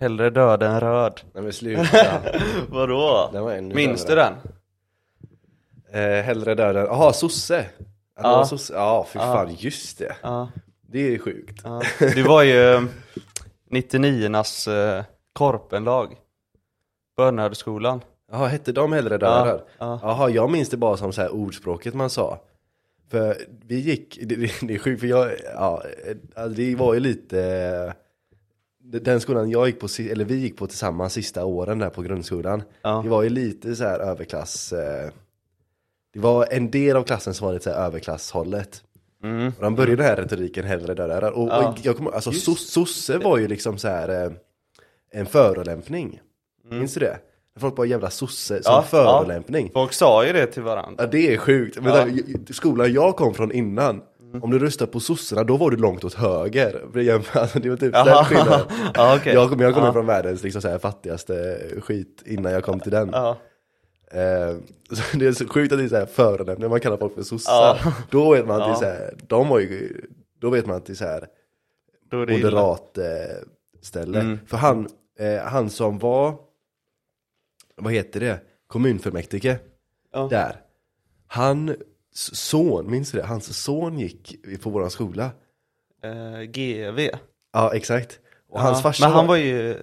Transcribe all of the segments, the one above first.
Hellre död än röd. Nej men sluta. Vadå? Den var ännu Minns du den? eh, hellre död än, jaha sosse. Ja. var sosse. Ja fy fan, just det. Ja. Det är sjukt. ja. Det var ju 99ornas eh, korpenlag. Bönhögskolan. Jaha, hette de hellre död Ja, än röd? ja. Jaha, jag minns det bara som så här ordspråket man sa. För vi gick, det, det, det är sjukt för jag, ja, eh, det var ju lite eh, den skolan jag gick på, eller vi gick på tillsammans sista åren där på grundskolan Ja. Det var ju lite så här överklass eh, Det var en del av klassen som var lite så här överklasshållet Mm. Och de började den här retoriken hellre röd. Och, Ja. och jag kommer, alltså sos, sosse var ju liksom så här eh, En förolämpning Minns du det? Folk bara jävla sosse som Mm. Ja, förolämpning Folk sa ju det till varandra. Ja det är sjukt, men Ja. där, skolan jag kom från innan Om du röstade på sossarna, då var du långt åt höger alltså, Det var typ den skillnaden okej. Jag kom, jag kom Ja. från världens liksom, så här, fattigaste skit innan jag kom till den Ja. eh, så Det är så sjukt att det är så här förolämpning, när man kallar folk för sossar. Då vet man att det är så här, de var ju, då vet man att det är så här moderat eh, ställe. Mm. För han, eh, han som var, vad heter det, kommunfullmäktige där. Han son, minns du det? Hans son gick på våran skola. Eh, GV. Ja, exakt. Och Ja, hans farsa Men han var ju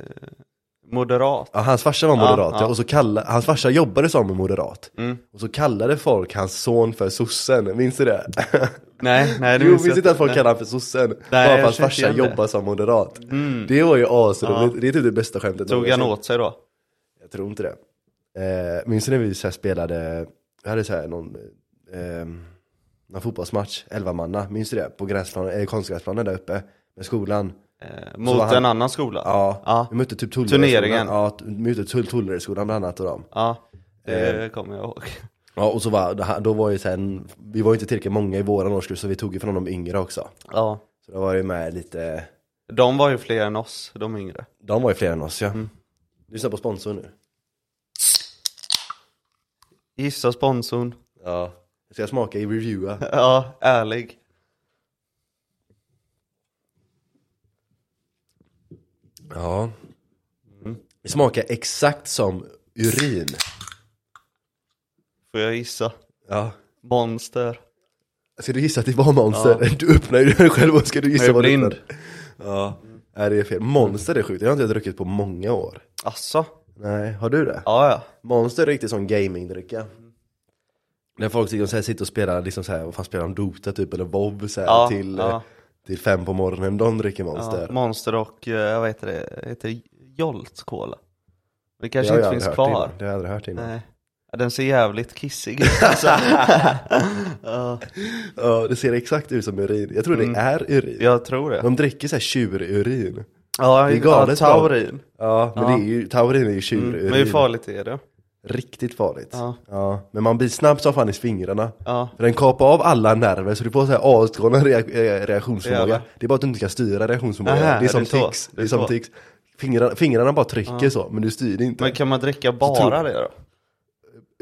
moderat. Ja, hans farsa var Ja, moderat, ja, ja. och så kallade, hans farsa jobbade som en moderat. Mm. Och så kallade folk hans son för sossen, minns du det? Nej, nej det Jo, minns jag inte att folk Nej. kallar honom för sossen? Nej, bara för att hans farsa jobbar som moderat. Mm. Det var ju asroligt, det är typ det bästa skämtet Tog han åt sig då? Jag tror inte det. Eh, minns du när vi så här spelade, vi hade så här någon, eh, någon fotbollsmatch, 11 manna, minns du det? På gräsplanen, eh, konstgräsplanen där uppe, med skolan. Eh, mot han- en annan skola? Ja, Ja. vi mötte typ. Turneringen. Ja, vi mötte Tull- Tulleredsskolan bland annat och dem. Ja, det Eh. kommer jag ihåg. Ja, och så var, då var ju sen, vi var ju inte tillräckligt många i våran årskurs så vi tog ju från de yngre också. Ja. Så då var det med lite, De var ju fler än oss, de yngre. de var ju fler än oss ja. Mm. Lyssna på sponsorn nu. Gissa sponsorn. Ja. Ska jag smaka i reviewa? Ja, ärlig. Ja. Mm. Det smakar exakt som urin. Får jag gissa? Ja. Monster. Ska du gissa att det var monster? Du öppnar ju den själv och ska du gissa är vad blind. öppnar? Ja. Nej det är fel. Monster är sjukt, det har inte jag druckit på många år. Asså? Nej, har du det? Ja, ja. Monster är riktigt sån gamingdricka. När folk liksom så här sitter och spelar, liksom så här, vad fan spelar de? Dota typ eller WoW så här, Ja, till, ja. till fem på morgonen, de dricker monster. ja. Monster och, eh, vad heter det, heter Jolt Cola. Det kanske har jag inte aldrig finns hört kvar. innan. Det har jag aldrig hört innan. Nej. Ja, Den ser jävligt kissig ut alltså. ja, Ja, det ser exakt ut som urin. Jag tror Mm. det är urin. jag tror det. De dricker såhär tjururin. Ja, det är ja galet bra. taurin. Ja, men Ja. det är ju, taurin är ju Mm. tjururin. Men hur farligt är det? Riktigt farligt. Ja. Men man blir snabb som fan i fingrarna. Ja. För den kapar av alla nerver så du får så här asgalen reak eh, reaktionsförmåga. Jävlar. Det är bara att du inte kan styra reaktionsförmågan. Nähä, det är som det är så. tics. Det är som tics. Fingrarna, fingrarna bara trycker så, men du styr inte. Men kan man dricka bara det då?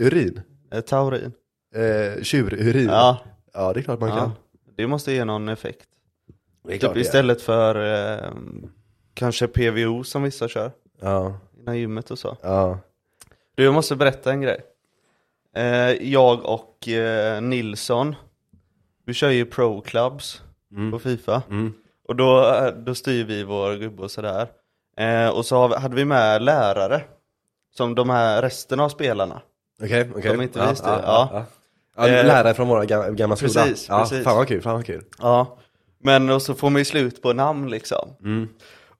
Urin? Eh, Taurin? Eh, tjururin? Ja. ja, det är klart man ja. kan. Det måste ge någon effekt. Typ istället för eh, kanske PVO som vissa kör. Ja, Innan gymmet och så. ja. Du, jag måste berätta en grej. Eh, jag och eh, Nilsson, vi kör ju pro clubs Mm. på Fifa. Mm. Och då, eh, då styr vi vår gubbe och sådär. Eh, och så vi, hade vi med lärare. Som de här resten av spelarna. Okej, okej. De inte ja, visste, ja. ja. ja. ja. Eh, lärare från våra gamla skola. precis, ja, precis. Fan vad kul, fan vad kul. Ja. Men och så får man ju slut på namn liksom. Mm.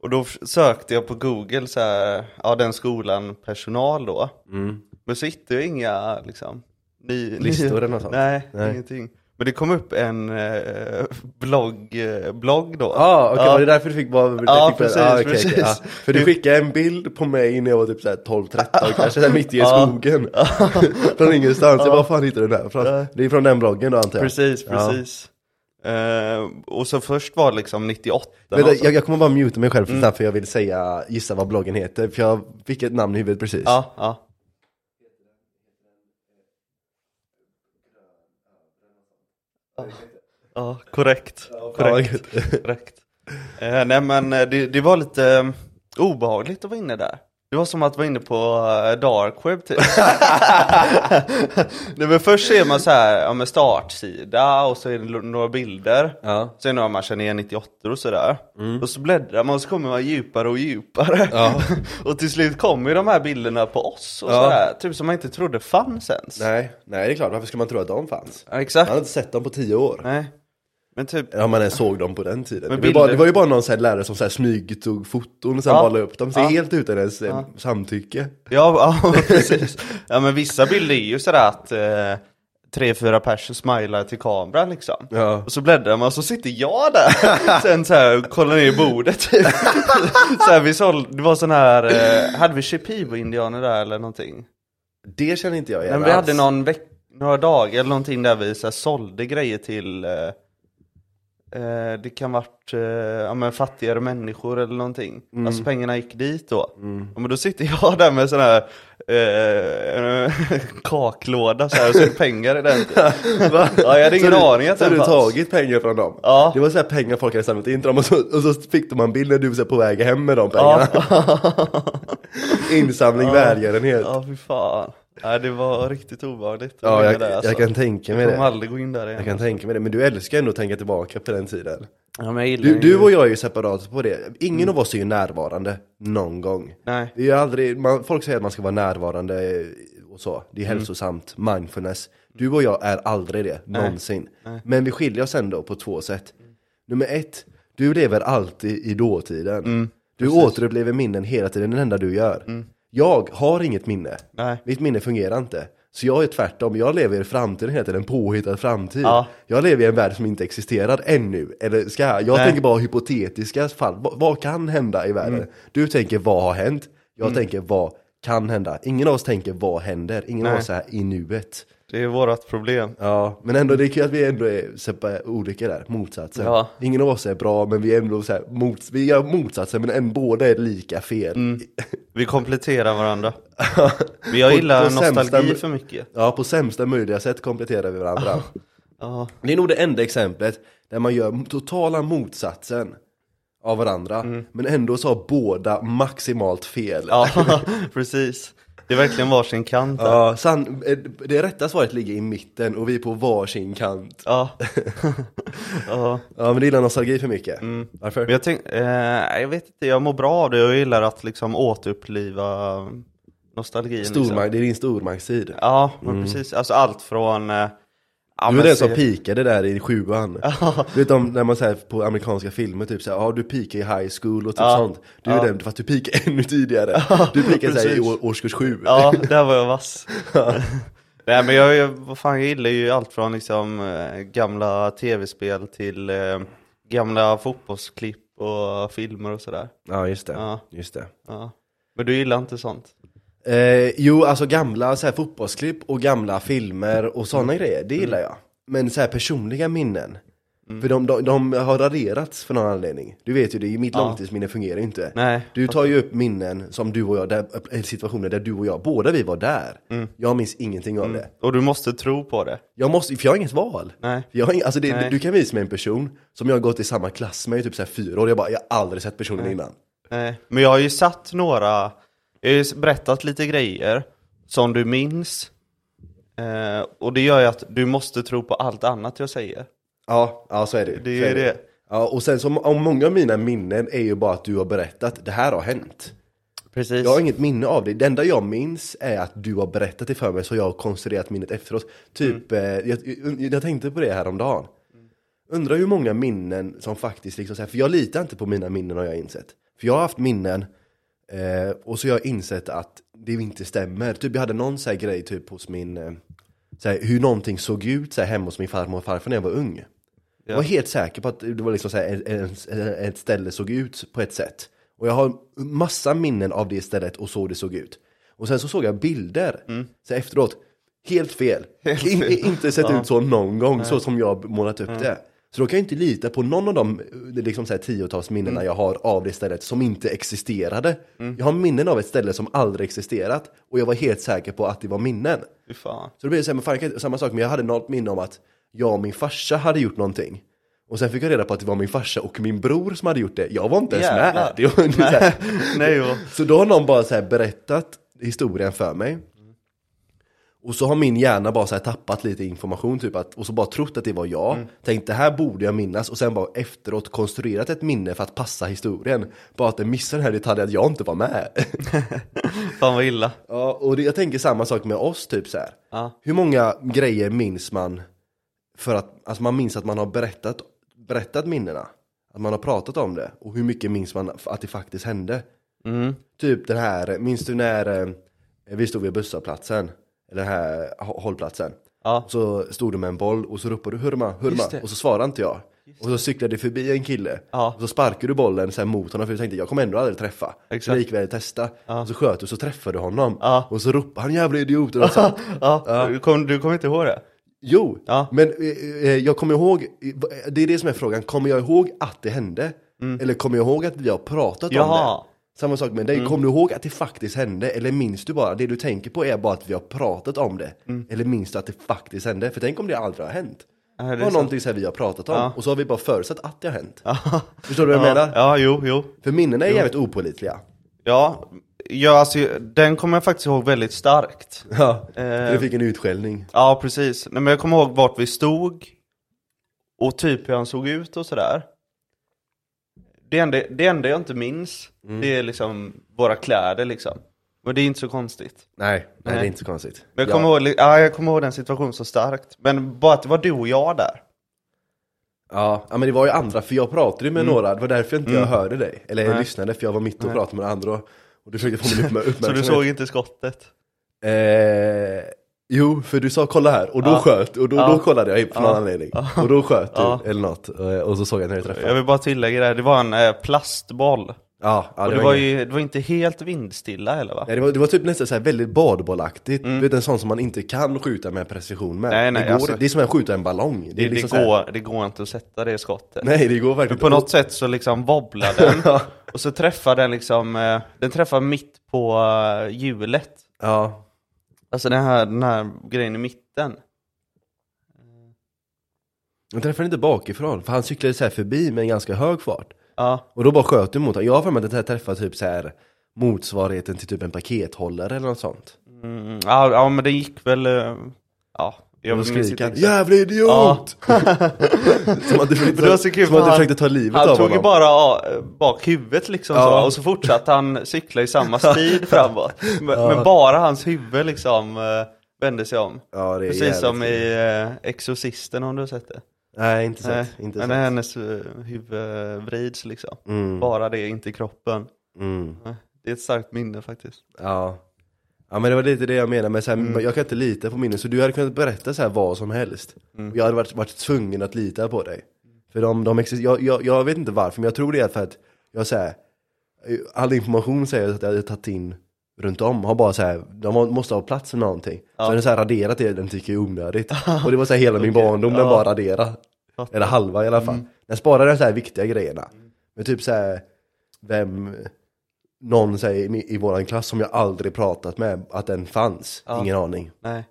Och då sökte jag på google så här, ja den skolan personal då. Mm. Men så hittade jag inga liksom ny, Listor eller något sånt? Nej, Nej. ingenting. Men det kom upp en eh, blogg, eh, blogg då. Ah, okej, Ja. var det därför du fick bara... Ja, fick, precis, ah, okej, precis. okej, ja. För du skickade en bild på mig när jag var typ såhär 12-13, kanske såhär mitt i skogen. från ingenstans, jag bara fan hittade du den här? Från. Det är från den bloggen då antar jag? Precis, precis. Eh, och så först var det liksom 98 Vänta, jag, jag kommer bara muta mig själv för, Mm. för jag vill säga, gissa vad bloggen heter, för jag fick ett namn i huvudet precis. Ja, ja. Ja, korrekt. korrekt. korrekt. Eh, nej men eh, det, det var lite, obehagligt att vara inne där. Det var som att vara inne på eh, dark web typ. Nej, men först ser man så här, ja med startsida och så är det några bilder. Ja. Sen har man känner igen 98 och sådär. Och så bläddrar man och så kommer man djupare och djupare. Ja. och till slut kommer ju de här bilderna på oss och Ja. sådär. Typ som man inte trodde fanns ens. Nej, nej det är klart, varför skulle man tro att de fanns? Ja, Man exakt. hade inte sett dem på tio år. Nej. Men typ, Ja man ens såg dem på den tiden. Det var, bara, det var ju bara någon så lärare som så här smygtog foton och sen Ja. bara la upp dem, så Ja. helt utan ens eh, samtycke. ja, ja precis. Ja men vissa bilder är ju sådär att eh, tre, fyra personer smilar till kameran liksom. Ja. Och så bläddrar man och så sitter jag där. Sen så här kollar ner i bordet typ. så här, vi såld, det var sån här, eh, hade vi Shipibo-indianer där eller någonting? Det känner inte jag igen Men vi hade alls. någon veck, några dagar eller någonting där vi så här, sålde grejer till eh, eh, Det kan varit eh, ja, men fattigare människor eller någonting Alltså pengarna gick dit då ja, Men då sitter jag där med sån här eh, kaklåda så här, och så är det pengar i den? Ja jag hade ingen så aning att Så den du fanns tagit pengar från dem? Ja. Det var så här pengar folk hade samlat in till dem och så, och så fick de en bild när du var på väg hem med de pengarna. Insamling välgörenhet. Ja, Ja fy fan Nej det var riktigt obehagligt in jag, där, jag alltså. kan tänka mig Jag kommer det. aldrig gå in där igen Jag kan tänka mig det, men du älskar ändå att tänka tillbaka på den tiden. ja, men jag Du, du och jag är ju separata på det. Ingen av oss är ju närvarande någon gång. Nej Det är aldrig, man, folk säger att man ska vara närvarande och så. Det är Mm. hälsosamt, mindfulness. Du och jag är aldrig det, någonsin. Men vi skiljer oss ändå på två sätt. Nummer ett, du lever alltid i dåtiden. Mm. du återupplever minnen hela tiden, det enda du gör. Jag har inget minne. Nej. Mitt minne fungerar inte. Så jag är tvärtom, jag lever i framtiden hela tiden, en påhittad framtid. Ja. Jag lever i en värld som inte existerar ännu. Eller ska jag? Jag tänker bara hypotetiska fall. Va- vad kan hända i världen? Mm. Du tänker vad har hänt? Jag tänker vad kan hända? Ingen av oss tänker vad händer? Ingen av Nej. oss är i nuet. Det är vårat problem Ja, men ändå det är kul att vi ändå är sepa- olika där, motsatsen. Ja. Ingen av oss är bra, men vi är ändå så här, mot, vi gör motsatsen, men en, båda är lika fel. Mm. Vi kompletterar varandra. Vi jag gillar på nostalgi för mycket. Ja, på sämsta möjliga sätt kompletterar vi varandra. Ja, Det är nog det enda exemplet där man gör totala motsatsen av varandra, men ändå så har båda maximalt fel. ja precis. Det är verkligen varsin kant. Ja, san, eh, det rätta svaret ligger i mitten och vi är på varsin kant. Ja. ja. Ja, men det gillar nostalgi för mycket. Varför? Men jag, tänk, eh, jag vet inte, jag mår bra av det och jag gillar att liksom återuppliva nostalgin. Stormark, Liksom. det är din stormaktstid. Ja, men precis. Alltså allt från... Eh, ja, Du men är den som pikade där i sjuan. Du vet om när man säger på amerikanska filmer typ såhär, ja du pikar i high school och typ Ja. sånt. Du är den, fast du pikar ännu tidigare. Du pikar såhär i år, årskurs sju. Ja, där var jag vass. Nej men jag, jag, vad fan, jag gillar ju allt från liksom eh, gamla tv-spel till eh, gamla fotbollsklipp och filmer och sådär. Ja, just det. Ja. Just det. Ja. Men du gillar inte sånt? Eh, jo, alltså gamla så här, fotbollsklipp och gamla filmer och sådana grejer, det gillar jag. Men så här personliga minnen, för de, de, de har raderats för någon anledning. Du vet ju, det, mitt Ja. långtidsminne fungerar ju inte. Nej. Du tar ju upp minnen som du och jag, där, eh, situationer där du och jag, båda vi var där. Jag minns ingenting av det. Och du måste tro på det. Jag måste, för jag har inget val. Nej. Jag alltså det, Nej. du kan visa mig en person som jag har gått i samma klass med i typ så här fyra år, jag bara, jag har aldrig sett personen innan. Nej. Men jag har ju satt några, jag har ju berättat lite grejer som du minns. Eh, och det gör ju att du måste tro på allt annat jag säger. Ja, ja så är det. Det är det. Ja, och sen så, om många av mina minnen är ju bara att du har berättat, det här har hänt. Precis. Jag har inget minne av det. Det enda jag minns är att du har berättat det för mig så jag har konstruerat minnet efteråt. Typ, eh, jag, jag, jag tänkte på det här om dagen. Undrar hur många minnen som faktiskt liksom så här, för jag litar inte på mina minnen har jag insett. För jag har haft minnen eh, och så har jag insett att det inte stämmer. Typ jag hade någon så grej typ hos min, eh, så här, hur någonting såg ut så här, hemma hos min farmor och farfar när jag var ung. Jag var helt säker på att det var liksom så här, en, ett ställe såg ut på ett sätt. Och jag har massa minnen av det stället och så det såg ut. Och sen så såg jag bilder, så efteråt, helt fel. In, inte sett ut så någon gång, så som jag målat upp det. Så då kan jag inte lita på någon av de eh, liksom så här, tiotals minnena jag har av det stället som inte existerade. Jag har minnen av ett ställe som aldrig existerat och jag var helt säker på att det var minnen. Fan. Så det så här, men fan, jag samma sak, men jag hade något minne om att jag och min farsa hade gjort någonting. Och sen fick jag reda på att det var min farsa och min bror som hade gjort det. Jag var inte ens Jävlar. med. Det var, så, här. Nej, så då har någon bara så berättat historien för mig. Och så har min hjärna bara så tappat lite information typ att, och så bara trott att det var jag. Mm. Tänkt det här borde jag minnas och sen bara efteråt konstruerat ett minne för att passa historien. Bara att jag missade den här detaljen att jag inte var med. fan vad illa. ja, och det, jag tänker samma sak med oss typ så. Ja. Hur många grejer minns man för att, alltså man minns att man har berättat, berättat minnena? Att man har pratat om det? Och hur mycket minns man att det faktiskt hände? Mm. Typ den här, minns du när eh, vi stod vid busshållplatsen? Den här hå- hållplatsen? Ja. Så stod du med en boll och så ropade du hurma, hurma och så svarade inte jag. Och så cyklade det förbi en kille Ja. och så sparkade du bollen så mot honom för du tänkte jag kommer ändå aldrig träffa. Exakt. Så jag gick väl testa. Och så sköt du så träffade du honom. Ja. Och så ropade han jävla idiot och. Ja, Du, kom, du kommer inte ihåg det? Jo, Ja. men eh, eh, jag kommer ihåg, det är det som är frågan, kommer jag ihåg att det hände? Eller kommer jag ihåg att vi har pratat om Mm. Det? Samma sak med dig, Mm. kommer du ihåg att det faktiskt hände? Eller minns du bara, det du tänker på är bara att vi har pratat om det? Mm. Eller minns du att det faktiskt hände? För tänk om det aldrig har hänt? Ja, Det var någonting så här vi har pratat om, Ja. och så har vi bara förutsatt att det har hänt. Förstår du vad jag ja. menar? Ja, jo, jo. För minnen är jävligt opålitliga. Ja, ja alltså, den kommer jag faktiskt ihåg väldigt starkt. Ja, Eh. du fick en utskällning. Ja, precis. Nej, men jag kommer ihåg vart vi stod och typ hur han såg ut och sådär. Det enda, det enda jag inte minns, Mm. det är liksom våra kläder liksom. Men det är inte så konstigt. Nej, nej, det är Nej. inte så konstigt. Men jag Ja. kommer, ihåg, ja, jag kommer ihåg den situationen så starkt. Men bara att det var du och jag där. Ja, ja men det var ju andra, för jag pratade med några, det var därför inte jag hörde dig. Eller jag Mm. Nej. lyssnade, för jag var mitt och pratade med andra och, och du försökte få min uppmär- Så uppmärksamhet. du såg inte skottet? Eh, jo, för du sa kolla här, och då Ja. sköt, och då, Ja. då kollade jag på någon Ja. anledning. Och då sköt du, eller något, eh, och så såg jag när du träffade. Jag vill bara tillägga det, här, det var en eh, plastboll. Ja, ja och det var, inget- ju, det var inte helt vindstilla heller va? Nej, det, var, det var typ nästan så väldigt badbollaktigt, du vet en sån som man inte kan skjuta med precision med. Mm. Nej, nej, det, går, alltså- det är som att skjuta en ballong. Det, Det, det, liksom här- går, det går inte att sätta det skottet. Nej, det går verkligen Men på något sätt så liksom wobblar den. och så träffar den liksom, eh, den träffar mitt på hjulet. Ja, Alltså den här, den här grejen i mitten. jag träffade inte bakifrån, för han cyklade så här förbi med en ganska hög fart. Ja, Och då bara sköt du mot honom. Jag har för mig att det här träffade typ så här motsvarigheten till typ en pakethållare eller något sånt. mm, ja, ja men det gick väl, eh, ja. Jag han, exakt. jävla idiot! som att du det var så kul som du han- försökte ta livet Han av tog ju honom. bara ja, bak huvudet liksom Ja. så, och så fortsatte han cykla i samma speed framåt. Men, Ja. men bara hans huvud liksom eh, vände sig om. Ja, Precis som i eh, Exorcisten om du har sett det. Nej, inte Nej, sett. Inte men sett. hennes uh, huvud vrids liksom. Mm, Bara det, inte kroppen. mm, Nej, Det är ett starkt minne faktiskt. ja. Ja men det var lite det jag menade med så här, Mm. jag kan inte lita på minnen, så du hade kunnat berätta så här vad som helst. Mm. Jag hade varit, varit tvungen att lita på dig. För de, de exist- jag, jag, jag vet inte varför, men jag tror det är för att jag säger all information säger att jag hade tagit in runt om har bara så här, de må- måste ha plats med någonting. Så Ja. den så här raderat det den tycker jag är onödigt. Och det var så här hela min barndom, den Ja. bara radera. Fattar. Eller halva i alla fall. Mm. Den sparade de så här viktiga grejerna. Men typ så här, vem, någon säger i, i våran klass som jag aldrig pratat med, att den fanns. Ja. Ingen aning. Nej,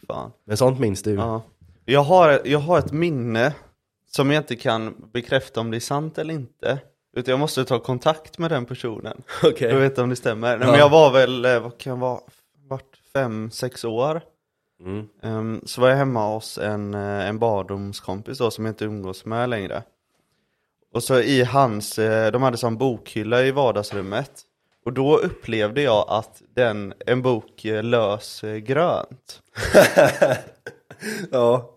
fy fan. Men sånt minns du? Ja. Jag, har, jag har ett minne som jag inte kan bekräfta om det är sant eller inte. Utan jag måste ta kontakt med den personen. Okej. Jag vet om det stämmer. Nej, Ja. men jag var väl, eh, vad kan jag vara, vart fem, sex år. Mm. Ehm, så var jag hemma hos en, eh, en barndomskompis då som jag inte umgås med längre. Och så i hans, eh, de hade sån bokhylla i vardagsrummet. Och då upplevde jag att den, en bok eh, lös eh, grönt. Ja,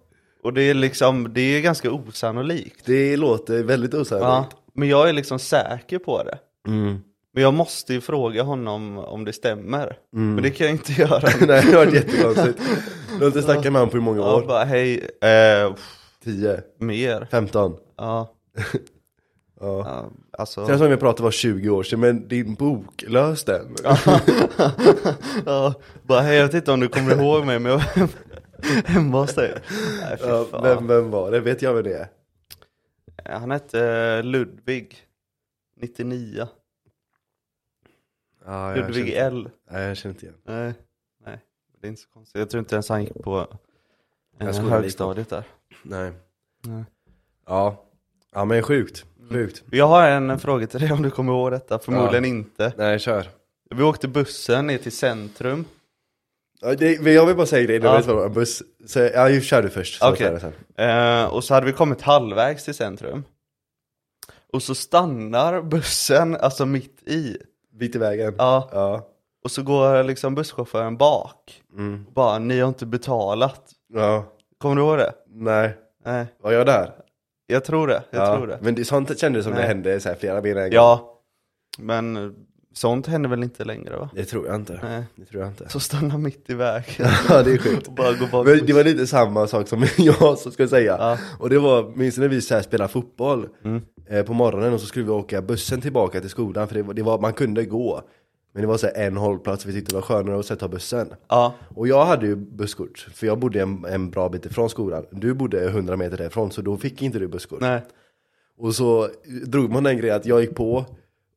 Och det är liksom, det är ganska osannolikt. det låter väldigt Ja, osannolikt. men jag är liksom säker på det. Mm. Men jag måste ju fråga honom om det stämmer. Mm. Men det kan jag inte göra. Nej, det har varit jättekonstigt. Du har inte snackat med honom på hur många Ja, år? bara hej, eh, pff, 10? mer. 15? Ja, Ja. alltså. Sen som vi pratade var 20 år sedan, men din bok, lös den. ja, bara hej, jag vet inte om du kommer ihåg mig, men jag var hemma hos dig. Ja, vem, vem var det? Vet jag vem det är? Han hette eh, Ludvig, 99. Ja, jag Ludvig känner- L. Nej, jag känner inte igen. Nej, nej, det är inte så konstigt. Jag tror inte ens han gick på eh, Jag högstadiet där. Nej. Nej. Ja. Ja men sjukt, sjukt. Jag har en fråga till dig om du kommer ihåg detta, förmodligen inte. Nej kör. Vi åkte bussen ner till centrum. Ja, det, men jag vill bara säga det, det Ja. inte vad en buss. Så, ja, ju kör du först. så Okej. tar jag sen. Eh, och så hade vi kommit halvvägs till centrum. Och så stannar bussen, alltså mitt i. Bit i vägen. Ja. Ja. Och så går liksom busschauffören bak. Mm. Och bara, ni har inte betalat. Ja. Kommer du ihåg det? Nej. Nej, Var jag där? Jag tror det. Jag ja. tror det. Men det, sånt kändes som det Nej. hände så här flera mer än en gång. Ja. Men eh, sånt händer väl inte längre va? Det tror jag inte. Nej. Det tror jag inte. Så stannar mitt i vägen. Ja det är sjukt. och bara går bak. Men det var lite samma sak som jag som ska säga. Ja. Och det var, minns när vi så här spelade fotboll Mm. eh, på morgonen och så skulle vi åka bussen tillbaka till skolan för det var, det var man kunde gå. Men det var så här en hållplats, vi tyckte det var skönare att sätta bussen. Ja. Och jag hade ju busskort, för jag bodde en, en bra bit ifrån skolan. Du bodde 100 meter därifrån, så då fick inte du busskort. Nej. Och så drog man den grejen att jag gick på,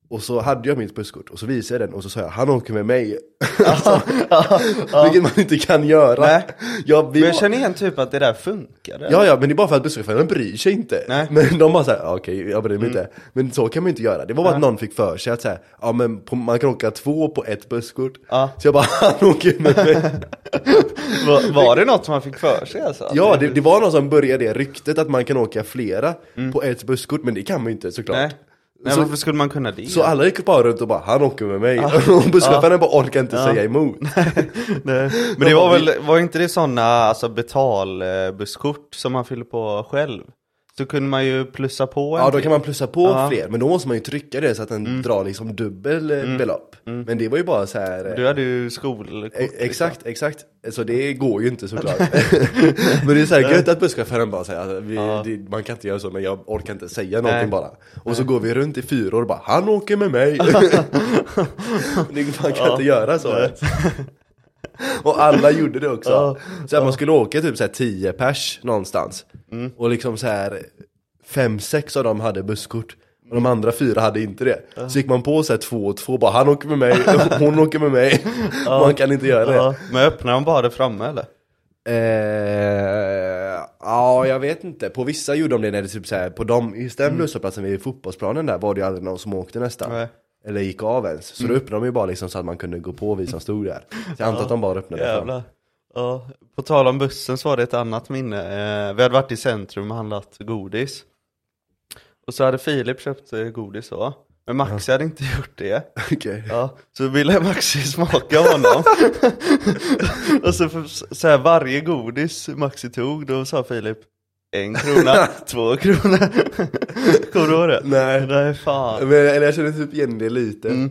och så hade jag mitt busskort, och så visade jag den, och så sa jag 'Han åker med mig' alltså, Vilket man inte kan göra. Nej. Vi Men jag var- känner igen typ att det där funkade. Ja, ja, men det är bara för att busschauffören bryr sig inte. Nej. Men de bara såhär, ja, okej, jag bryr mig inte. Men så kan man inte göra. Det var bara att någon fick för sig att säga, ja men på, man kan åka två på ett busskort. Ja. Så jag bara, han åker med mig. Var, var det något man fick för sig alltså? ja, det, det var någon som började det ryktet att man kan åka flera på ett busskort, men det kan man ju inte såklart. Nej. Nej, Så- varför skulle man kunna det? Så alla gick bara runt och bara, han åker med mig. Och busschauffören bara orkar inte säga emot. Men det var väl, var inte det sådana alltså betalbusskort som man fyller på själv? Så kunde man ju plussa på en Ja, då kan man plussa på Ja. fler, men då måste man ju trycka det så att den drar liksom dubbel eh, belopp. Men det var ju bara så här. eh, Du hade ju skolkort E- Exakt, exakt. Så det går ju inte såklart. men det är så här gött att busschauffören bara säger alltså, vi, Ja. det, man kan inte göra så men jag orkar inte säga någonting Nej. bara. Och så går vi runt i fyra år och bara han åker med mig. man kan inte göra så. Och alla gjorde det också. Ja. Så här, man skulle åka typ så här 10 pers någonstans. Mm. Och liksom så här fem, sex av dem hade busskort. Och de andra fyra hade inte det. Så gick man på så här två och två, bara han åker med mig, hon åker med mig. Man kan inte göra det. Men öppnar de bara det framme eller? Eh, ja, jag vet inte. På vissa gjorde de det när det typ såhär, på de, just den busshållplatsen vid fotbollsplanen där var det ju aldrig någon som åkte nästan. Nej. Eller gick av ens. Så då öppnade de ju bara liksom så att man kunde gå på vi som stod där. Så jag antar att de bara öppnade fram. Jävlar. Ja. På tal om bussen så var det ett annat minne. Eh, vi hade varit i centrum och handlat godis. Och så hade Filip köpt eh, godis så. Men Maxi hade inte gjort det. Okej. Ja, så ville Maxi smaka av honom. och så, för, så här, varje godis Maxi tog, då sa Filip en krona, två kronor. Kommer du ihåg det? Nej. Nej fan. Men, eller jag känner typ igen det lite. Mm.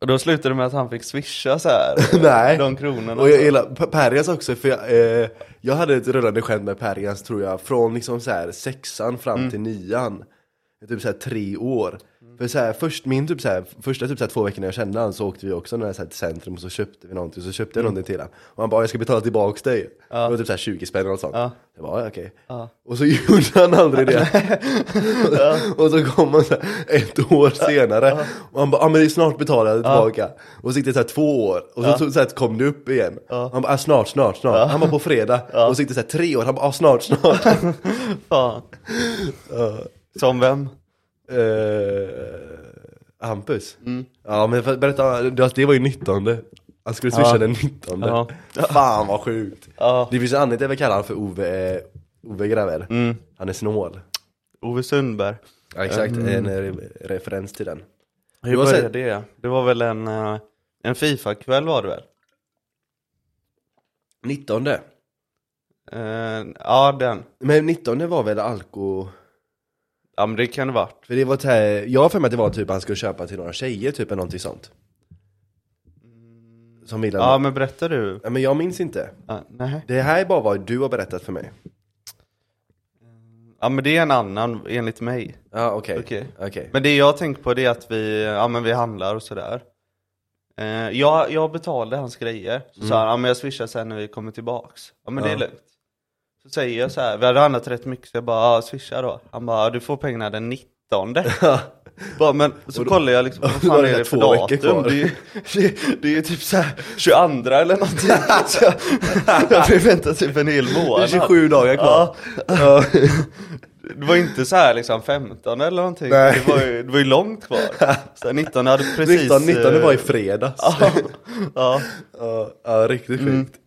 Och då slutade det med att han fick swisha så här. Nej. De kronorna. Och jag gillar Perjans också för jag, eh, jag hade ett rullande skämt med Perjans tror jag från liksom så här sexan fram Mm. till nian. Typ så här tre år. För så här, först, min typ så här, första typ så här, två veckor när jag kände han så åkte vi också när, så här, till centrum och så köpte vi någonting, så köpte jag någonting till honom. Och han bara, jag ska betala tillbaks dig. Mm. Ja. Det var typ så här 20 spänn eller något sånt. Ja. Jag bara, "Ja, okej. Ja. Och så gjorde han aldrig det. och så kom han så här, ett år senare. Och han bara, ja men det är snart betalar jag tillbaka. Och så gick det så här två år. Och så, så, så här, kom det upp igen. Han bara, ah, snart, snart, snart. Han bara på fredag. Och så gick det så här tre år. Han bara, ah, snart, snart. Fan. Som vem? Eh, Hampus? Ja men för, berätta, det det var ju 19 Han skulle swisha den 19 Ja. Fan vad sjukt Ja. Det finns en anledning till att vi kallar honom för Ove, eh, Ove Graver Mm. Han är snål Ove Sundberg. Ja exakt, en eh, re referens till den Hur var började det? Det var väl en, eh, en Fifa-kväll var det väl? 19 Eh, ja, den. Men 19 var väl alko... Ja men det kan det varit. För det var så här, jag har för mig att det var typ han skulle köpa till några tjejer typ eller någonting sånt Som ville Ja men berättar du? ja, men jag minns inte Ja, nej. Det här är bara vad du har berättat för mig Ja men det är en annan enligt mig. Ja okej, Okej. okej Men det jag tänker på det är att vi, ja men vi handlar och sådär. Eh, jag, jag betalade hans grejer. Så sa han, ja men jag swishar sen när vi kommer tillbaks. Ja men det är Mm. Ja. lugnt. Så säger jag så här, vi hade handlat rätt mycket så jag bara, ja swisha då. Han bara, du får pengarna den 19. bara, men så kollar jag liksom, vad fan är så det för datum? Det är, ju, det, det är ju typ såhär 22 eller någonting. Så jag, jag fick vänta typ en hel Det är månad. 27 dagar kvar Ja. det var inte så här liksom 15 eller någonting. Nej. Det var ju, det var ju långt kvar. Så 19 hade precis... 19, 19 eh, var i fredags. Ja, ja. Ja, riktigt Mm. sjukt.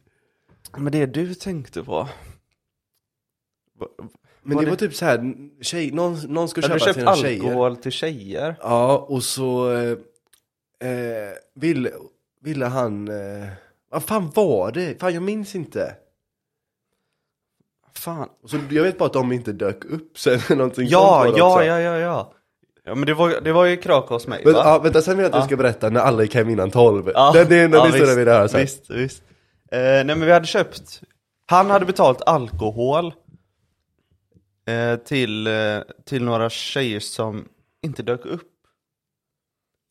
Men det du tänkte på. Men Var det det- var typ så här, tjej, någon, någon ska du köpa köpt sina tjejer. alkohol till tjejer? Ja, och så eh, eh, ville, ville han, eh, vad fan var det? Fan jag minns inte. Fan. Och så, jag vet bara att de inte dök upp sen eller någonting sånt Ja, det ja, ja, ja, ja. Ja men det var, det var ju kraka hos mig Men, va? ja, vänta, sen vill jag att du Ja. ska berätta när alla gick hem innan tolv. Ja, Den, det är den ja, historien vill höra sen. Visst, visst. Eh, nej men vi hade köpt, han hade betalt alkohol till, eh, till några tjejer som inte dök upp.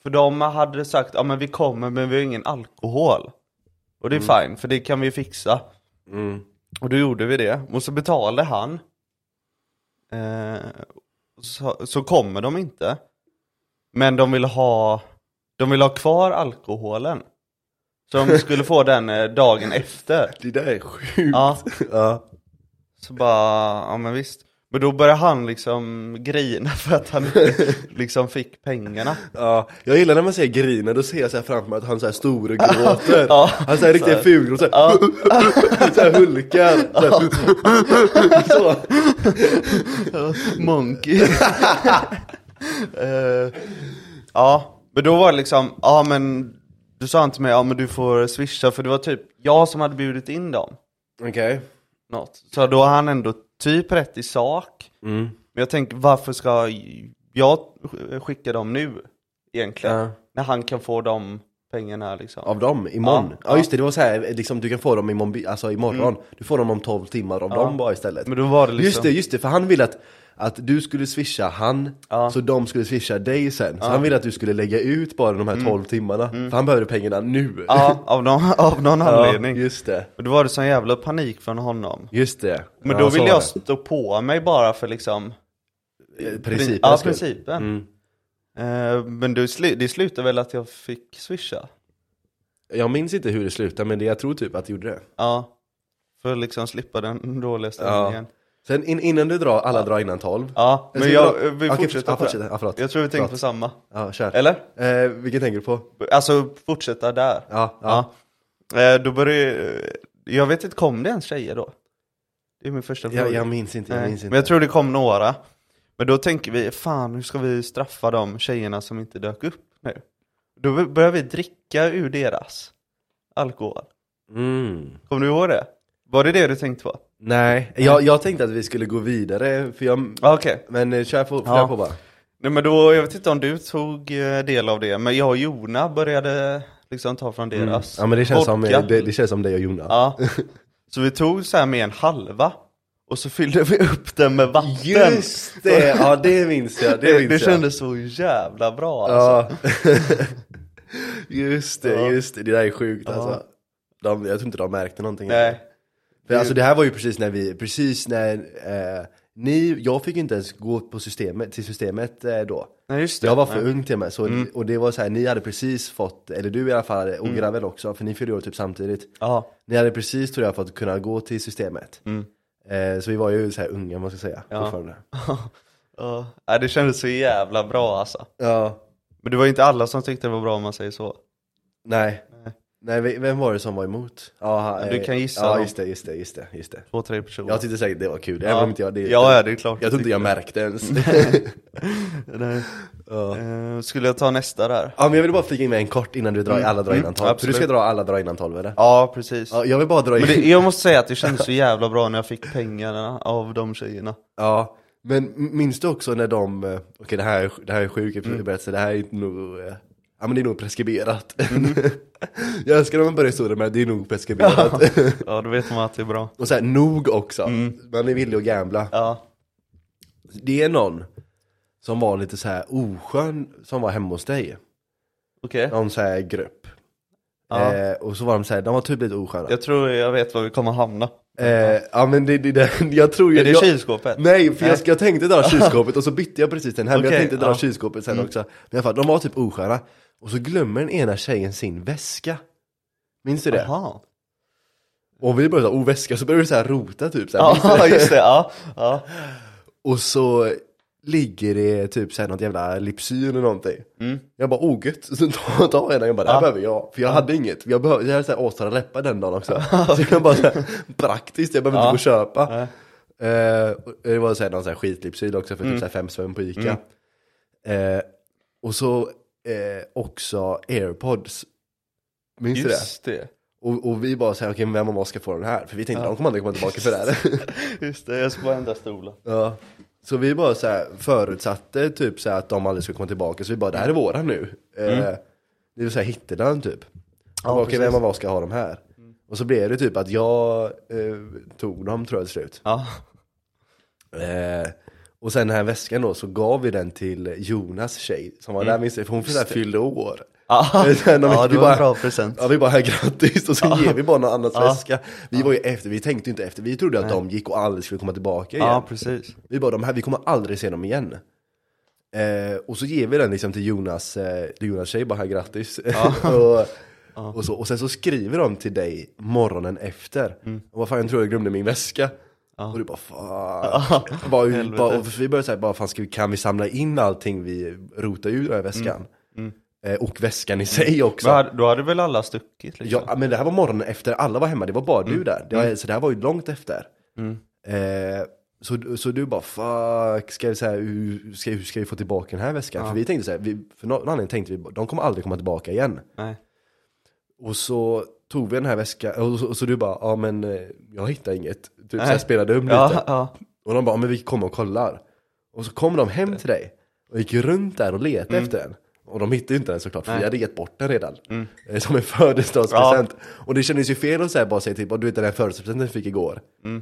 För de hade sagt, ja men vi kommer men vi har ingen alkohol. Och det är fine, för det kan vi fixa. Mm. Och då gjorde vi det, och så betalade han. Eh, så, så kommer de inte. Men de vill ha, de vill ha kvar alkoholen. Så de skulle få den eh, dagen efter. Det där är sjukt. Ja, Ja. så bara, ja men visst. Men då började han liksom grina för att han inte liksom fick pengarna. Ja, jag gillar när man ser griner, då ser jag så här framför mig att han så här stor och gråter. Ja. Han så här riktigt ful och så här, så här hulkar. Så här. så. Monkey. Eh, ja, men då var det liksom, ja men du sa inte mig, ja men du får swisha för det var typ jag som hade bjudit in dem. Okej. Något. Så då har han ändå typ rätt i sak. Mm. Men jag tänker, varför ska jag skicka dem nu? Egentligen. Ja. När han kan få de pengarna liksom. Av dem, imorgon? Ja, Ja, ja. just det, det var så här, liksom, du kan få dem imorgon, alltså imorgon. Du får dem om 12 timmar av dem bara istället. Men då var det liksom, Just det, just det, för han ville att, att du skulle swisha han, Ja. så de skulle swisha dig sen. Så han ville att du skulle lägga ut bara de här 12 timmarna, för han behövde pengarna nu. Mm. Ja, av någon, av någon Ja, anledning. just det, Och då var det sån jävla panik från honom. just det. Men Ja, då ville jag stå på mig bara för liksom Eh, Principen Ja, principen. Mm. Eh, men det, slu- det slutade väl att jag fick swisha? Jag minns inte hur det slutade, men det, jag tror typ att det gjorde det. Ja. För att liksom slippa den dåliga stämningen. Sen in, innan du drar, alla drar innan 12. Ja, men jag, dra- vi fortsätter ja, det. Ja, förlåt. Jag tror vi tänker på samma. Ja, kör. Eller? Eh, vilken tänker du på? Alltså fortsätta där. Ja, ja. Ja. Eh, då började jag vet inte, kom det ens tjejer då? Det är min första fråga. Jag, jag minns inte, jag minns inte. Men jag tror det kom några. Men då tänker vi, fan hur ska vi straffa de tjejerna som inte dök upp nu? Då börjar vi dricka ur deras alkohol. Mm. Kommer du ihåg det? Var det det du tänkte på? Nej, jag, jag tänkte att vi skulle gå vidare, för jag, Ah, Okej. men eh, kör på, Ja. på bara. Nej men då, jag vet inte om du tog eh, del av det, men jag och Jona började liksom ta från deras Ja men det känns, som, vodka. eh, det, det känns som dig och Jonna. Ja. Så vi tog så här med en halva, och så fyllde vi upp den med vatten. Just det, ja det minns jag, det Det, minns det jag. kändes så jävla bra alltså. Ja. just det, just det, det där är sjukt alltså. De, jag tror inte de märkte någonting. Nej. För alltså det här var ju precis när vi, precis när eh, ni, jag fick inte ens gå på systemet, till systemet eh, då. Nej just det. Jag var för Nej. Mm. ung till mig, så, och det var så här, ni hade precis fått, eller du i alla fall, och Gravel också, för ni fyllde år typ samtidigt. Ja. Ni hade precis tror jag fått kunna gå till systemet. Mm. Eh, så vi var ju så här unga, man ska säga, Ja. fortfarande. ja. Det kändes så jävla bra alltså. Ja, Men det var inte alla som tyckte det var bra om man säger så. nej. Nej, ve- vem var det som var emot? Ja, Du eh, kan gissa Ja, just det, just det, just det, just det. Två, tre personer. Jag tyckte säkert det var kul, ja. även om inte jag det. ja, ja, det är klart. Jag tror inte jag märkte ens. Nej. ja. Eh, skulle jag ta nästa där? ja, men jag vill bara flika in med en kort innan du drar alla drar innan Mm, tolv. Så du absolut. ska dra alla drar innan tolv eller? Ja, precis. Ja, jag vill bara dra in. Men det, jag måste säga att det kändes så jävla bra när jag fick pengarna av de tjejerna. Ja, men minns du också när de, eh, okej det här är, det här är sjuk Mm. det här är inte nog, ja men det är nog preskriberat. Mm. jag älskar när man börjar historien med att det är nog preskriberat. Ja, då vet man att det är bra. Och så här, nog också, Mm. man är villig att gambla. Ja. Det är någon som var lite så här oskön som var hemma hos dig, Okej. någon så här grupp. Ja. Eh, och så var de så här, de var typ lite osköna. Jag tror jag vet var vi kommer hamna. Eh, ja men det, det, det, jag tror ju... Är det jag, kylskåpet? Nej, för jag, Nej. jag tänkte dra kylskåpet och så bytte jag precis den här, men jag tänkte dra ja. kylskåpet sen Mm. också. Men i alla fall, de var typ osköna. Och så glömmer den ena tjejen sin väska. Minns du det? Jaha. Och vi började säga, oh väska, så började vi så här rota typ så här, minns du Ja, just det. Ja. ja. och så ligger det typ såhär något jävla Lipsyl eller någonting. Jag bara, oh gött, så tar tar jag den, jag bara, det här behöver jag. För jag hade inget, jag, behövde, jag hade såhär åstra läppar den dagen också. så jag bara, såhär, praktiskt, jag behöver inte gå och köpa. Och det var såhär, någon sån här skitlipsyl också för typ såhär fem spänn på Ica. Eh, och så eh, också airpods. Minns du det? Just det. Och, och vi bara såhär, okej men vem av oss ska få den här? För vi tänkte, de kommer aldrig komma tillbaka för det här. Just det, jag ska bara ändra stolen. ja. Så vi bara så här förutsatte typ så här att de aldrig skulle komma tillbaka, så vi bara, det här är våra nu. Eh, det vill säga hittade typ. Ja, okej, precis. vem av oss ska ha de här? Och så blev det typ att jag eh, tog dem tror jag till slut. Ja. Eh, och sen den här väskan då, så gav vi den till Jonas tjej som var där minns jag, för hon så fyllde år. De- ja vi det var bara- en bra present. Ja vi bara, grattis, och sen ger vi bara någon annans Ja. väska. Vi var ju efter, vi tänkte inte efter, vi trodde att de gick och aldrig skulle komma tillbaka igen. Ja, precis. Vi bara, de här, vi kommer aldrig se dem igen. Eh, och så ger vi den liksom till Jonas, eh, till Jonas tjej, bara här grattis. och, och, så, och sen så skriver de till dig morgonen efter. Och vad fan, jag tror jag glömde min väska. Och du bara fuck. bara, Helvete. bara, och vi började säga, bara, fan, ska vi, kan vi samla in allting vi rotar ur den här väskan? Eh, och väskan i sig också. Men hade- då hade väl alla stuckit liksom? Ja, men det här var morgonen efter alla var hemma, det var bara du där. Det var, Så det här var ju långt efter. Eh, så, så du bara, fuck, ska vi, så här, hur, ska, hur ska vi få tillbaka den här väskan? För vi tänkte så här, vi, för någon anledning tänkte vi, de kommer aldrig komma tillbaka igen. Nej. Och så tog vi den här väskan, och så, och så du bara, ja men eh, jag hittar inget. Typ så här, spelade dum lite. Ja, ja. Och de bara, men vi kommer och kollar. Och så kom de hem till dig och gick runt där och letade efter den. Och de hittade ju inte den såklart, för vi hade gett bort den redan. Eh, Som en födelsedagspresent. Och det kändes ju fel att säga, bara säga bara, du vet den här födelsedagspresenten vi fick igår.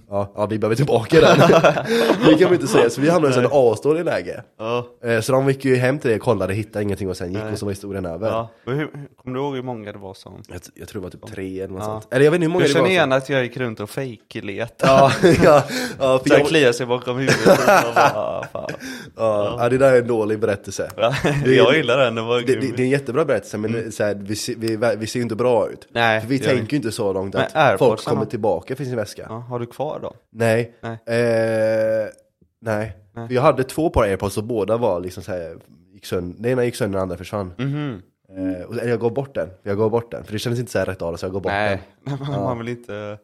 Ja, ja, vi behöver tillbaka den. det kan vi inte säga, så vi hamnade i en asdålig läge. Ja. Eh, Så de gick ju hem till dig, kollade, hittade ingenting och sen gick och så var historien över. ja. Hur, kommer du ihåg hur många det var som? Jag, jag tror det var typ tre eller något sånt. Eller jag vet inte hur många Jag det känner var. igen att jag gick runt och fejkletade. Ja, ja, ja, för Så jag jag, kliar sig bakom huvudet och bara, ah, fan. ja, ja, det där är en dålig berättelse. Ja, Det jag gillar den, den var Det, det, det är en jättebra berättelse men så här, vi, ser- vi, vi ser ju inte bra ut. Mm. Nej, För vi det tänker ju inte så långt att AirPods folk kommer tillbaka för sin väska. Ja, har du kvar dem? Nej. Nej. Eh, nej. För jag hade två par airpods och båda var liksom så här, gick sönder, den ena gick sönder den andra försvann. Mhm. Eh, och, eller jag gav bort den, jag gav bort den. För det kändes inte så här rätt av det så jag gav bort Nej, den. man, man vill inte...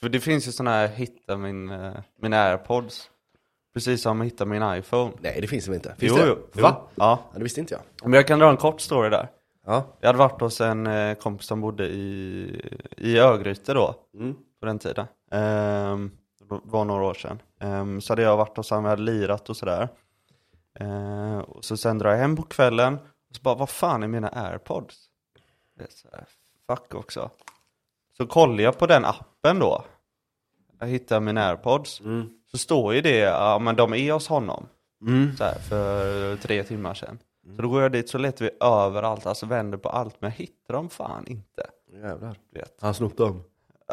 För det finns ju sådana här hitta min, eh, min airpods. Precis som hitta min iPhone. Nej det finns väl inte? Finns Jo, det? jo. Va? Ja. Ja, det visste inte jag. Men jag kan dra en kort story där. Ja. Jag hade varit hos en eh, kompis som bodde i, i Örgryte då, Mm. på den tiden. Ehm, det var några år sedan. Ehm, så hade jag varit hos honom, vi hade lirat och sådär. Ehm, och så sen drar jag hem på kvällen, och så bara, vad fan är mina airpods? Det är så här, fuck också. Så kollar jag på den appen då. Jag hittar mina airpods. Så står ju det, ja men de är hos honom. Mm. Så här, för tre timmar sedan. Så då går jag dit så letar vi överallt, alltså vänder på allt, men jag hittar dem fan inte. Jävlar. Vet. Han snott dem.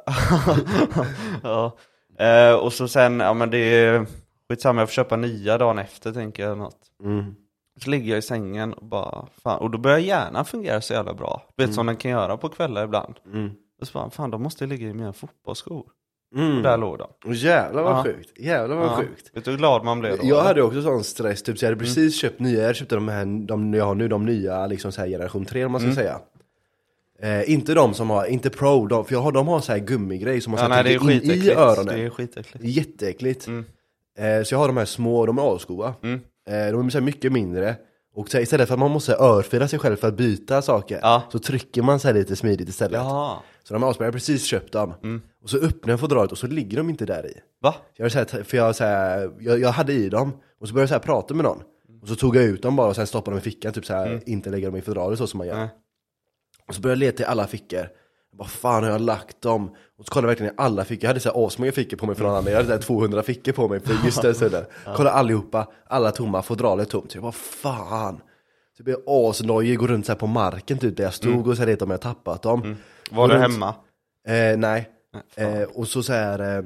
ja. Eh, och så sen, ja men det är skitsamma, jag får köpa nya dagen efter tänker jag något. Mm. Så ligger jag i sängen och bara, fan, och då börjar hjärnan fungera så jävla bra. Du vet som den kan göra på kvällar ibland. Mm. Och så bara, fan de måste ligga i mina fotbollsskor. Mm. Och där låg de. Och jävlar vad Ja. sjukt, jävlar vad Ja. sjukt. Vet du hur glad man blev då? Jag eller? hade också sån stress, typ så jag hade precis köpt nya, jag köpte de här, de jag har nu, de nya liksom så här generation 3 om man ska säga. Eh, inte de som har, inte pro, de, för jag har, de har så här gummigrej som man ja, trycka in i öronen. Det är skitäckligt. Jätteäckligt. Mm. Eh, så jag har de här små, de är asgoa. Mm. Eh, de är så mycket mindre. Och så här, istället för att man måste örfila sig själv för att byta saker, Ja. så trycker man sig lite smidigt istället. Ja. Så de är asbra, jag har precis köpt dem. Och så öppnar jag fodralet och så ligger de inte där i. Va? Jag, var så här, för jag, så här, jag, jag hade i dem, och så började jag så prata med någon. Och så tog jag ut dem bara och sen stoppade dem i fickan, typ så här, inte lägga dem i fodralet så som man gör. Nej. Och så började jag leta i alla fickor. Vad fan har jag lagt dem? Och så kollade jag verkligen i alla fickor, jag hade så asmånga fickor på mig från andra, jag hade så här 200 fickor på mig för just den stunden. Kolla allihopa, alla tomma, fodralet tomt. Så jag bara fan. Så jag blev asnojig, går runt så här på marken typ där jag stod och så letade om jag tappat dem. Var du hemma? Eh, nej. Eh, och så så här. Eh,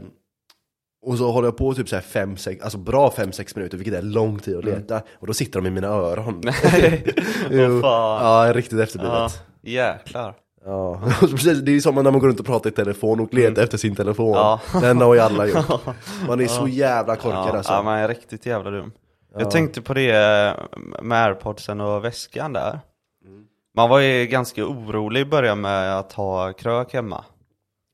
och så håller jag på typ så här fem, sex, alltså bra fem, sex minuter, vilket är lång tid att leta. Och då sitter de i mina öron. Nej, vad fan. Ja, riktigt efterblivet. Ja, jäklar. Ja, precis. Det är ju som när man går runt och pratar i telefon och letar efter sin telefon. Ja. Den har ju alla gjort. Man är så jävla korkad Ja, alltså. ja man är riktigt jävla dum. Jag tänkte på det eh, med airpodsen och väskan där. Man var ju ganska orolig i början med att ha krök hemma.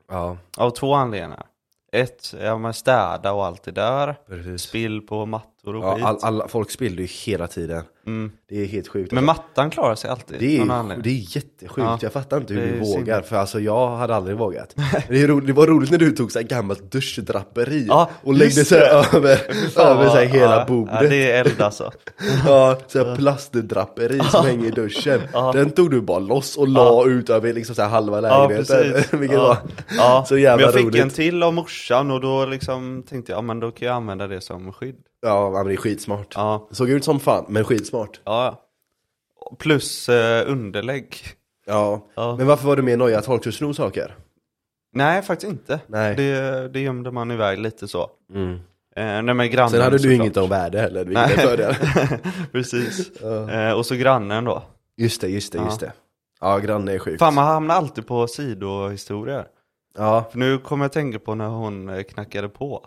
Ja, Av två anledningar. Ett, ja men städa och allt det där. precis. Spill på mattor och Ja, skit. all, alla, folk spiller ju hela tiden. Mm. Det är helt sjukt. Men mattan klarar sig alltid. det, är, det är jättesjukt, Ja. jag fattar inte hur du vågar. synd. För alltså jag hade aldrig vågat. Det, ro, det var roligt när du tog så här gammalt duschdraperi Ja, och läggde just så här det. över, över så här hela ja, bordet. Ja, det är eld alltså. Ja, så här plastdraperi som hänger i duschen. Den tog du bara loss och la ut över liksom så här halva Ja, lägenheten. precis. Vilket ja. var ja. så jävla Men jag fick roligt. en till av morsan och då liksom tänkte jag, ja men då kan jag använda det som skydd. Ja, men det är skitsmart. Ja, Såg ut som fan, men skitsmart. Ja. Plus eh, underlägg. Ja. Ja. Men varför var du mer nojig att folk skulle sno saker? Nej, faktiskt inte. Nej. Det, det gömde man iväg lite så. Mm. Eh, nej men grannen Sen hade du inget om värde heller, vilket är Nej. fördel. Precis. Ja. Eh, och så grannen då. Just det, just det, just det. Ja, granne är sjukt. Fan man hamnar alltid på sidohistorier. Ja, För nu kommer jag tänka på när hon eh, knackade på.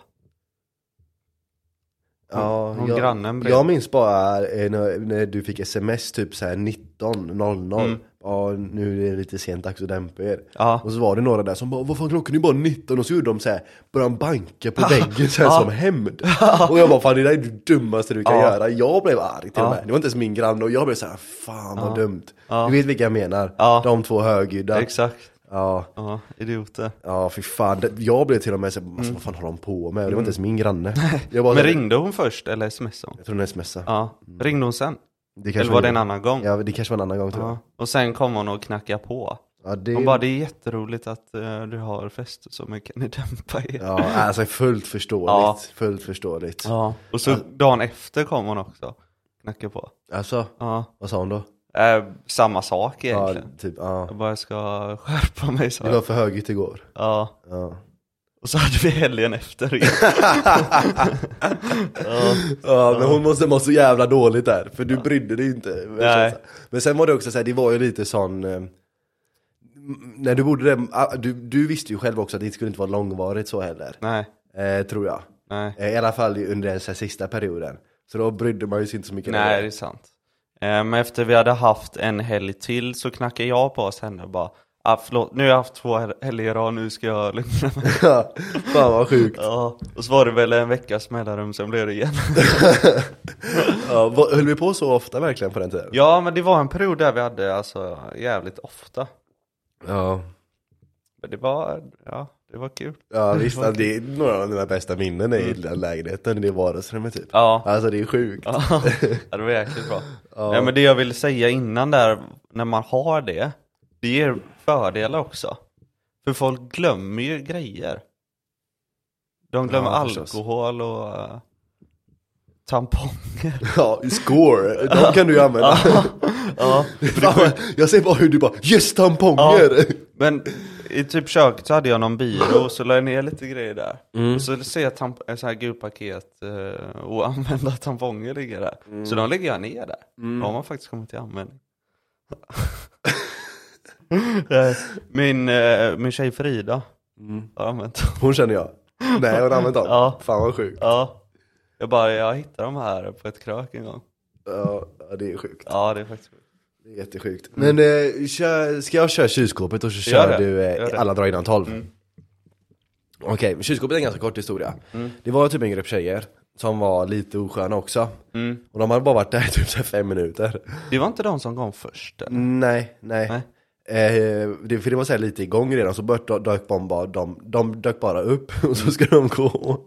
Ja. Jag, grannen bredvid. jag minns bara eh, när, när du fick sms typ såhär 19.00. Mm. Ja, nu är det lite sent dags att dämpa er. Ja. Och så var det några där som bara, vad fan klockan är bara 19 och så gjorde de såhär, började banka på väggen såhär som hämnd. Och jag bara, fan det där är det dummaste du kan Ja. göra. Jag blev arg till och med. Det var inte ens min granne och jag blev såhär, fan vad dumt. Du vet vilka jag menar? Ja. De två högljudda. Exakt. Ja. Ja, idioter. Ja, fy fan. Det- Jag blev till och med såhär, alltså, vad fan håller de på med? Det var inte ens min granne. Jag bara, Mm. Men ringde hon först eller smsade hon? Jag tror hon smsade. Ja. Ringde hon sen? Det kanske Eller var det en annan gång? Ja, det kanske var en annan gång tror jag. Ja. Och sen kom hon och knackade på. Ja, det... Hon bara, det är jätteroligt att eh, du har fester så men kan ni dämpa er? Ja, alltså fullt förståeligt. Fullt förståeligt. Ja. Och så dagen efter kom hon också. Knackade på. Alltså, Ja. vad sa hon då? Eh, samma sak Ja, egentligen. typ, ja. Jag bara, ska skärpa mig så. Det var för högljutt igår. Ja. Ja. Och så hade vi helgen efter ja. Ja, men hon måste må så jävla dåligt där, för du brydde dig inte. Nej. Men sen var det också så här, det var ju lite sån eh, när du bodde där, ah, du, du visste ju själv också att det skulle inte vara långvarigt så heller. Nej, Eh, tror jag. nej. Eh, I alla fall under den sista perioden. Så då brydde man ju sig inte så mycket. Nej, det är sant. Men efter vi hade haft en helg till så knackade jag på oss henne och bara ah, förlåt, nu har jag haft två hel- helger rad, nu ska jag lugna mig. Ja, Fan vad sjukt. Ja, och så var det väl en veckas mellanrum, sen blev det igen. Ja, höll vi på så ofta verkligen på den tiden? Ja, men det var en period där vi hade alltså jävligt ofta. Ja, Men det var, ja, det var kul. ja visst. alltså, Det är några av mina bästa minnen i den lägenheten, det vardagsrummet typ. Ja, Alltså det är sjukt. ja det var jäkligt bra. Ja. Ja. men det jag ville säga innan där, när man har det, det ger fördelar också. För folk glömmer ju grejer. De glömmer Ja, alkohol och uh, tamponger. Ja, score, de kan du ju använda. ja, Fan, jag ser bara hur du bara, yes tamponger! men i typ köket så hade jag någon byrå och så la jag ner lite grejer där. Mm. Och så ser jag tamp- sån här gult paket uh, och använda tamponger ligger där. Mm. Så de lägger jag ner där. Då har man faktiskt kommit till användning. Eh, min, eh, min tjej Frida har använt dem. Hon känner jag. Nej, hon har använt dem. Ja. Fan vad sjukt. Ja. Jag bara, jag hittade dem här på ett krök en gång. Ja, ja, det är sjukt. Ja, det är faktiskt sjukt. Det är jättesjukt. Men eh, kör, ska jag köra kylskåpet och så Gör kör det. du eh, Gör det. alla drar innan 12? Mm. Okej, men kylskåpet är en ganska kort historia. Mm. Det var typ en grupp tjejer som var lite osköna också. Mm. Och de hade bara varit där i typ så här fem minuter. Det var inte de som kom först eller? Nej, nej. Nej. Eh, det, för det var så här lite igång redan, så bört, dök de bara, de, de dök bara upp och så ska de gå och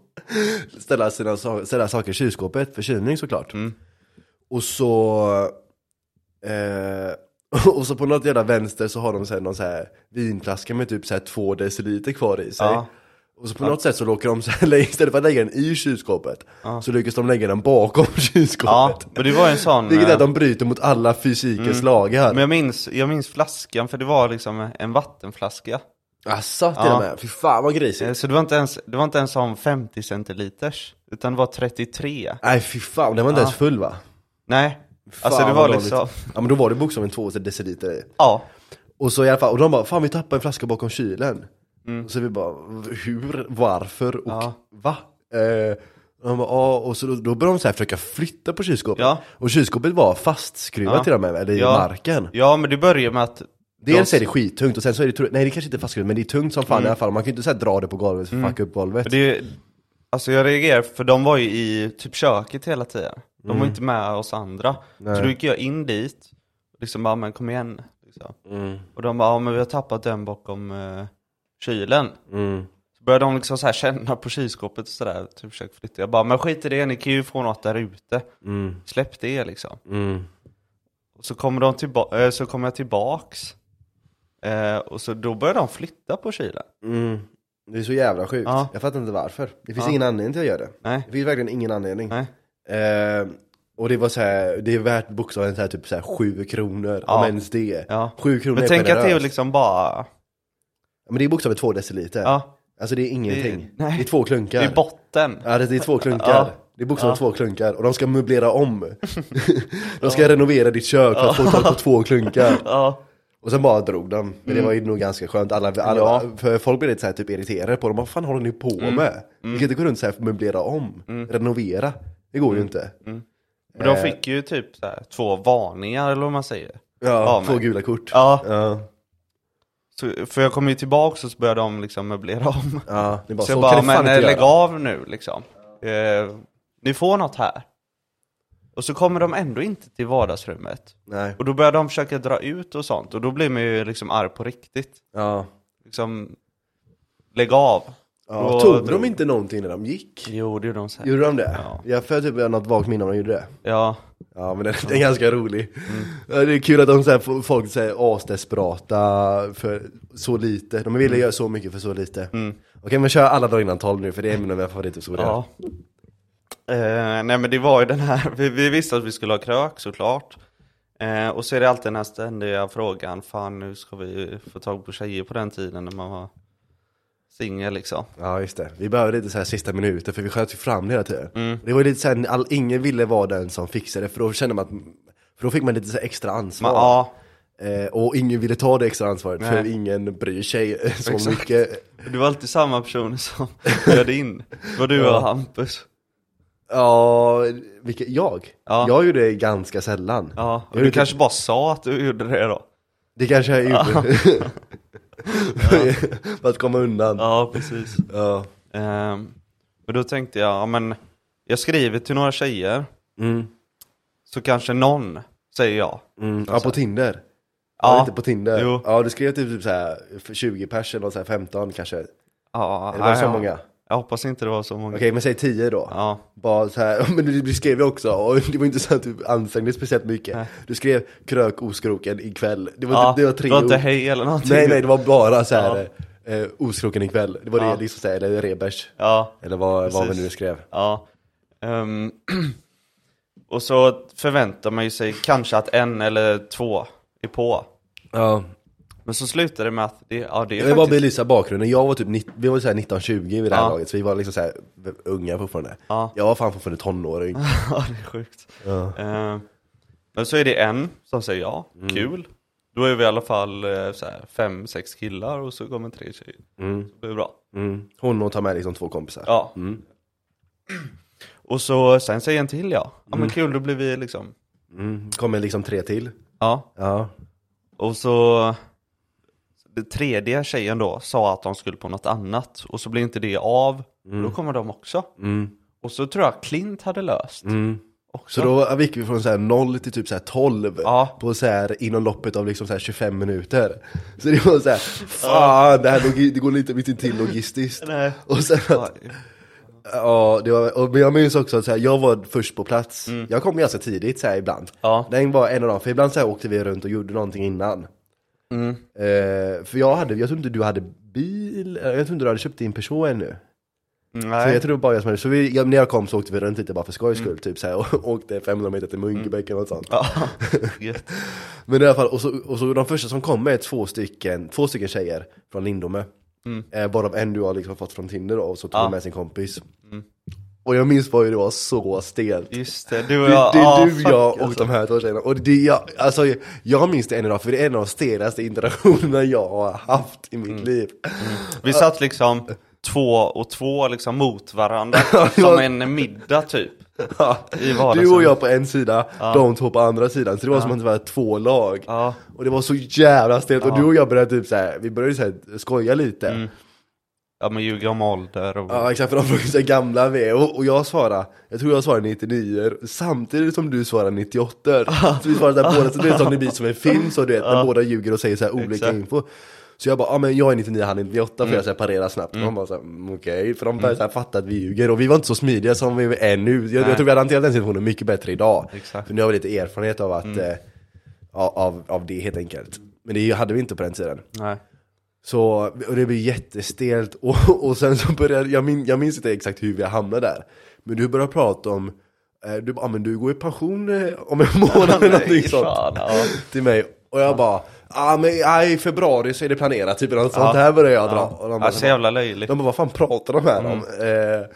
ställa sina sa- ställa saker i kylskåpet, för kylning såklart. Mm. Och så eh, och så på något jävla vänster så har de så här, någon så här vinflaska med typ så här två deciliter kvar i sig. Ja. Och så på något sätt så råkar de så här, istället för att lägga den i kylskåpet Ja. Så lyckas de lägga den bakom Ja, kylskåpet men det var en sån... Vilket är eh, att de bryter mot alla fysikens lagar Men jag minns, jag minns flaskan, för det var liksom en vattenflaska. Asså till Ja. och med, fy fan vad grisigt Eh, Så det var inte ens, det var inte ens som 50 centiliters, utan det var 33. Nej fy fan, den var inte Ja. ens full va? Nej, alltså det var liksom, Ja men då var det bokstavligen två deciliter i ja. Och så i alla fall, och de bara, fan vi tappade en flaska bakom kylen. Och så vi bara, hur, varför och Ja. va? Eh, och de bara, ja, och så då, då började de så här försöka flytta på kylskåpet. Ja. Och kylskåpet var fastskruvat Ja. till och med, eller Ja. i marken. Ja men det börjar med att Dels de- är det skittungt och sen så är det, nej det kanske inte är fastskruvat men det är tungt som fan i alla fall. Man kan ju inte så dra det på golvet för att fucka upp golvet. Mm. Det, alltså jag reagerar för de var ju i typ köket hela tiden. De var inte med oss andra. Nej. Så då gick jag in dit, liksom bara men kom igen. Liksom. Mm. Och de bara, ja men vi har tappat den bakom eh, kylen. Mm. Så började de liksom så här känna på kylskåpet och sådär, typ försöka flytta. Jag bara, men skit i det, ni kan ju få något där ute. Mm. Släpp det liksom. Mm. Och så kommer de tillba- eh, så kommer jag tillbaks. Eh, och så då börjar de flytta på kylen. Mm. Det är så jävla sjukt. Ja. Jag fattar inte varför. Det finns Ja. ingen anledning till att göra det. Nej, Det finns verkligen ingen anledning. nej. Eh, och det var så här, det är värt bokstavligen så här, typ så här 7 kronor, Ja. om ens det. Ja. 7 kronor Men är tänk att det är generöst. liksom bara, Ja, Men det är bokstavligen 2 deciliter. ja, Alltså det är ingenting. Det, nej. är två klunkar. det är botten. Ja det är två klunkar. Ja. Det är bokstavligen Ja. två klunkar och de ska möblera om. de ska renovera ditt kök för att få tag på två klunkar. Ja, Och sen bara drog de. Men det var ju nog ganska skönt. Alla, alla, Ja. För folk blev lite så här typ irriterade på dem. Vad fan håller ni på med? Ni kan inte gå runt så här och möblera om. Renovera. Det går ju inte. men de fick ju typ så här, två varningar eller vad man säger. Ja, två gula kort. Ja, Ja. så, för jag kom ju tillbaks och så började de liksom möblera om. Ja, det är bara Så så, jag kan bara, fan men lägg göra. av nu liksom. Eh, ni får något här. Och så kommer de ändå inte till vardagsrummet. Nej. Och då börjar de försöka dra ut och sånt. Och då blir man ju liksom arg på riktigt. Ja. Liksom, lägg av. ja. Då Tog de inte någonting när de gick? Jo, det gjorde de säkert. Gjorde de det? Ja. Jag får typ något vagt minne om de gjorde det. Ja, Ja men den, den är ganska rolig. Mm. Det är kul att de så här, folk säger asdesperata för så lite. De vill göra så mycket för så lite. Mm. Okej men kör alla dagar innan 12 nu för det är en av mina favorithistorier. ja. Eh, nej men det var ju den här, vi, vi visste att vi skulle ha krök såklart. Eh, och så är det alltid den här ständiga frågan, fan nu ska vi få tag på tjejer på den tiden när man var singel liksom. Ja just det, vi behövde lite så här sista minuter för vi sköt ju fram det hela tiden. Mm. Det var lite såhär, all, ingen ville vara den som fixade det för då kände man att, för då fick man lite så extra ansvar. Men, ja, Eh, och ingen ville ta det extra ansvaret för Nej. ingen bryr sig så Exakt. mycket. det var alltid samma personer som bjöd in. Det var du Ja. och Hampus. Ja, vilka, jag? Ja. Jag gjorde det ganska sällan. Ja, och du vet kanske bara sa att du gjorde det då? Det kanske jag gjorde. För att komma undan. Ja, precis. Ja. Ehm, och då tänkte jag, ja men, jag skriver till några tjejer, Mm. så kanske någon säger ja. Mm. Ja, på Tinder. Ja. Ja. Inte på Tinder. Jo. Ja, du skrev typ, typ så här för 20 pers eller så här 15 kanske. Ja, Eller var det så ja, många? Jag hoppas inte det var så många. Okej, men säg 10 då. Ja, Bara så här, men du, skrev ju också, och det var inte så att du ansträngde dig speciellt mycket. Nej. Du skrev krök oskroken ikväll. Det var, ja typ, det var tre det var inte hej eller någonting. Nej nej, det var bara så här eh, oskroken ikväll. Det var Ja. det liksom så här, eller rebers. Ja, Eller vad, vad vi Precis. nu skrev. ja. Ehm, och så förväntar man ju sig kanske att en eller två är på. Ja. Men så slutar det med att det, ja, det är Jag vill bara faktiskt... belysa bakgrunden, jag var typ, vi var så här 19-20 vid det här Ja. laget, så vi var liksom så här unga fortfarande. Ja. Jag var fan fortfarande tonåring. ja, det är sjukt. Ja. Ehm, men så är det en som säger ja, Mm. kul. Då är vi i alla fall eh, så här, fem, sex killar och så kommer tre tjejer. Mm. Det är bra. Mm. Hon och tar med liksom två kompisar. Ja. Mm. Och så sen säger en till ja. Ja men kul, då blir vi liksom, Mm. Kommer liksom tre till. ja. Ja. Och så den tredje tjejen då sa att de skulle på något annat och så blir inte det av. Då kommer de också. Mm. Och så tror jag Klint hade löst Mm. också. Så då gick vi från så här 0 till typ så här 12 Ja. på så här inom loppet av liksom så här 25 minuter. Så det var så här, fan det här det går lite mitt till logistiskt. Nej. Och sen Ja, att, ja, det var, och, men jag minns också att så här, jag var först på plats. Jag kom ganska tidigt så här ibland. Ja. Den var en av dem, för ibland så här åkte vi runt och gjorde någonting innan. Mm. Eh, för jag hade, jag tror inte du hade bil, eh, jag tror inte du hade köpt din Peugeot ännu. Så Nej. jag tror bara jag som hade, så vi, jag, när jag kom så åkte vi runt lite bara för skojs skull, typ så här, och åkte 500 meter till Munkebäcken och sånt. Ja. Gött. Men i alla fall, och så, och så de första som kom är två stycken, två stycken tjejer från Lindome. Mm. Eh, bara en du har liksom fått från Tinder då, och så tog Ja. med sin kompis. Och jag minns bara hur det var så stelt. Just det, du och Det, jag. det är ah, du, jag och alltså. de här två tjejerna. Och det, jag, alltså, jag minns det än idag, för det är en av de stelaste interaktionerna jag har haft i mitt Mm. liv. Vi satt liksom två och två liksom mot varandra. Ja. som en middag typ. Ja. Du och jag på en sida, de två på andra sidan. Så det var som att det var två lag. Ja. Och det var så jävla stelt. Och Ja. du och jag började typ såhär, vi började såhär skoja lite. Mm. Ja men ljuga om ålder och... Ja exakt, för de frågade hur gamla vi är. Och, och jag svarade, jag tror jag svarade 99 samtidigt som du svarade 98 Så vi svarade där båda, så det är som det blir som en film så du vet, när båda ljuger och säger så här olika Exakt. info. Så jag bara, ja men jag är 99, han är 98 för Mm. jag så här parerar snabbt. Och de bara så här, "Mm, okej, för de började här fatta att vi ljuger. Och vi var inte så smidiga som vi är nu. Jag, jag tror vi hade hanterat den situationen mycket bättre idag. Exakt. Mm. För nu har vi lite erfarenhet av att, eh, av, av det helt enkelt. Men det hade vi inte på den tiden. Nej. Så, och det blev jättestelt och, och sen så började, jag, min, jag minns inte exakt hur vi hamnade där Men du började prata om, eh, du bara, ah, men du går i pension eh, om en månad eller någonting sånt ja. Till mig, och jag bara, ah, men ja, i februari så är det planerat, typ något sånt här började jag dra och de bara, Ja, så jävla löjligt. de bara, vad fan pratar de här om? Mm. Eh,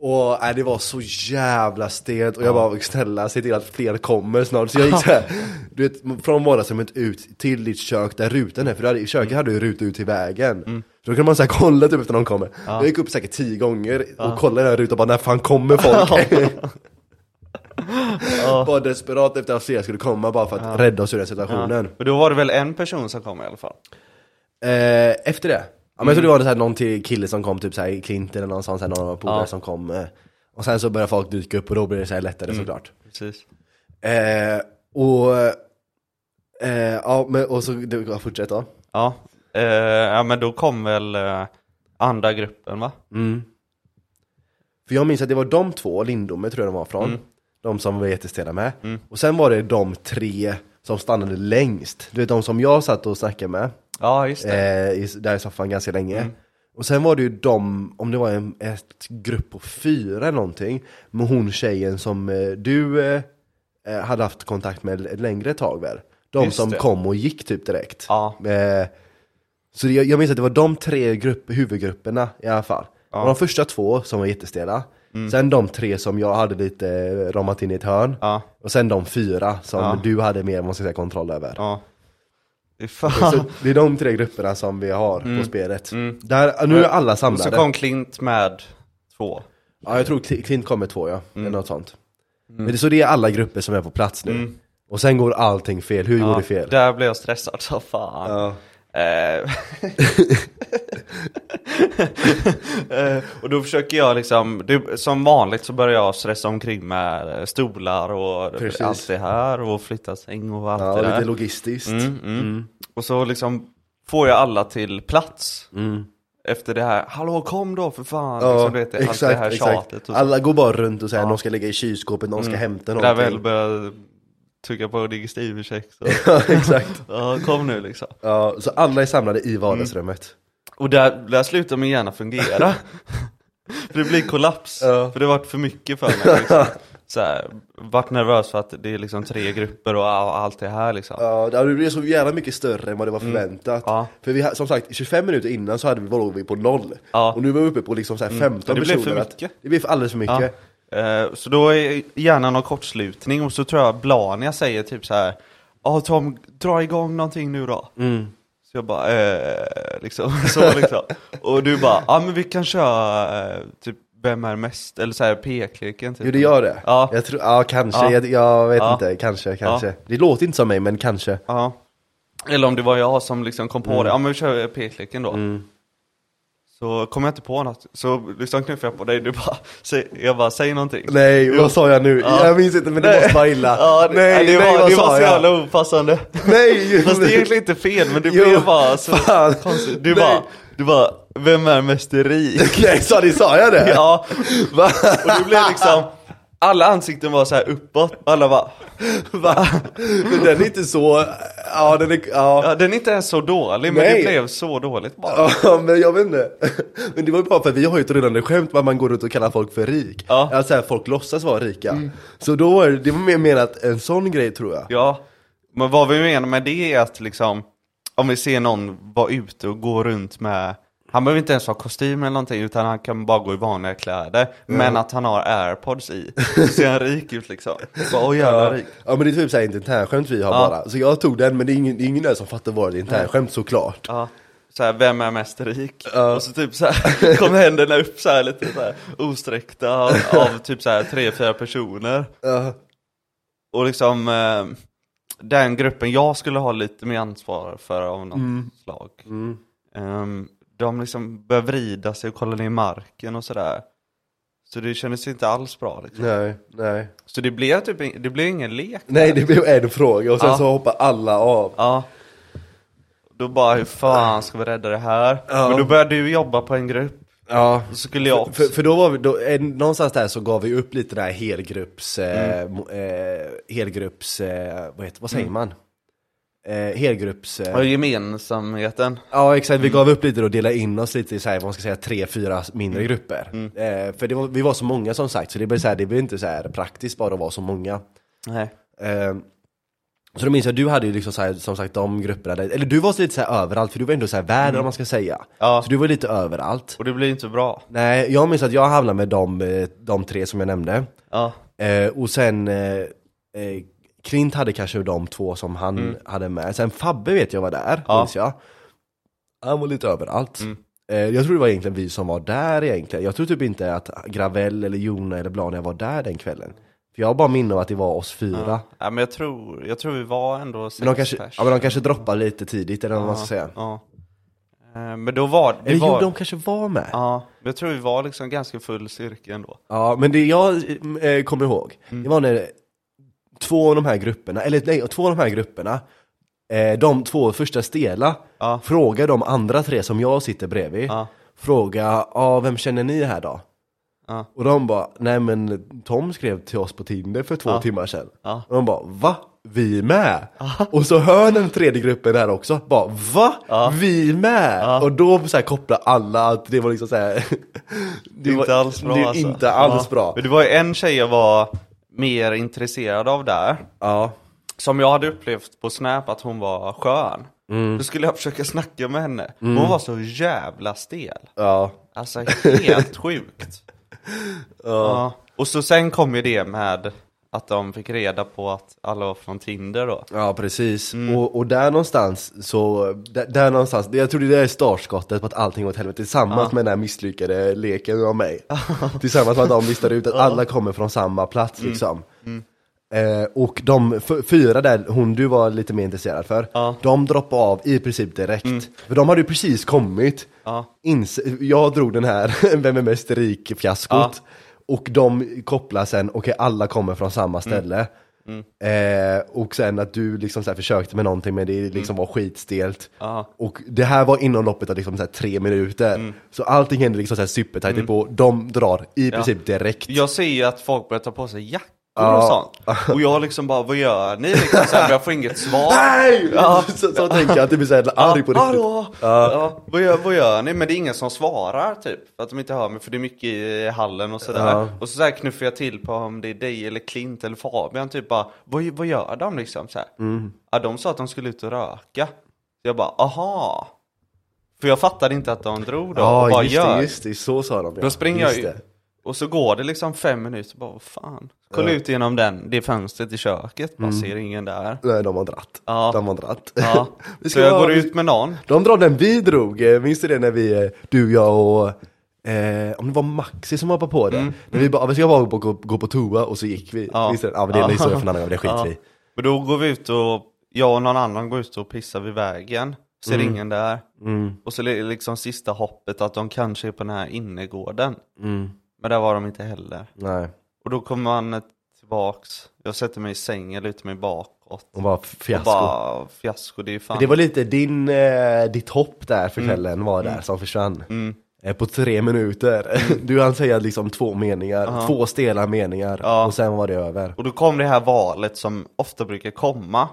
Och nej, det var så jävla stelt och jag bara, snälla se till att fler kommer snart. Så jag gick så här, du vet, från vardagsrummet ut till ditt kök där rutan är, för hade, i köket hade du ruta ut till vägen. Mm. Så då kan man så här kolla typ efter någon kommer. Jag gick upp säkert tio gånger och kollade den här rutan och bara, när fan kommer folk? Bara desperat efter att fler skulle komma bara för att rädda oss ur den situationen. Men då var det väl en person som kom i alla fall? Eh, efter det? Men jag tror Mm. det var så här, någon till kille som kom, typ såhär Clint eller någon sån, så här, någon polare Ja. som kom eh, Och sen så började folk dyka upp och då blev det så här lättare Mm. såklart Precis. eh, Och eh, Ja men och så, du, ja, fortsätt då Ja. Eh, ja men då kom väl eh, andra gruppen va? mm. För jag minns att det var de två, Lindome tror jag de var från. De som var jättestela med Och sen var det de tre som stannade längst Du vet de som jag satt och snackade med Ja just det. eh, i, där i soffan ganska länge. Mm. Och sen var det ju de, om det var en ett grupp på fyra eller någonting, med hon tjejen som eh, du eh, eh, hade haft kontakt med ett längre tag väl? De Just som det. kom och gick typ direkt. Ja. Eh, så jag, jag minns att det var de tre grupp, huvudgrupperna i alla fall. Och de första två som var jättestela. Mm. Sen de tre som jag hade lite ramat in i ett hörn. Ja. Och sen de fyra som Ja. du hade mer, måste jag säga, kontroll över. Ja. Det är fan. Så det är de tre grupperna som vi har på spelet. Där, nu är alla samlade. så kom Klint med två. Ja, jag tror Cl- Clint kommer två ja, Mm. eller något sånt. Men det, så det är alla grupper som är på plats nu. Och sen går allting fel, hur går det fel? Där blev jag stressad så fan. Ja. Eh, eh, och då försöker jag liksom, det, som vanligt så börjar jag stressa omkring med stolar och Precis. allt det här och flytta säng och allt Ja, det där. lite logistiskt. Mm, mm. Och så liksom får jag alla till plats. Efter det här, hallå kom då för fan. Ja, liksom, vet, allt det här tjatet. Och så. Alla går bara runt och säger någon ska lägga i kylskåpet, någon ska hämta Där någonting. väl börjar trycka på digestivercheck. Så. Ja, exakt. ja, kom nu liksom. Ja, så alla är samlade i vardagsrummet. Och där, där slutar min hjärna fungera. för det blir kollaps. Ja. För det har varit för mycket för mig. Liksom. Så här, varit nervös för att det är liksom tre grupper och all- allt det här liksom. Ja, det blev så jävla mycket större än vad det var förväntat. Mm. Ja. För vi, som sagt, 25 minuter innan så hade vi, låg vi på noll. Ja. Och nu var vi uppe på liksom så här 15 Ja, det blev personer. för att- mycket. Det blev alldeles för mycket. Ja. Eh, så då är hjärnan någon kortslutning och så tror jag Blania säger typ så här. Ja Tom, dra igång någonting nu då. Mm. Så jag bara, eh, liksom, så liksom. Och du bara, ja men vi kan köra eh, typ vem är mest, eller så här pekleken typ. Jo det gör det. Ja. Jag tror, ja kanske, Ja. Jag, jag vet Ja. inte, kanske, kanske. Det låter inte som mig men kanske. Ja. Eller om det var jag som liksom kom på Mm. det, ja men vi kör pekleken då. Så kom jag inte på något, så liksom knuffade jag på dig, du bara, säg, jag bara, säg någonting. Nej, vad sa jag nu? Ja. Jag minns inte men det Nej. måste vara illa. Ja, det, nej, det nej, var, vad det var så jävla opassande. Nej! Fast det är egentligen inte fel, men det Jo, blev bara så fan. konstigt. Du Nej. bara, du bara, vem är mest rik? Nej, sa, ni, sa jag det? ja, Va? och det blev liksom, alla ansikten var så här uppåt, alla bara, Va? Men den är inte så, ja den är, ja. ja den är inte ens så dålig, men Nej. det blev så dåligt bara. Ja, men jag vet inte. Men det var ju bara för vi har ju ett rullande skämt att man går runt och kallar folk för rik. Ja. Mm. Alltså här, folk låtsas vara rika. Så då var det, det var mer menat en sån grej tror jag. Ja, men vad vi menar med det är att liksom, om vi ser någon vara ute och gå runt med Han behöver inte ens ha kostym eller någonting utan han kan bara gå i vanliga kläder. Men att han har airpods i. Så ser han rik ut liksom. Bara, åh jävla rik. Ja men det är typ såhär internskämt vi har Ja. bara. Så jag tog den men det är ingen, det är ingen där som fattar vad det är internskämt såklart. Ja. Så här, vem är mest rik? Och så typ så här, kom händerna upp så här lite så här, osträckta av, av typ så här tre, fyra personer. Ja. Och liksom eh, den gruppen jag skulle ha lite mer ansvar för av något slag. Ehm, de liksom börjar vrida sig och kolla ner i marken och sådär. Så det kändes inte alls bra liksom. Nej, nej. Så det blev typ det blev ingen lek. Nej det blev en fråga och sen Ja. så hoppar alla av. Ja. Då bara, hur fan ska vi rädda det här? Ja. Men då började du jobba på en grupp. Ja. Så skulle jag också. För, för då var vi, då, eh, någonstans där så gav vi upp lite den här helgrupps, eh, mo- eh, helgrupps, eh, vad heter, vad säger man? Eh, helgrupps, eh, Ja, gemensamheten. Ja exakt, vi gav upp lite och delade in oss lite i så här, vad man ska säga, tre, fyra mindre Mm. grupper. Eh, för det var, vi var så många som sagt, så det blev, så här, det blev inte så här praktiskt bara att vara så många. Nej. Eh, så då minns jag, du hade ju liksom så här, som sagt de grupperna, där, eller du var så lite så här överallt, för du var ändå så här värd om man ska säga. Mm. Ja. Så du var lite överallt. Och det blir inte bra. Nej, jag minns att jag hamnade med de, eh, de tre som jag nämnde. Ja. Eh, och sen eh, eh, Klint hade kanske de två som han hade med. Sen Fabbe vet jag var där, Mm. Ja. minns jag. Han var lite överallt. Mm. Eh, jag tror det var egentligen vi som var där egentligen. Jag tror typ inte att Gravel eller Jona eller Blania var där den kvällen. För jag har bara minne av att det var oss fyra. ja, men jag tror, jag tror vi var ändå sex Men de kanske, pers. ja, men de kanske droppade lite tidigt eller vad man ska säga. Ja. Eh, Men då var det Eller var, jo, de kanske var med. Ja, men jag tror vi var liksom ganska full styrka ändå. Ja, men det jag eh, kommer ihåg, Mm. det var när två av de här grupperna, eller nej, två av de här grupperna, eh, de två första stela, Ja. frågar de andra tre som jag sitter bredvid, Ja. fråga, ja vem känner ni här då? Ja. Och de bara, nej men Tom skrev till oss på Tinder för två timmar sedan. Och de bara, va? Vi med? Och så hör den tredje gruppen där också, bara va? Vi med? Och då så här kopplar alla att det var liksom så här. Det är inte alls bra Det är alltså. inte alls bra. Men det var ju en tjej jag var mer intresserad av där. Ja. Som jag hade upplevt på Snap att hon var skön. Mm. Då skulle jag försöka snacka med henne. Hon var så jävla stel. Ja. Alltså helt sjukt. Ja. Och så sen kom ju det med att de fick reda på att alla var från Tinder då. Ja precis, Mm. och, och där någonstans så, där, där någonstans, jag tror det är startskottet på att allting går åt helvete tillsammans med den här misslyckade leken av mig. Tillsammans med att de listar ut att alla kommer från samma plats Mm. liksom. Eh, och de fyra där, hon du var lite mer intresserad för, Ja. de droppade av i princip direkt. För de hade ju precis kommit, Ja. Jag drog den här Vem är mest rik fiaskot Och de kopplar sen, okej alla kommer från samma ställe. Eh, Och sen att du liksom så försökte med någonting men det liksom var skitstelt. Ja. Och det här var inom loppet av liksom så tre minuter. Så allting hände liksom så här supertajt på, de drar i princip direkt. Jag ser ju att folk börjar ta på sig jackor Och sånt. Och jag liksom bara, vad gör ni? Liksom, så här, jag får inget svar. Nej! Ja. Så, så tänker jag att det blir såhär arg på riktigt Hallå! Ja. Vad, gör, vad gör ni? Men det är ingen som svarar typ. Att de inte hör mig, för det är mycket i hallen och sådär. Och så, så här knuffar jag till på om det är dig eller Klint eller Fabian, typ bara, vad, vad gör de liksom? Så här. Mm. Ja, de sa att de skulle ut och röka. Jag bara, aha! För jag fattade inte att de drog då, Ja bara just gör. det, just det, så sa de ja. Då springer jag Just ju. Och så går det liksom fem minuter, bara vad fan. Kolla ut genom den, det fönstret i köket, bara ser ingen där. Nej de har dratt, Ja. de har dratt Ja, Vi så ska jag vara- går ut med någon. De drar den vi drog, eh, minns du det när vi, eh, du, jag och Eh, om det var Maxi som hoppade på det, när vi bara, vi ska bara gå, gå, gå på toa och så gick vi. Mm. Ja. Det? ja men det är en Ja. historia för en annan gång, det skiter Ja. vi. Men då går vi ut och, jag och någon annan går ut och pissar vid vägen. Ser ingen där. Och så är det liksom sista hoppet att de kanske är på den här innergården. Men där var de inte heller. Nej, Och då kommer man tillbaks, jag sätter mig i sängen, lutar mig bakåt. och bara Och fiasko. bara, fiasko, det är fan. Det var lite din, eh, ditt hopp där Mm. för kvällen var där som försvann. Eh, på tre minuter. Du hann säga liksom två meningar, två stela meningar Mm. Ja. och sen var det över. Och då kom det här valet som ofta brukar komma.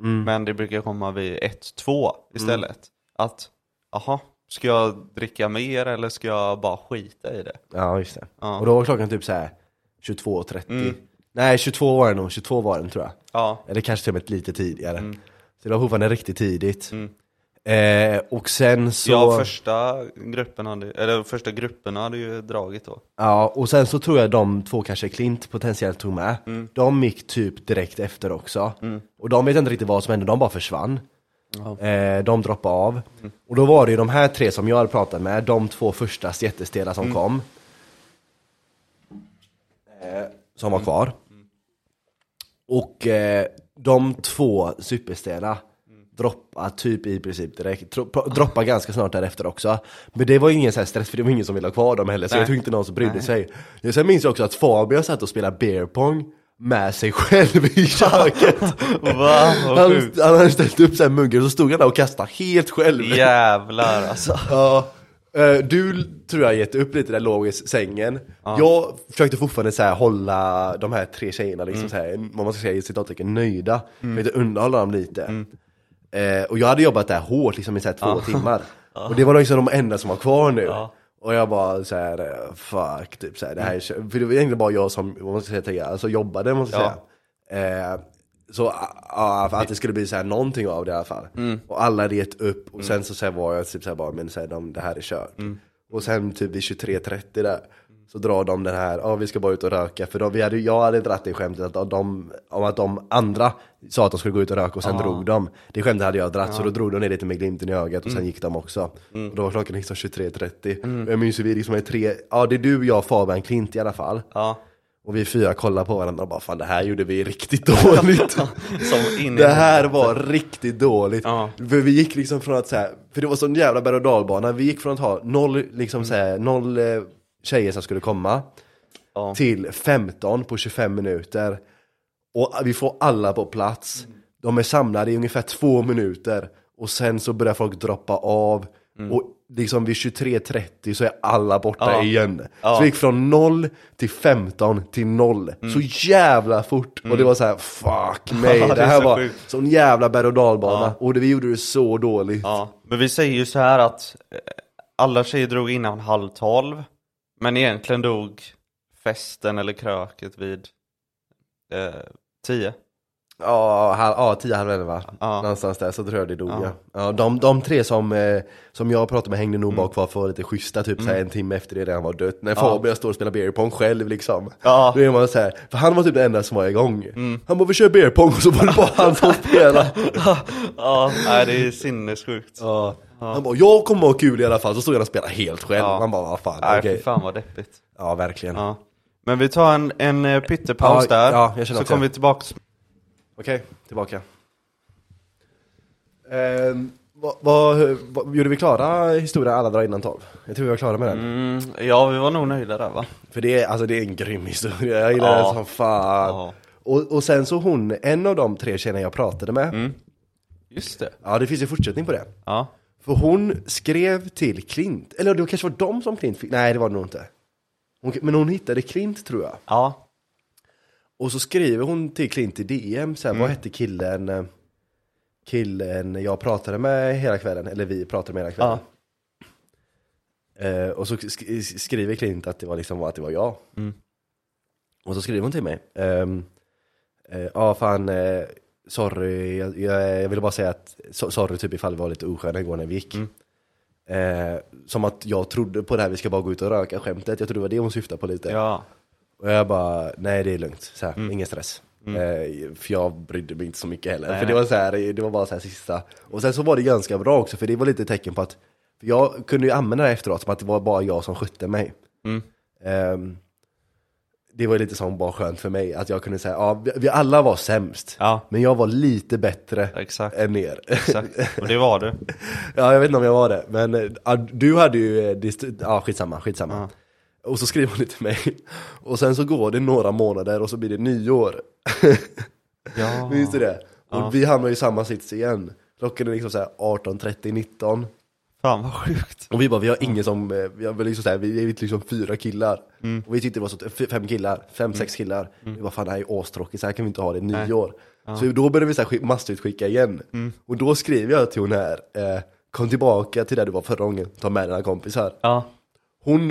Mm. Men det brukar komma vid 1-2 istället. Att, aha, ska jag dricka mer eller ska jag bara skita i det? Ja just det. Ja. Och då var klockan typ så här 22.30. Nej 22 var det nog, 22 var den tror jag. Ja, Eller kanske till och med lite tidigare. Så det var fortfarande riktigt tidigt. Eh, och sen så... Ja, första gruppen hade, eller första grupperna hade ju dragit då. Ja, och sen så tror jag de två kanske Klint potentiellt tog med. Mm. De gick typ direkt efter också. Och de vet inte riktigt vad som hände, de bara försvann. Eh, de droppade av. Och då var det ju de här tre som jag hade pratat med, de två första jättestela som kom. Eh, som var kvar. Och eh, de två superstela droppade typ i princip direkt, droppade ganska snart därefter också. Men det var ju ingen så stress för det var ingen som ville ha kvar dem heller, så Nej. jag tror inte någon som brydde sig. Jag sen minns jag också att Fabian satt och spelade beer pong med sig själv i köket. Va? Han, han hade ställt upp här muggar och så stod han där och kastade helt själv. Jävlar alltså. Ja. Eh, Du tror jag gett upp lite där låg i sängen. Jag försökte fortfarande så här hålla de här tre tjejerna liksom så här, vad man ska säga i citattecken, nöjda. Mm. Försökte underhålla dem lite. Eh, och jag hade jobbat där hårt liksom i så här två timmar. Och det var liksom de enda som var kvar nu. Ja. Och jag bara så här, fuck, typ så här, det här är, för det var egentligen bara jag som, vad man ska säga, alltså jobbade måste jag Ja. säga. Eh, så ja, för att det skulle bli så här någonting av det i alla fall. Och alla gett upp och sen så, så här var jag typ så här bara, men så här, de, det här är kört. Och sen typ vid 23.30 där, så drar de den här, ja vi ska bara ut och röka. För då, vi hade, jag hade dratt det skämtet att de, om att de andra sa att de skulle gå ut och röka och sen drog de. Det skämtet hade jag dratt, så då drog de ner lite med glimten i ögat och sen gick de också. Och då var klockan liksom 23.30. Och jag minns ju vi liksom är tre, ja det är du, jag, Fabian, Klint i alla fall. Ja. Och vi fyra kollar på varandra och bara fan det här gjorde vi riktigt dåligt. Det här var riktigt dåligt. Ja. För vi gick liksom från att här, för det var sån jävla berg och dalbana, vi gick från att ha noll, liksom så här, noll eh, tjejer som skulle komma Ja. till 15 på 25 minuter. Och vi får alla på plats. De är samlade i ungefär två minuter. Och sen så börjar folk droppa av. Och liksom vid 23.30 så är alla borta Ja. igen. Ja. Så vi gick från 0 till 15 till 0. Så jävla fort. Och det var så här: fuck mig. Det, det är här så var sjukt. sån jävla berg och dalbana. Ja. Och det, vi gjorde det så dåligt. Men vi säger ju så här att eh, alla tjejer drog innan halv tolv. Men egentligen dog festen eller kröket vid eh, tio. Ja, halv, ja 10, halv 11. Ja. Någonstans där så tror jag det dog ja. Ja. ja de, de tre som, eh, som jag pratade med hängde nog Mm. bara kvar för lite schyssta, typ såhär, en timme efter det redan var dött. När Fabian står och spelar beer pong själv liksom. Ja. Då är man såhär, för han var typ den enda som var igång. Han bara vi kör beer pong och så var det bara han som spelade. Ja, nej, det är sinnessjukt. Ja. Han bara jag kommer ha kul i alla fall, så stod han och spelade helt själv. Ja. Man bara vad fan, Nej, okej. fy fan vad deppigt. Ja verkligen. Ja. Men vi tar en, en eh, pyttepaus Ja, där, ja, jag känner så kommer vi tillbaks. Okej, tillbaka. Ehm, vad, vad, vad, gjorde vi klara historien alla drar innan 12? Jag tror vi var klara med den. Mm, ja, vi var nog nöjda där va? För det är, alltså det är en grym historia, jag gillar Ja. den som fan. Ja. Och, och sen så hon, en av de tre tjejerna jag pratade med, Mm. Just det. ja det finns ju fortsättning på det. Ja. För hon skrev till Klint, eller det kanske var de som Klint fick, nej det var det nog inte. Hon, men hon hittade Klint tror jag. Ja. Och så skriver hon till Klint i DM, så här, Mm. vad hette killen, eh, killen jag pratade med hela kvällen, eller vi pratade med hela kvällen. Eh, och så sk- skriver Klint att det var liksom att det var jag. Mm. Och så skriver hon till mig. ehm, eh, Ja fan, eh, sorry, jag, jag, jag ville bara säga att so, sorry typ ifall vi var lite osköna igår när vi gick. Mm. Eh, som att jag trodde på det här vi ska bara gå ut och röka skämtet, jag trodde det var det hon syftade på lite. Ja. Och jag bara, nej det är lugnt, så här, ingen stress. Eh, för jag brydde mig inte så mycket heller. Nej, för det var, så här, det var bara så här sista. Och sen så var det ganska bra också, för det var lite tecken på att jag kunde ju använda det efteråt som att det var bara jag som skötte mig. Mm. Ehm, det var lite som bara skönt för mig, att jag kunde säga, ja vi, alla var sämst. Ja. Men jag var lite bättre Exakt. än er. Exakt. Och det var du. ja, jag vet inte om jag var det, men ja, du hade ju, eh, ja skitsamma, skitsamma. Ja. Och så skriver hon det till mig. Och sen så går det några månader och så blir det nyår. Ja. Minns du det? Och Ja. vi hamnar i samma sits igen. Klockan är liksom såhär 18, 30, 19. Fan vad sjukt. Och vi bara, vi har ingen som, eh, vi har liksom såhär, vi är liksom fyra killar. Och vi tyckte det var så, f- fem killar, fem, sex killar. Vi bara, fan det här är astråkigt, så här kan vi inte ha det, Nej. nyår. Så då började vi så här massutskicka igen. Och då skrev jag till hon här, eh, kom tillbaka till där du var förra gången, ta med dina kompisar. Ja. Hon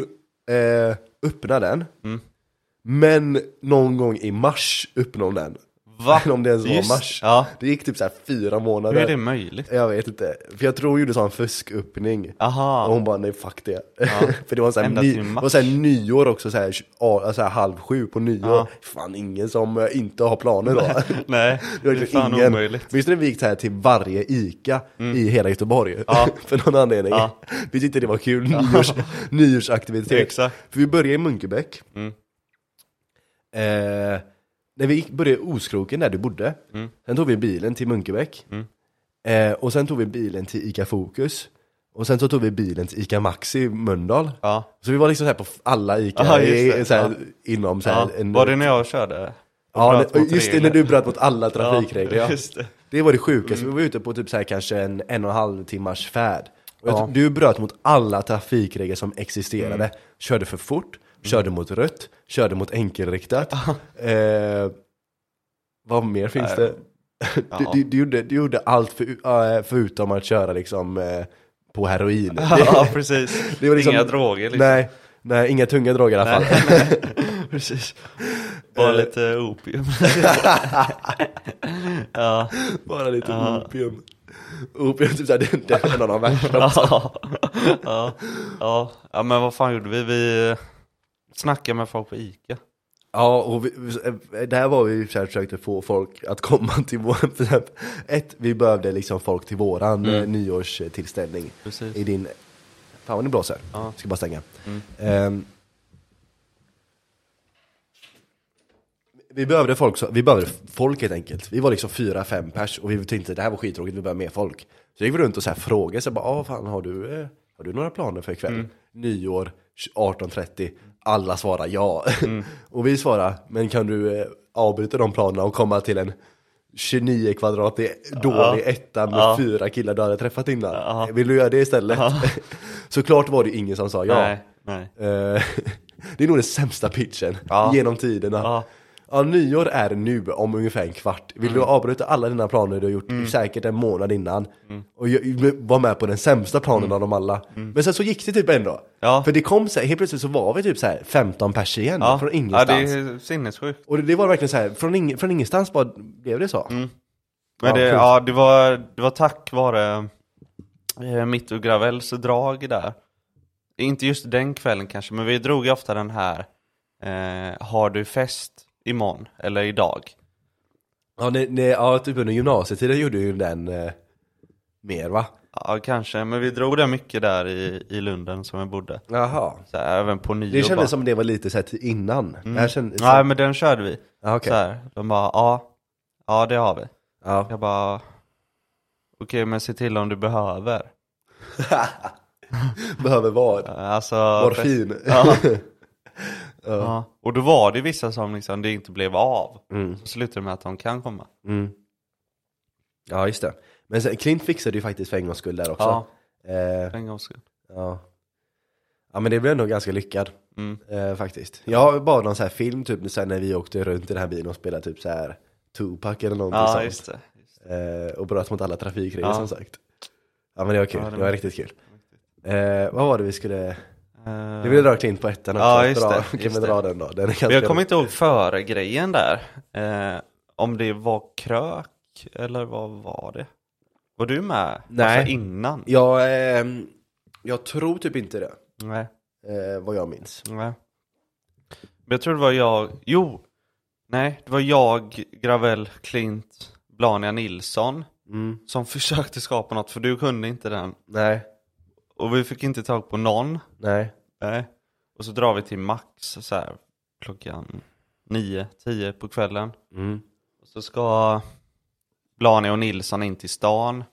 eh, öppnade den, Mm. men någon gång i mars öppnade hon den. Va? Eller om det ens var Just- mars. ja. Det gick typ så här fyra månader. Hur är det möjligt? Jag vet inte. För jag tror hon gjorde sån fusköppning. Aha. Och hon bara nej fuck det. För det var så här, Ända ny, det var så här nyår också, så här, ja, så här halv sju på nyår. Ja. Fan ingen som eh, inte har planer då. Nej, Det var det är liksom fan ingen. omöjligt. Mm. Är det vi gick så här till varje ICA i hela Göteborg? För någon anledning. Ja. Vi tyckte det var kul, nyårs, nyårsaktivitet. Exakt. För vi började i Munkebäck. Mm. Eh, när vi gick, började i Oskroken där du bodde. Mm. Sen tog vi bilen till Munkebäck. Eh, och sen tog vi bilen till ICA Fokus. Och sen så tog vi bilen till ICA Maxi i Mölndal. Ja. Så vi var liksom så här på f- alla ICA Ja, just det. i, så här, inom så här, Ja. en... Var det när jag körde? Ja, bröt mot just det, regler? när du bröt mot alla trafikregler. Ja, just det. Det var det sjukaste, vi var ute på typ så här kanske en en och en halv timmars färd. Och jag tror- Du bröt mot alla trafikregler som existerade. Körde för fort, körde mot rött, körde mot enkelriktat. Eh, vad mer finns det? Du, Ja. du, du, gjorde, du gjorde allt för, äh, förutom att köra liksom eh, på heroin. Ja, precis. Det var liksom- Inga droger liksom. Nej, nej, inga tunga droger i alla fall. Precis. Bara Eh. lite opium. ja. Bara lite Ja. opium. Opium, typ såhär, det, är en av de värsta ja. Ja. Ja, men vad fan gjorde vi? Vi snackade med folk på Ica. Ja, och vi, där var vi så här, försökte få folk att komma till vår, ett, vi behövde liksom folk till våran mm. nyårstillställning Precis. i din, fan vad ni blåser, Ja. ska bara stänga. Mm. Ehm, vi behövde folk, så, vi behövde folk helt enkelt. Vi var liksom fyra, fem pers och vi tänkte det här var skittråkigt, vi behöver mer folk. Så gick vi runt och så här frågade, så bara, ah, fan har du, eh, har du några planer för ikväll? Nyår, 18.30, alla svarar ja. och vi svarade, men kan du eh, avbryta de planerna och komma till en 29 kvadrat i dålig etta med Ja. fyra killar du hade träffat innan. Ja. Vill du göra det istället? Såklart var det ingen som sa ja. Nej, nej. Eh, det är nog den sämsta pitchen Ja. genom tiderna. Ja. Ja. nyår är nu om ungefär en kvart. Vill Mm. du avbryta alla dina planer du har gjort säkert en månad innan och ju- vara med på den sämsta planen av dem alla. Men sen så gick det typ ändå. Mm. Ja. För det kom så här, helt plötsligt så var vi typ så här 15 pers igen Ja. från ja, ingenstans. det är sinnessjukt. Och det, det var verkligen så här, från, ing, från ingenstans bara blev det så. Men Ja, det, ja, det, var, det var tack vare eh, mitt och Gravels drag där. Inte just den kvällen kanske, men vi drog ju ofta den här eh, Har du fest imorgon eller idag? Ja, det, det, ja typ under gymnasietiden gjorde ju den eh, mer va? Ja, kanske, men vi drog den mycket där i, i Lunden som vi bodde. Jaha. Så här, även på nyår Det kändes bara. som det var lite till innan. Det här kändes, Nej, men den körde vi. ja, okej. Så här, de bara, ja, ja det har vi. Ja. Jag bara, okej men se till om du behöver. Behöver vad? Alltså, Morfin? Ja. ja. Och då var det vissa som liksom det inte blev av. Mm. Så slutade det med att de kan komma. Mm. Ja, just det. Men sen, Clint fixade ju faktiskt för en gångs skull där också. Ja, Eh, för en gångs skull. ja. ja, men det blev ändå ganska lyckad. Mm. Eh, faktiskt. Jag har bara någon så här film typ sen när vi åkte runt i den här bilen och spelade typ så här Tupac eller någonting Ja, sånt. just det. Eh, och bröt mot alla trafikregler Ja. som sagt. Ja men det var kul, Ja, det det var var riktigt kul. Eh, vad var det vi skulle... Eh, Vi ville dra Clint på ettan också. Ja, just dra, det, Kan just vi det. dra den då? Den är jag kommer inte ihåg före grejen där. Eh, om det var krök eller vad var det? Var du med? Nej. Alltså innan? Ja, ehm, jag tror typ inte det. Nej. Eh, vad jag minns. Nej. Men jag tror det var jag, jo! Nej, det var jag, Gravel, Klint, Blania Nilsson Mm. som försökte skapa något, för du kunde inte den. Nej, Och vi fick inte tag på någon. nej. Nej. Och så drar vi till Max så här, klockan nio, tio på kvällen. Mm. Och så ska Blania och Nilsson in till stan.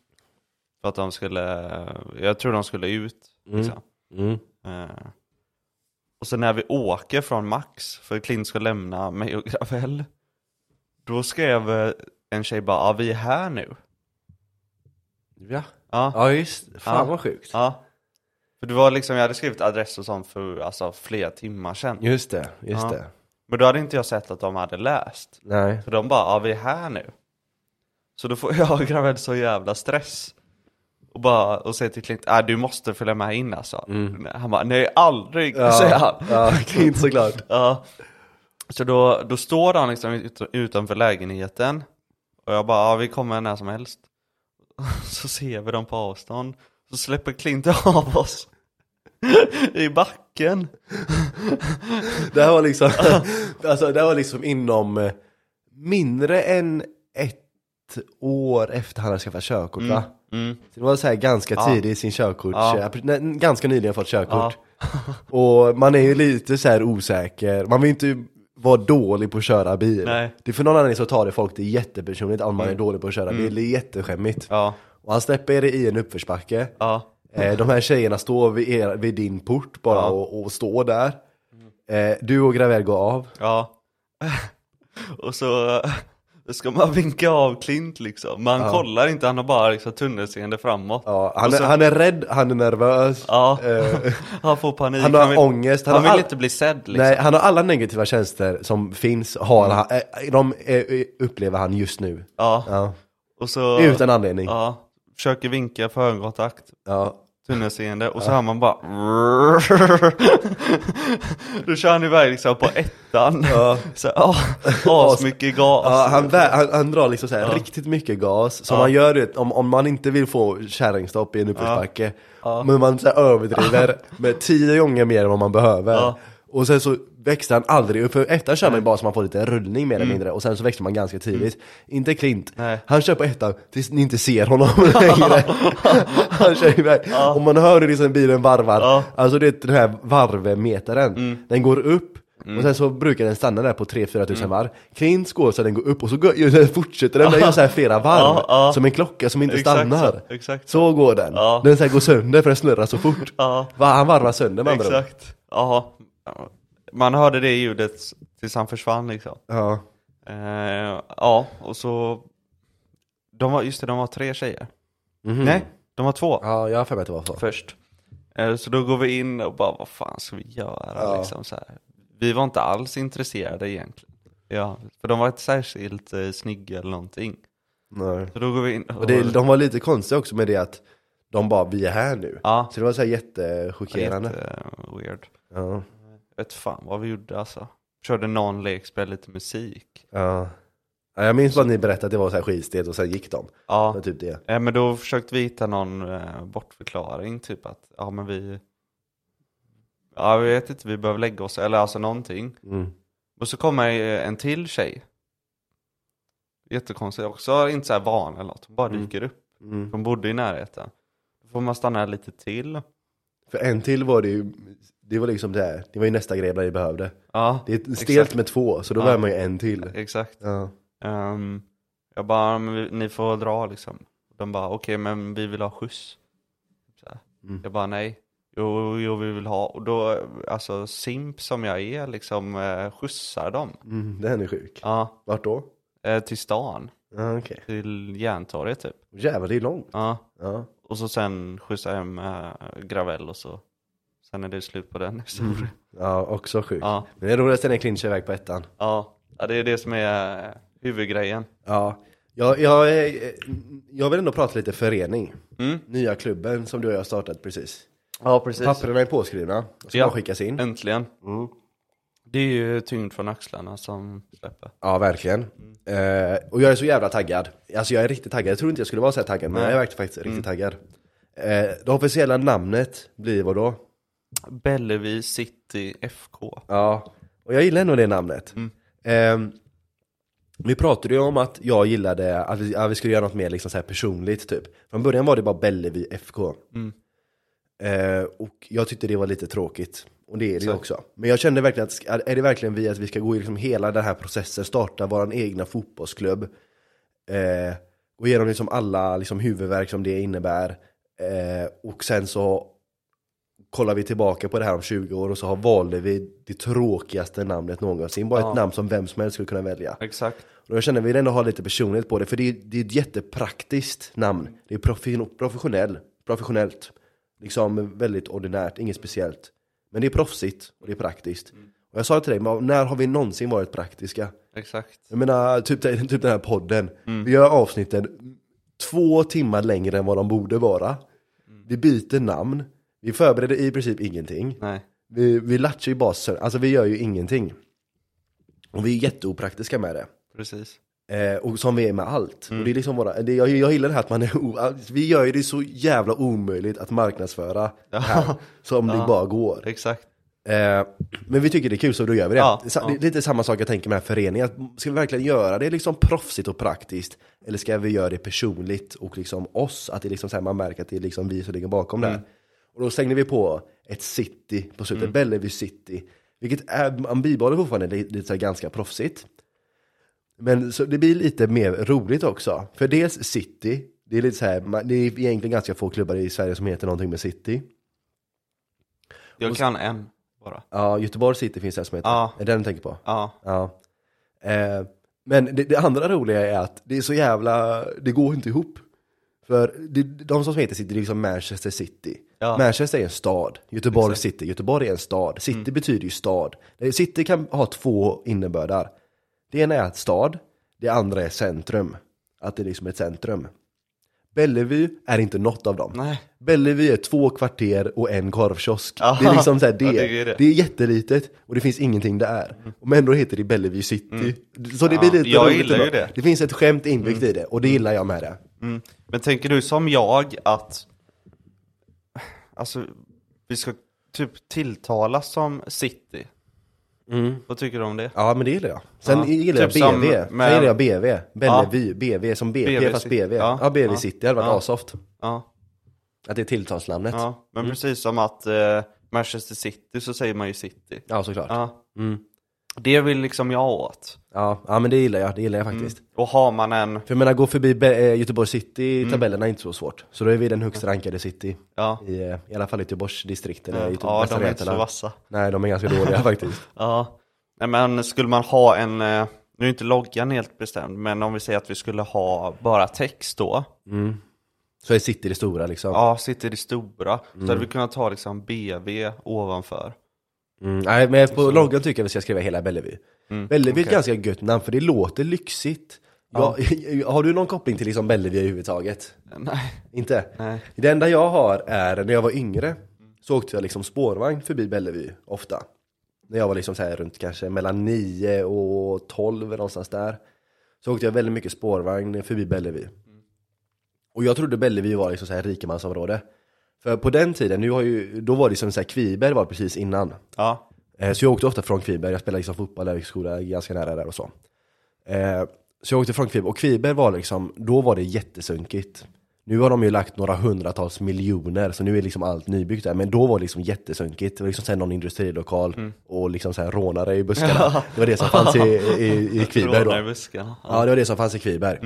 För att de skulle, jag tror de skulle ut. Liksom. Mm. Eh, och så när vi åker från Max, för Klint ska lämna mig och Gravel. Då skrev eh, en tjej bara, ja vi är här nu. Ja. Ja, ja, just Fan Ja. vad sjukt. ja. För det var liksom, jag hade skrivit adress och sånt för alltså, flera timmar sedan. Just det, just Ja. det. Men då hade inte jag sett att de hade läst. Nej. Så de bara, ja vi är här nu. Så då får jag och Gravel så jävla stress. Och bara, och säger till Klint, äh, du måste följa med in alltså. Han bara, nej aldrig, säger han. ja Clint såklart. Ja. Så då, då står han liksom ut, utanför lägenheten. Och jag bara, ja vi kommer när som helst. Så ser vi dem på avstånd. Så släpper Klint av oss. I backen. Det här var liksom, alltså det här var liksom inom eh, mindre än ett år efter han hade skaffat körkort va? Mm. Så det var så här ganska tidigt i sin körkort, Ja. eh, ganska nyligen fått körkort. Och man är ju lite så här osäker, man vill inte vara dålig på att köra bil. Nej. Mm. Det är för någon anledning så tar det folk det jättepersonligt om man är dålig på att köra bil, det är jätteskämmigt. Ja, Och han släpper er i en uppförsbacke. ja, Eh, de här tjejerna står vid, er, vid din port bara Ja. och, och står där. Eh, du och Gravel går av. ja. Och så då ska man vinka av Klint liksom. Men han kollar inte, han har bara liksom tunnelseende framåt. Ja, han, så- är, han är rädd, han är nervös. Ja, Eh, han får panik. han har vill, ångest. Han Han, vill all- inte bli sedd liksom. Nej, han har alla negativa tjänster som finns, har Mm. han, eh, de eh, upplever han just nu. Ja, Ja. och så... Utan anledning. Ja, försöker vinka för ögonkontakt. Ja. Tunnelseende och så hör man bara Då kör han iväg liksom på ettan Ja. Så ja, asmycket gas Ja, han, han, han drar liksom så här riktigt mycket gas, som man gör det om, om man inte vill få kärringstopp i en uppförsbacke. Men man så här överdriver med tio gånger mer än vad man behöver. Och sen så växte han aldrig upp, för ettan kör man ju bara så man får lite rullning mer eller mindre, och sen så växte man ganska tidigt. Inte Klint, Mm. Nej. han kör på ettan tills ni inte ser honom längre. han kör iväg, och man hör hur liksom bilen varvar, alltså det är den här varvmetaren, Mm. den går upp, och sen så brukar den stanna där på 3-4 tusen varv. Klints går så den går upp och så går, fortsätter den, den gör så här flera varv. Ja, ja. Som en klocka som inte Exakt stannar. så, exakt Så går den. Ja. Den så går sönder för den snurrar så fort. Ja. Va, han varvar sönder med andra ord. Exakt, Man hörde det ljudet tills han försvann liksom Ja. eh, Ja, och så De var, just det, de var tre tjejer Mhm. Nej, de var två Ja, jag har för mig att det var så. först. Eh, Så då går vi in och bara, vad fan ska vi göra Ja. liksom så här. Vi var inte alls intresserade egentligen. Ja, för de var inte särskilt eh, snygga eller någonting. Nej. Så då går vi in och... Och det, de var lite konstiga också med det att de bara, vi är här nu. Ja. Så det var så här jättechockerande. Jätte eh, weird. Ja. Vet fan vad vi gjorde alltså. Körde någon lek, spelade lite musik. Ja. ja. Jag minns bara att ni berättade att det var så här skitstelt och sen gick de. Det Ja, var typ det. eh, men då försökte vi hitta någon eh, bortförklaring, typ att, ja men vi... Ja, jag vet inte, vi behöver lägga oss, eller alltså någonting. Mm. Och så kommer eh, en till tjej. Jättekonstigt också, inte så här van eller något. Hon bara dyker upp. Mm. De bodde i närheten. Då får man stanna lite till. För en till var det ju, det var liksom det här, det var ju nästa grej vi behövde. Ja, Det är stelt exakt. med två, så då Ja. behöver man ju en till. Exakt. Ja. Ehm, jag bara, ni får dra liksom. De bara, okej men vi vill ha skjuts. Mm. Jag bara, nej. Jo, jo, vi vill ha. Och då, alltså simp som jag är, liksom eh, skjutsar dem. Mm, den är sjuk. Ja, Vart då? eh, till stan. Ja, okej. Till Järntorget typ. Jävlar, det är långt. Ja. Ja. Och så sen skjutsa hem äh, Gravel och så Sen är det slut på den historien Ja, också sjuk. ja. Men det är roligast när den clinchar iväg på ettan. ja, ja det är det som är äh, huvudgrejen Ja. Jag, jag, eh, jag vill ändå prata lite förening. mm. Nya klubben som du och jag har startat precis. Ja precis Papperna är påskrivna, ska Ja. skickas in. Äntligen Mm. Det är ju tyngd från axlarna som släpper Ja, verkligen. Eh, och jag är så jävla taggad. Alltså jag är riktigt taggad. Jag tror inte jag skulle vara så här taggad, men Nej. jag är faktiskt, faktiskt riktigt taggad. Eh, det officiella namnet blir vad då? Bellevue City FK Ja, och jag gillar ändå det namnet. Ehm, vi pratade ju om att jag gillade att vi, att vi skulle göra något mer liksom så personligt typ. Från början var det bara Bellevue FK. Mm. Eh, och jag tyckte det var lite tråkigt. Och det är det ju Så. också. Men jag kände verkligen att, är det verkligen vi att vi ska gå i liksom hela den här processen, starta vår egna fotbollsklubb. Eh, gå igenom liksom alla liksom huvudverk som det innebär. Eh, och sen så kollar vi tillbaka på det här om 20 år och så har valde vi det tråkigaste namnet någonsin. Bara Ja. ett namn som vem som helst skulle kunna välja. Exakt Och jag känner att vi ändå ha lite personligt på det, för det är, det är ett jättepraktiskt namn. Det är professionell, professionellt. Liksom väldigt ordinärt, inget speciellt. Men det är proffsigt och det är praktiskt. Och jag sa till dig, när har vi någonsin varit praktiska? Exakt Jag menar, typ, typ den här podden. Vi gör avsnitten två timmar längre än vad de borde vara. Vi byter namn. Vi förbereder i princip ingenting. Nej Vi, vi latchar ju bara sönder, alltså vi gör ju ingenting. Och vi är jätteopraktiska med det. Precis. Eh, och som vi är med allt. Mm. Och det är liksom våra, det, jag, jag gillar det här att man är, o, alltså, vi gör ju det så jävla omöjligt att marknadsföra det här, som det bara går. Exakt. Eh, men vi tycker det är kul så då gör vi det. Ja, Sa- ja. Det är lite samma sak jag tänker med den här föreningen. Ska vi verkligen göra det liksom proffsigt och praktiskt? Eller ska vi göra det personligt och liksom oss? Att det liksom så här, man märker att det är liksom vi som ligger bakom det här. Och då slängde vi på ett city på slutet, Bellevue city. Vilket är, man bibehåller fortfarande lite, lite så här ganska proffsigt. Men så det blir lite mer roligt också. För dels city, det är lite så här, man- det är egentligen ganska få klubbar i Sverige som heter någonting med city. Jag kan en bara. Ja, Göteborg city finns det som heter. Ja. Är det den du tänker på? Ja. Ja. Eh, men det, det andra roliga är att det är så jävla, det går inte ihop. För det, de som heter City, det är liksom Manchester City. Ja. Manchester är en stad, Göteborg City, Göteborg är en stad. City Mm. betyder ju stad. Eh, City kan ha två innebördar. Det ena är stad, det andra är centrum. Att det är liksom ett centrum. Bellevue är inte något av dem. Nej. Bellevue är två kvarter och en korvkiosk. Ja. Det är liksom så här, det, Ja, det det, är är det. jättelitet och det finns ingenting där. Men ändå heter det Bellevue city. Så det blir lite jag roligt gillar ju det. Det finns ett skämt inbyggt i det och det gillar jag med det. Mm. Men tänker du som jag att Alltså Vi ska typ tilltalas som city Vad tycker du om det? Ja men det gillar jag. Sen Ja, gillar jag typ som BV. Sen med- gillar jag BV. Bellevue. BV som BV BV fast. BV. Ja. Ja, BV Ja. city. Hade varit Ja. asoft. Ja, Att det är tilltalsnamnet. Ja, ja. men precis som att eh, Manchester City så säger man ju city såklart. Ja. Ja Det vill liksom jag åt Ja. men det gillar jag. Det gillar jag faktiskt. Och har man en, För jag menar, gå förbi Be- eh, Göteborg city i Mm. tabellerna är inte så svårt. Så då är vi den högst rankade city. ja I, eh, I alla fall Göteborgsdistriktet. eller Ja, Göteborg- ja Västra de är inte så vassa Nej, de är ganska dåliga faktiskt. Ja, nej men skulle man ha en, nu är inte loggan helt bestämd, men om vi säger att vi skulle ha bara text då, Så är city det stora liksom. ja, sitter det stora, så hade vi kunnat ta liksom BV ovanför. Mm, nej, men på loggan tycker jag vi ska skriva hela Bellevue. Bellevue är ett ganska gött namn för det låter lyxigt. Ja. har du någon koppling till liksom Bellevue överhuvudtaget? Nej, Inte? nej. Det enda jag har är när jag var yngre så åkte jag liksom spårvagn förbi Bellevue ofta. När jag var liksom så här runt kanske mellan 9 och 12 någonstans där. Så åkte jag väldigt mycket spårvagn förbi Bellevue. Och jag trodde Bellevue var liksom så här rikemansområde. För på den tiden, nu har ju, då var det som så här Kviberg var precis innan. Ja, Eh, Så jag åkte ofta från Kviberg, jag spelade liksom fotboll där i skola ganska nära där och så. Eh, Så jag åkte från Kviberg, och Kviberg var liksom, då var det jättesunkigt. Nu har de ju lagt några hundratals miljoner, så nu är liksom allt nybyggt där. Men då var det liksom jättesunkigt. Det var liksom så någon industrilokal och liksom så här rånare i buskarna. Det var det som fanns i, i, i Kviberg råna i då. buskarna. Ja, det var det som fanns i Kviberg.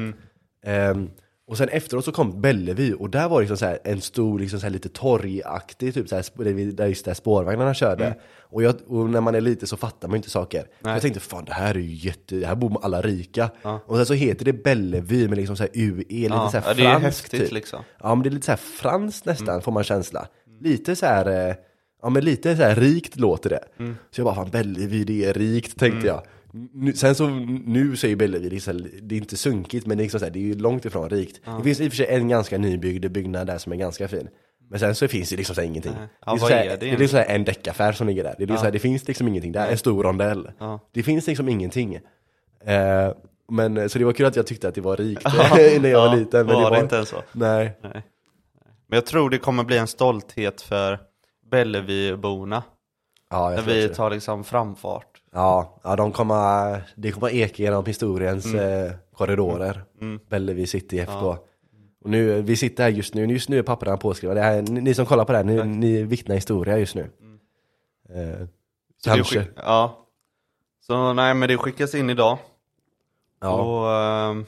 Ehm, och sen efteråt så kom Bellevue och där var det liksom så här en stor, liksom så här lite torgaktig, typ så här, där just där spårvagnarna körde. Och, jag, och när man är lite så fattar man inte saker. Jag tänkte fan det här är ju jätte, här bor alla rika. Och sen så heter det Bellevue med liksom så här UE, lite Ja, så här ja, det är franskt häftigt typ. liksom. Ja men det är lite så här franskt nästan får man känsla. Lite så här, eh, ja men lite så här rikt låter det. Så jag bara fan Bellevue det är rikt tänkte jag. Sen så nu det är, så här, det är inte sunkigt men det är, liksom så här, det är ju långt ifrån rikt. Det finns i och för sig en ganska nybyggd byggnad där som är ganska fin. Men sen så finns det liksom så här ingenting. Ja, det är, så här, är det det är liksom så en däckaffär som ligger där. Det, är liksom så här, det finns liksom ingenting där, en stor rondell. Ja. Det finns liksom ingenting. Eh, men, så det var kul att jag tyckte att det var rikt när jag var Ja, liten. Men var det inte ens så? Nej. Nej. Men jag tror det kommer bli en stolthet för Bellevueborna, Ja, när vi tar liksom framfart. Ja, ja de kommer, det kommer eka genom historiens Mm. eh, korridorer. Bellevue City FK. Och nu, vi sitter här just nu, just nu är papperna påskrivna. Det här, ni, ni som kollar på det här, ni, ni vittnar historia just nu. Eh, Så kanske. ja. Så nej men det skickas in idag. Ja. Och ehm,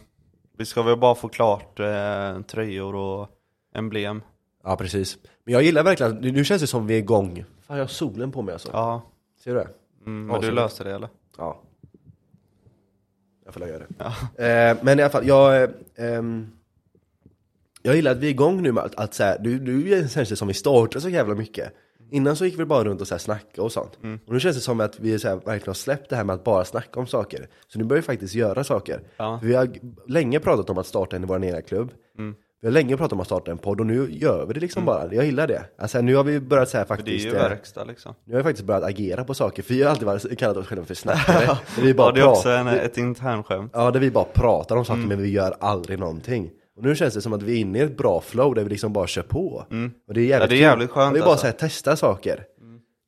vi ska väl bara få klart eh, tröjor och emblem. ja, precis. Men jag gillar verkligen, nu känns det som vi är igång. Fan, jag har solen på mig alltså. Ja, Ser du det? Mm, Ja, men du löser det eller? Ja. Jag får göra det. Eh, men i alla fall, jag... Eh, ehm, jag gillar att vi är igång nu med att, att så här, du, du känns det som vi startar så jävla mycket. Innan så gick vi bara runt och så här snacka och sånt. Och nu känns det som att vi så här, verkligen har släppt det här med att bara snacka om saker. Så nu börjar vi faktiskt göra saker. Ja. Vi har länge pratat om att starta en i vår egna klubb. Vi har länge pratat om att starta en podd och nu gör vi det liksom bara. Jag gillar det. Alltså nu har vi börjat så här För det är faktiskt. ju eh, verkstad liksom. nu har vi faktiskt börjat agera på saker, för vi har alltid varit, kallat oss själva för snackare. Vi bara Ja, det är också en, ett internskämt. Ja, där vi bara pratar om saker Mm. men vi gör aldrig någonting. Och nu känns det som att vi är inne i ett bra flow där vi liksom bara kör på. Och det är jävligt, Mm. Ja, det är jävligt skönt Och Vi bara alltså. så här, testar saker.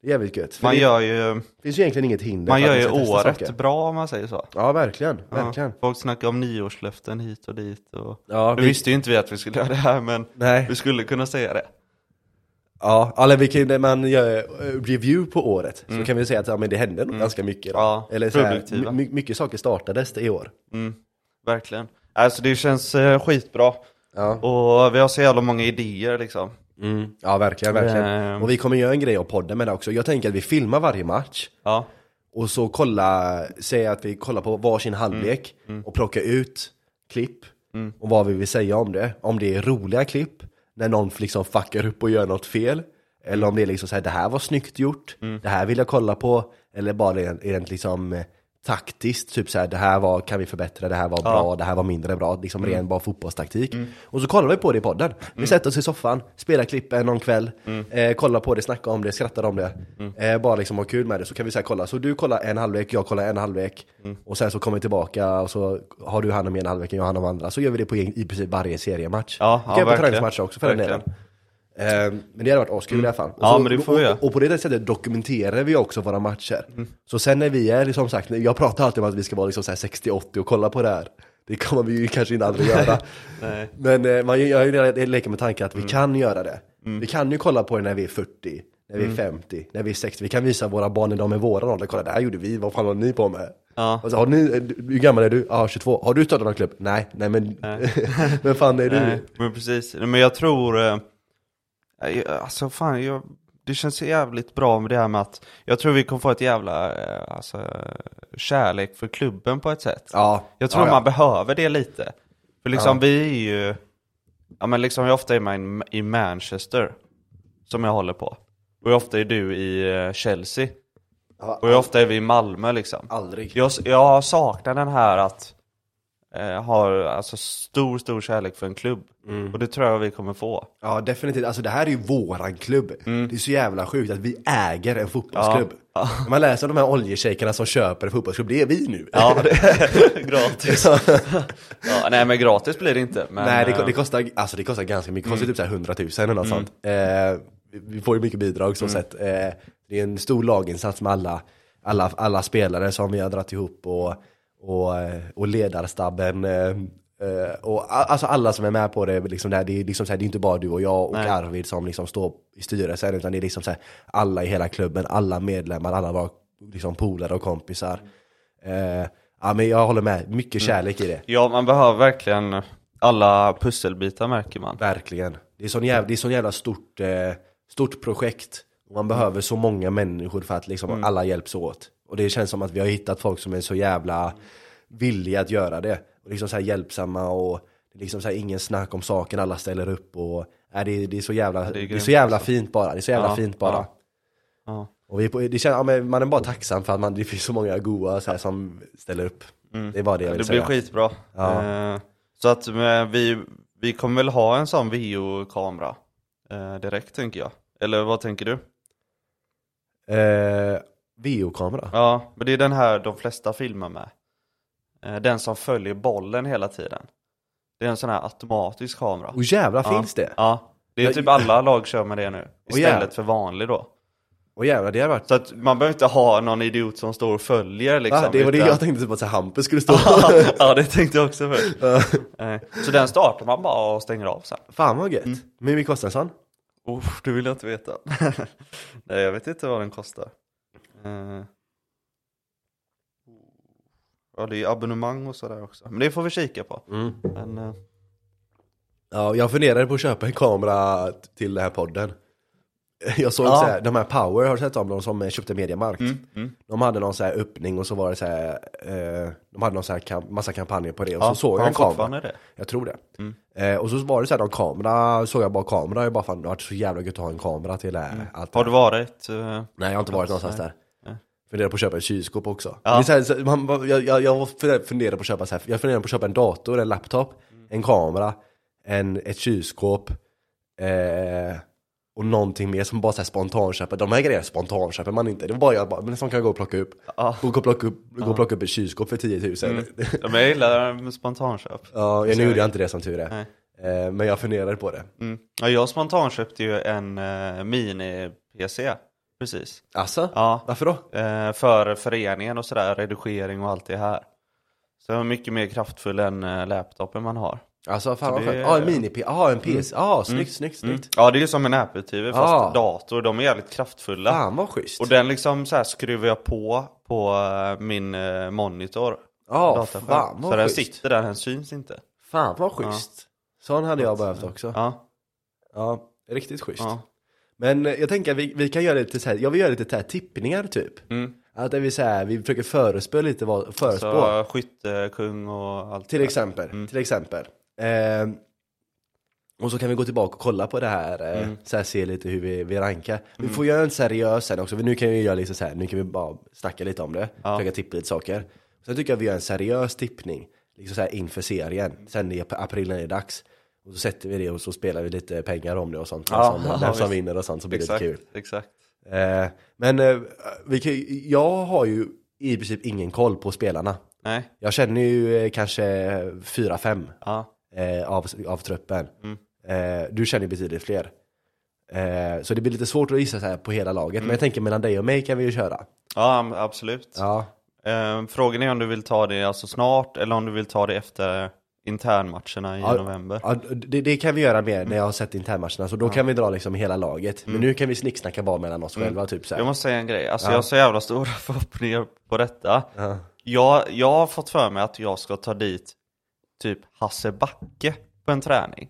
Jävligt gött. För Man det gör ju, finns ju egentligen inget hinder man för gör ju ska testa året saker. bra om man säger så. Ja, verkligen. verkligen. Ja, folk snackar om nyårslöften hit och dit och... Ja, nu vi- visste ju inte vi att vi skulle göra det här men Nej. vi skulle kunna säga det. Ja, eller vi kan, när man gör eh, review på året så kan vi säga att ja, men det hände nog ganska mycket. Då. Mm. Ja, Eller så här, produktiva. my, mycket saker startades i år. Mm, verkligen. Alltså det känns eh, skitbra. Ja. Och vi har så jävla många idéer liksom. Mm. ja, verkligen, verkligen. Ehm. Och vi kommer göra en grej av podden med det också. Jag tänker att vi filmar varje match. Ja. Och så kolla, säga att vi kollar på varsin halvlek Mm. och plocka ut klipp och vad vi vill säga om det. Om det är roliga klipp, när någon liksom fuckar upp och gör något fel. Eller om det är liksom såhär, det här var snyggt gjort, Mm. det här vill jag kolla på. Eller bara rent, rent liksom eh, taktiskt, typ såhär, det här var, kan vi förbättra, det här var bra, det här var mindre bra. Liksom Mm. ren bara fotbollstaktik. Och så kollar vi på det i podden. Vi sätter oss i soffan, spelar klippen någon kväll, Mm. eh, kollar på det, snackar om det, skrattar om det. Eh, bara liksom ha kul med det, så kan vi säga kolla. Så du kollar en halvlek, jag kollar en halvlek. Mm. Och sen så kommer vi tillbaka och så har du hand om en halvlek och jag hand om andra. Så gör vi det på i princip varje seriematch. Ja, vi ja, kan göra på träningsmatcher också för den delen. Eh, men det hade varit askul i alla fall. Och Ja, så, men det får vi och, och på det sättet dokumenterar vi också våra matcher. Mm. Så sen när vi är, liksom sagt, jag pratar alltid om att vi ska vara liksom så här 60-80 och kolla på det här. Det kommer vi ju kanske inte aldrig göra. Nej. Men eh, man ju det- leker med tanken att vi Mm. kan göra det. Vi kan ju kolla på det när vi är 40, när vi är 50, när vi är 60. Vi kan visa våra barn när de är våra ålder, kolla det här gjorde vi, vad fan håller ni på med? Ja. Och så, har ni, hur gammal är du? Ja, 22. Har du startat någon klubb? Nej, nej men, men fan är du? Nej, men precis. Men jag tror, eh, jag- alltså fan, jag, det känns jävligt bra med det här med att jag tror vi kommer få ett jävla eh, alltså, kärlek för klubben på ett sätt. Ja, Jag tror ja, ja. man behöver det lite. För liksom vi är ju, ja men liksom hur ofta är man i Manchester, som jag håller på. Och ofta är du i eh, Chelsea. Ja, Och ofta är vi i Malmö liksom. Aldrig. Jag, jag saknar den här att eh, ha alltså, stor, stor kärlek för en klubb. Och det tror jag vi kommer få. Ja definitivt, alltså det här är ju våran klubb. Det är så jävla sjukt att vi äger en fotbollsklubb. När man läser om de här oljeshejkerna som köper en fotbollsklubb, det är vi nu. Ja, är gratis. ja, nej men gratis blir det inte. Men, Nej det, eh, det, kostar, alltså det kostar ganska mycket, det kostar typ så här 100 000 eller något sånt. Eh, vi får ju mycket bidrag så sett. Eh, det är en stor laginsats med alla, alla, alla spelare som vi har dragit ihop och, och, eh, och ledarstabben. Eh, eh, och alltså alla som är med på det, liksom det är liksom så här, det är inte bara du och jag och Nej. Arvid som liksom står i styrelsen, utan det är liksom så här, alla i hela klubben, alla medlemmar, alla våra liksom polare och kompisar. Eh, ja men jag håller med, mycket kärlek i det. Ja, man behöver verkligen alla pusselbitar märker man. Verkligen. Det är sån jävla, det är sån jävla stort, eh, stort projekt. Och man behöver så många människor för att liksom alla hjälps åt. Och det känns som att vi har hittat folk som är så jävla villiga att göra det. Och liksom så här hjälpsamma och det är liksom så här ingen snack om saken, alla ställer upp och äh, det, är, det är så jävla, det är, grymt, så jävla alltså. fint bara. Det är så jävla Ja, fint bara. ja. Ja. Och vi är på, det känns, ja, man är bara tacksam för att man, det finns så många goa så här, som ställer upp. Det är bara det jag vill Det blir säga. skitbra. Ja. Eh, så att men, vi, vi kommer väl ha en sån videokamera eh, direkt tänker jag. Eller vad tänker du? Eh, VO-kamera? Ja, men det är den här de flesta filmar med. Eh, den som följer bollen hela tiden. Det är en sån här automatisk kamera. Och jävlar ja. finns det? Ja, det är typ alla lag kör med det nu. Istället för vanlig då. Och jävlar, det har varit Så att man behöver inte ha någon idiot som står och följer liksom. Va? Det var det utan- jag tänkte typ att så Hampus skulle stå ja, det tänkte jag också först. Eh, Så den startar man bara och stänger av sen. Fan vad gött. Mm. Men hur mycket kostar en sån? Oh, det vill jag inte veta. Nej, jag vet inte vad den kostar. Eh, Ja, det är abonnemang och sådär också. Men det får vi kika på. Men, eh, Ja, jag funderade på att köpa en kamera till den här podden. Jag såg Ja. så här, de här Power, har du sett om de som köpte Mediamarkt? mm. De hade någon så här öppning och så var det så här, eh, de hade någon så här kam- massa kampanjer på det och ja, så såg jag en kamera. det? Jag tror det. Eh, och så var det så här, någon kamera, såg jag bara kamera, jag bara fan det har varit så jävla gött att ha en kamera till mm. allt det Har här. du varit? eh, Nej jag har inte varit någonstans där. Funderar på att köpa ett kylskåp också. Ja. Det är så här, så man, jag, jag, jag funderar på att köpa så här, jag funderar på att köpa en dator, en laptop, en kamera, en, ett kylskåp eh, och någonting mer som bara så här spontanköper. De här grejerna spontanköper man inte. Det var bara jag bara, men som kan gå och plocka upp. Ja. Gå och plocka upp, gå och plocka upp ett kylskåp för 10 000. Mm. Ja, men jag gillar spontanköp. Ja, jag, nu gjorde jag inte det som tur är. Nej. Eh, men jag funderade på det. Mm. Ja, jag spontanköpte ju en uh, mini-PC, precis. Alltså? Ja, Varför då? eh, för föreningen och sådär, redigering och allt det här. Så jag är mycket mer kraftfull än uh, laptopen man har. Alltså fan Så vad det skönt. Ja, en mini-P. Ja, en PC. Ja, snyggt, snyggt, Mm. snyggt. Ja, det är ju som en Apple-TV fast Ja. dator, de är jävligt kraftfulla. Fan vad schysst. Och den liksom så här skruvar jag på på eh, min eh, monitor. Ja, dataskärm. fan vad Så den schysst. sitter där, den syns inte. Fan vad schysst. Sån hade jag behövt också. Ja, Ja, riktigt schysst. ja. Men eh, jag tänker att vi, vi kan göra lite så här, jag vill göra lite så här tippningar typ. Mm. Att det vill säga, vi försöker förespå lite vad, förespå. Så skyttekung och allt Till det exempel, Mm. till exempel. Ehm, och så kan vi gå tillbaka och kolla på det här, eh, Mm. så här se lite hur vi, vi rankar. Vi får göra en seriös sen också, nu kan vi göra liksom så här, nu kan vi bara snacka lite om det, Ja. försöka tippa lite saker. Sen tycker jag vi gör en seriös tippning, liksom så här inför serien, sen i ap- april när det är dags. Och så sätter vi det och så spelar vi lite pengar om det och sånt, Ja, vem som, vem som vinner och sånt, så blir det Exakt, lite kul. exakt. Eh, men eh, vi kan, jag har ju i princip ingen koll på spelarna. Nej, Jag känner ju eh, kanske fyra, fem ja. eh, av, av truppen. Mm. Eh, du känner betydligt fler. Eh, så det blir lite svårt att gissa så här på hela laget. Mm. Men jag tänker mellan dig och mig kan vi ju köra. Ja, absolut. Ja, frågan är om du vill ta det alltså snart eller om du vill ta det efter internmatcherna i Ja, november. ja det, det kan vi göra mer när jag har sett internmatcherna. Så då kan vi dra liksom hela laget. Men nu kan vi snicksnacka bara mellan oss själva. Typ så här. Jag måste säga en grej, alltså Ja. jag har så jävla stora förhoppningar på detta. Ja. Jag, jag har fått för mig att jag ska ta dit typ Hasse Backe på en träning.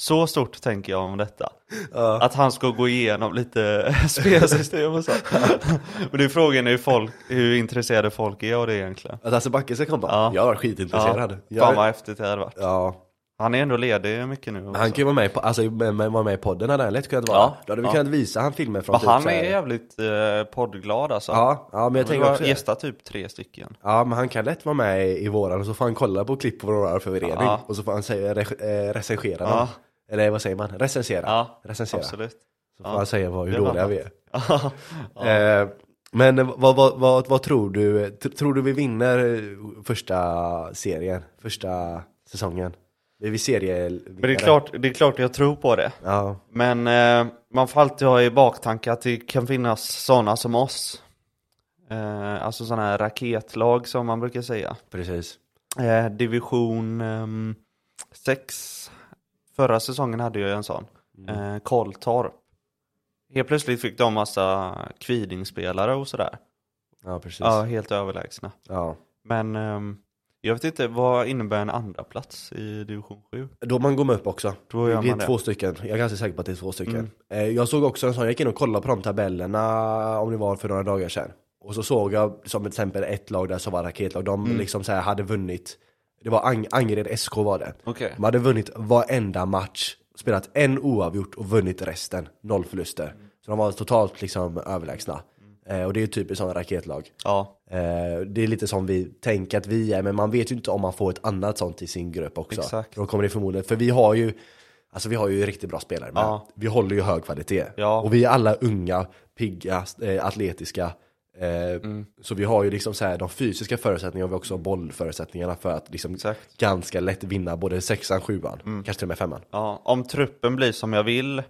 Så stort tänker jag om detta. Ja. Att han ska gå igenom lite spelsystem och så. Men det är frågan hur, folk, hur intresserade folk är av det egentligen. Att Hasse Backe ska komma? Ja. Jag var skitintresserad. Fan Jag, vad häftigt det hade varit. ja. Han är ändå ledig mycket nu. också. Han kan ju vara med, på, alltså, med, med, vara med i podden, hade han lätt kunnat vara. Ja. Då hade vi Ja. kunnat visa han filmer från Men typ han är jävligt eh, poddglad alltså. Ja, ja men jag tänker också gästa typ tre stycken. Ja, men han kan lätt vara med i våran och så får han kolla på klipp på våra förening Ja. och så får han säga, re, eh, recensera Ja. dem. Eller vad säger man? Recensera. Ja, Recensera. absolut. Så får han säga vad, hur dåliga vi är. Eh, men vad, vad, vad, vad tror du? Tror du vi vinner eh, första serien? Första säsongen? Är vi serie... Men det är, klart, det är klart jag tror på det. Ja, Men eh, man får alltid ha i baktanke att det kan finnas sådana som oss. Eh, alltså sådana här raketlag som man brukar säga. precis. Eh, division 6. Förra säsongen hade jag en sån. Mm. Eh. Helt plötsligt fick de massa Kvidingspelare och sådär. Ja, precis. Ja, helt överlägsna. Ja. Men ehm, jag vet inte, vad innebär en andra plats i division 7? Då man går med upp också. Då gör vi är man det. två stycken, jag är ganska säker på att det är två stycken. Mm. Eh, Jag såg också en sån, jag gick in och kollade på de tabellerna om det var för några dagar sedan. Och så såg jag som till exempel ett lag där som var raketlag, de Mm. liksom så här hade vunnit, det var Ang- Angered SK var det. Okej. De hade vunnit varenda match, spelat en oavgjort och vunnit resten, noll förluster. Så de var totalt liksom överlägsna. Eh, och det är ju typiskt sådana raketlag. Ja, Eh, det är lite som vi tänker att vi är, men man vet ju inte om man får ett annat sånt i sin grupp också. Exakt. Då kommer det förmodligen, för vi har ju, alltså vi har ju riktigt bra spelare med. Ja. Vi håller ju hög kvalitet. Ja. Och vi är alla unga, pigga, eh, atletiska. Eh, Mm. Så vi har ju liksom så här, de fysiska förutsättningarna och vi har också bollförutsättningarna för att liksom Exakt. Mm. ganska lätt vinna både sexan, sjuan, kanske till och med femman. ja. Om truppen blir som jag vill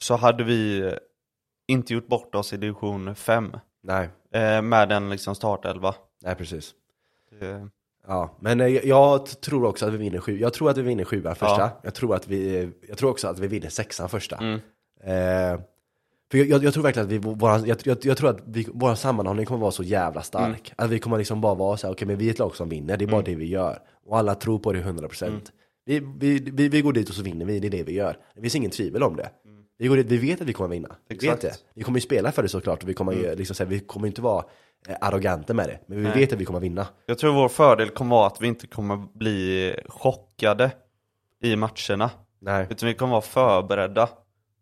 så hade vi inte gjort bort oss i division 5 Nej, eh, med en liksom startelva. nej precis. Det- Ja, men eh, jag, jag tror också att vi vinner sju. Jag tror att vi vinner sjuan första. Ja. Jag, tror att vi, jag tror också att vi vinner sexan första. Mm. Eh, för jag, jag, tror verkligen att vi, våran, jag, jag, jag tror att vi, vår sammanhållning kommer vara så jävla stark. Mm. Att vi kommer liksom bara vara så här, okej men vi är ett lag som vinner, det är bara det vi gör. Och alla tror på det 100%. Mm. Vi, vi, vi, vi går dit och så vinner vi, det är det vi gör. Det finns ingen tvivel om det. Vi går dit, vi vet att vi kommer vinna. Vi vet Mm. Exakt. Mm. det. Vi kommer ju spela för det såklart, och vi kommer, ju liksom, så här, vi kommer inte vara eh, arroganta med det. Men vi Nej. vet att vi kommer vinna. Jag tror vår fördel kommer vara att vi inte kommer bli chockade i matcherna. Nej. Utan vi kommer vara förberedda.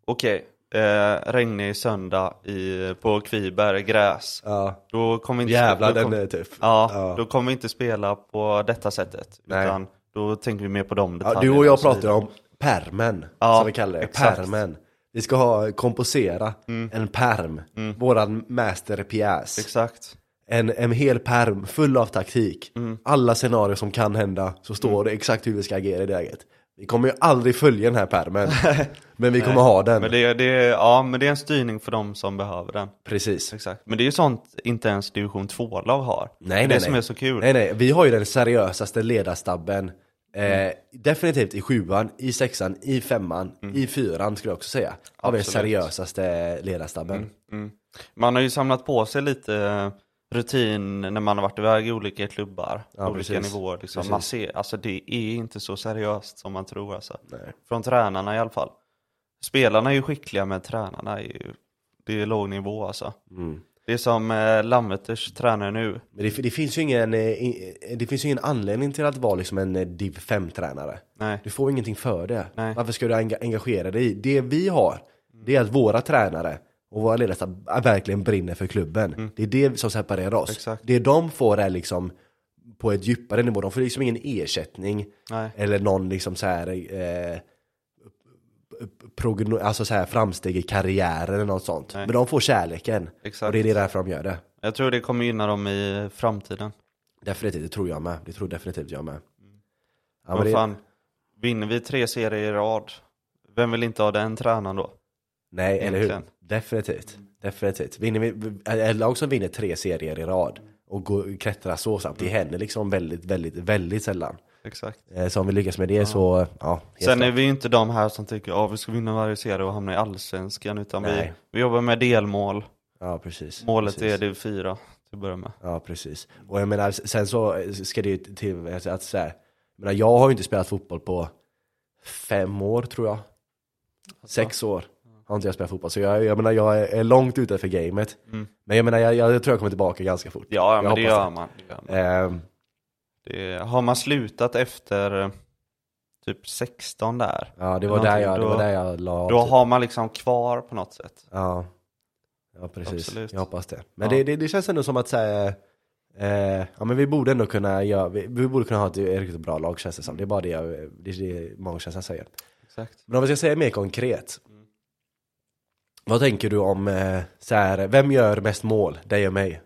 Okej, eh, regnig söndag i, på Kviberg, gräs. Ja. Då kommer vi inte Jävlar, då den kom- är tuff. Ja, Ja. då kommer vi inte spela på detta sättet. Nej. Utan då tänker vi mer på de Ja, detaljerna. du och jag vidare. om, permen, Ja, som vi kallar det. exakt. Mm. Permen. Vi ska ha, komposera en perm, våran masterpjäs. Exakt. En, en hel perm full av taktik. Mm. Alla scenarier som kan hända, så står det exakt hur vi ska agera i det läget. Vi kommer ju aldrig följa den här permen, men vi kommer ha den. Men det, det, ja, men det är en styrning för de som behöver den. Precis. Exakt. Men det är ju sånt inte ens division 2-lag har. Nej, det är nej, det nej. som är så kul. Nej, nej, vi har ju den seriösaste ledarstabben. Eh, definitivt i sjuan, i sexan, i femman, i fyran skulle jag också säga. Vi den seriösaste ledarstabben. Mm. Man har ju samlat på sig lite eh, rutin när man har varit iväg i olika klubbar, Ja, olika precis. nivåer. Liksom. Precis. Man ser, alltså det är inte så seriöst som man tror alltså. Nej. Från tränarna i alla fall. Spelarna är ju skickliga men tränarna är ju, det är låg nivå alltså. Mm. Det är som eh, Landvetters tränare nu. Men det, det, finns ju ingen, eh, det finns ingen anledning till att vara liksom en eh, div 5-tränare. Nej, Du får ingenting för det. Nej. Varför ska du enga- engagera dig i? Det vi har, det är att våra tränare och våra ledarstab verkligen brinner för klubben. Det är det som separerar oss. Exakt. Det de får är liksom på ett djupare nivå, de får liksom ingen ersättning nej, eller någon liksom så här eh, progno, alltså så här framsteg i karriären eller något sånt. Nej. Men de får kärleken. exakt. Och det är det därför de gör det. Jag tror det kommer gynna dem i framtiden. Definitivt, det tror jag med. Det tror definitivt jag med. Ja, men det, fan, vinner vi tre serier i rad, vem vill inte ha den tränaren då? nej, eller hur? Definitivt. Definitivt. Vinner vi, ett lag som vinner tre serier i rad och går, klättrar så snabbt, det händer liksom väldigt, väldigt, väldigt sällan. Exakt. Eh, Så om vi lyckas med det så, ja. Sen är vi ju inte de här som tycker att vi ska vinna varje serie och hamna i allsvenskan, utan vi, Nej. vi jobbar med delmål. Ja, precis. Målet precis. är div 4 till att börja med. Ja, precis. Och jag menar, sen så ska det ju till att, att så här, jag, menar, jag har ju inte spelat fotboll på fem år tror jag. Sex år har inte jag spelat fotboll, så jag, jag menar jag är långt utanför gamet. Mm. Men jag menar, jag, jag tror jag kommer tillbaka ganska fort. Ja, Jag men det gör det. man. Det gör man. Ehm, Det, har man slutat efter eh, typ 16 där, ja, det var, där jag, det då- var där jag la då typ. har man liksom kvar på något sätt. Ja, ja precis. Absolut. Jag hoppas det. Men Ja. det, det, det känns ändå som att säga, eh, ja men vi borde ändå kunna göra, vi, vi borde kunna ha ett riktigt bra lag känns det som. Det är bara det, jag, det, är det magkänslan säger. Exakt. Men om vi ska säga mer konkret. Vad tänker du om, eh, så här, vem gör mest mål? Dig och mig?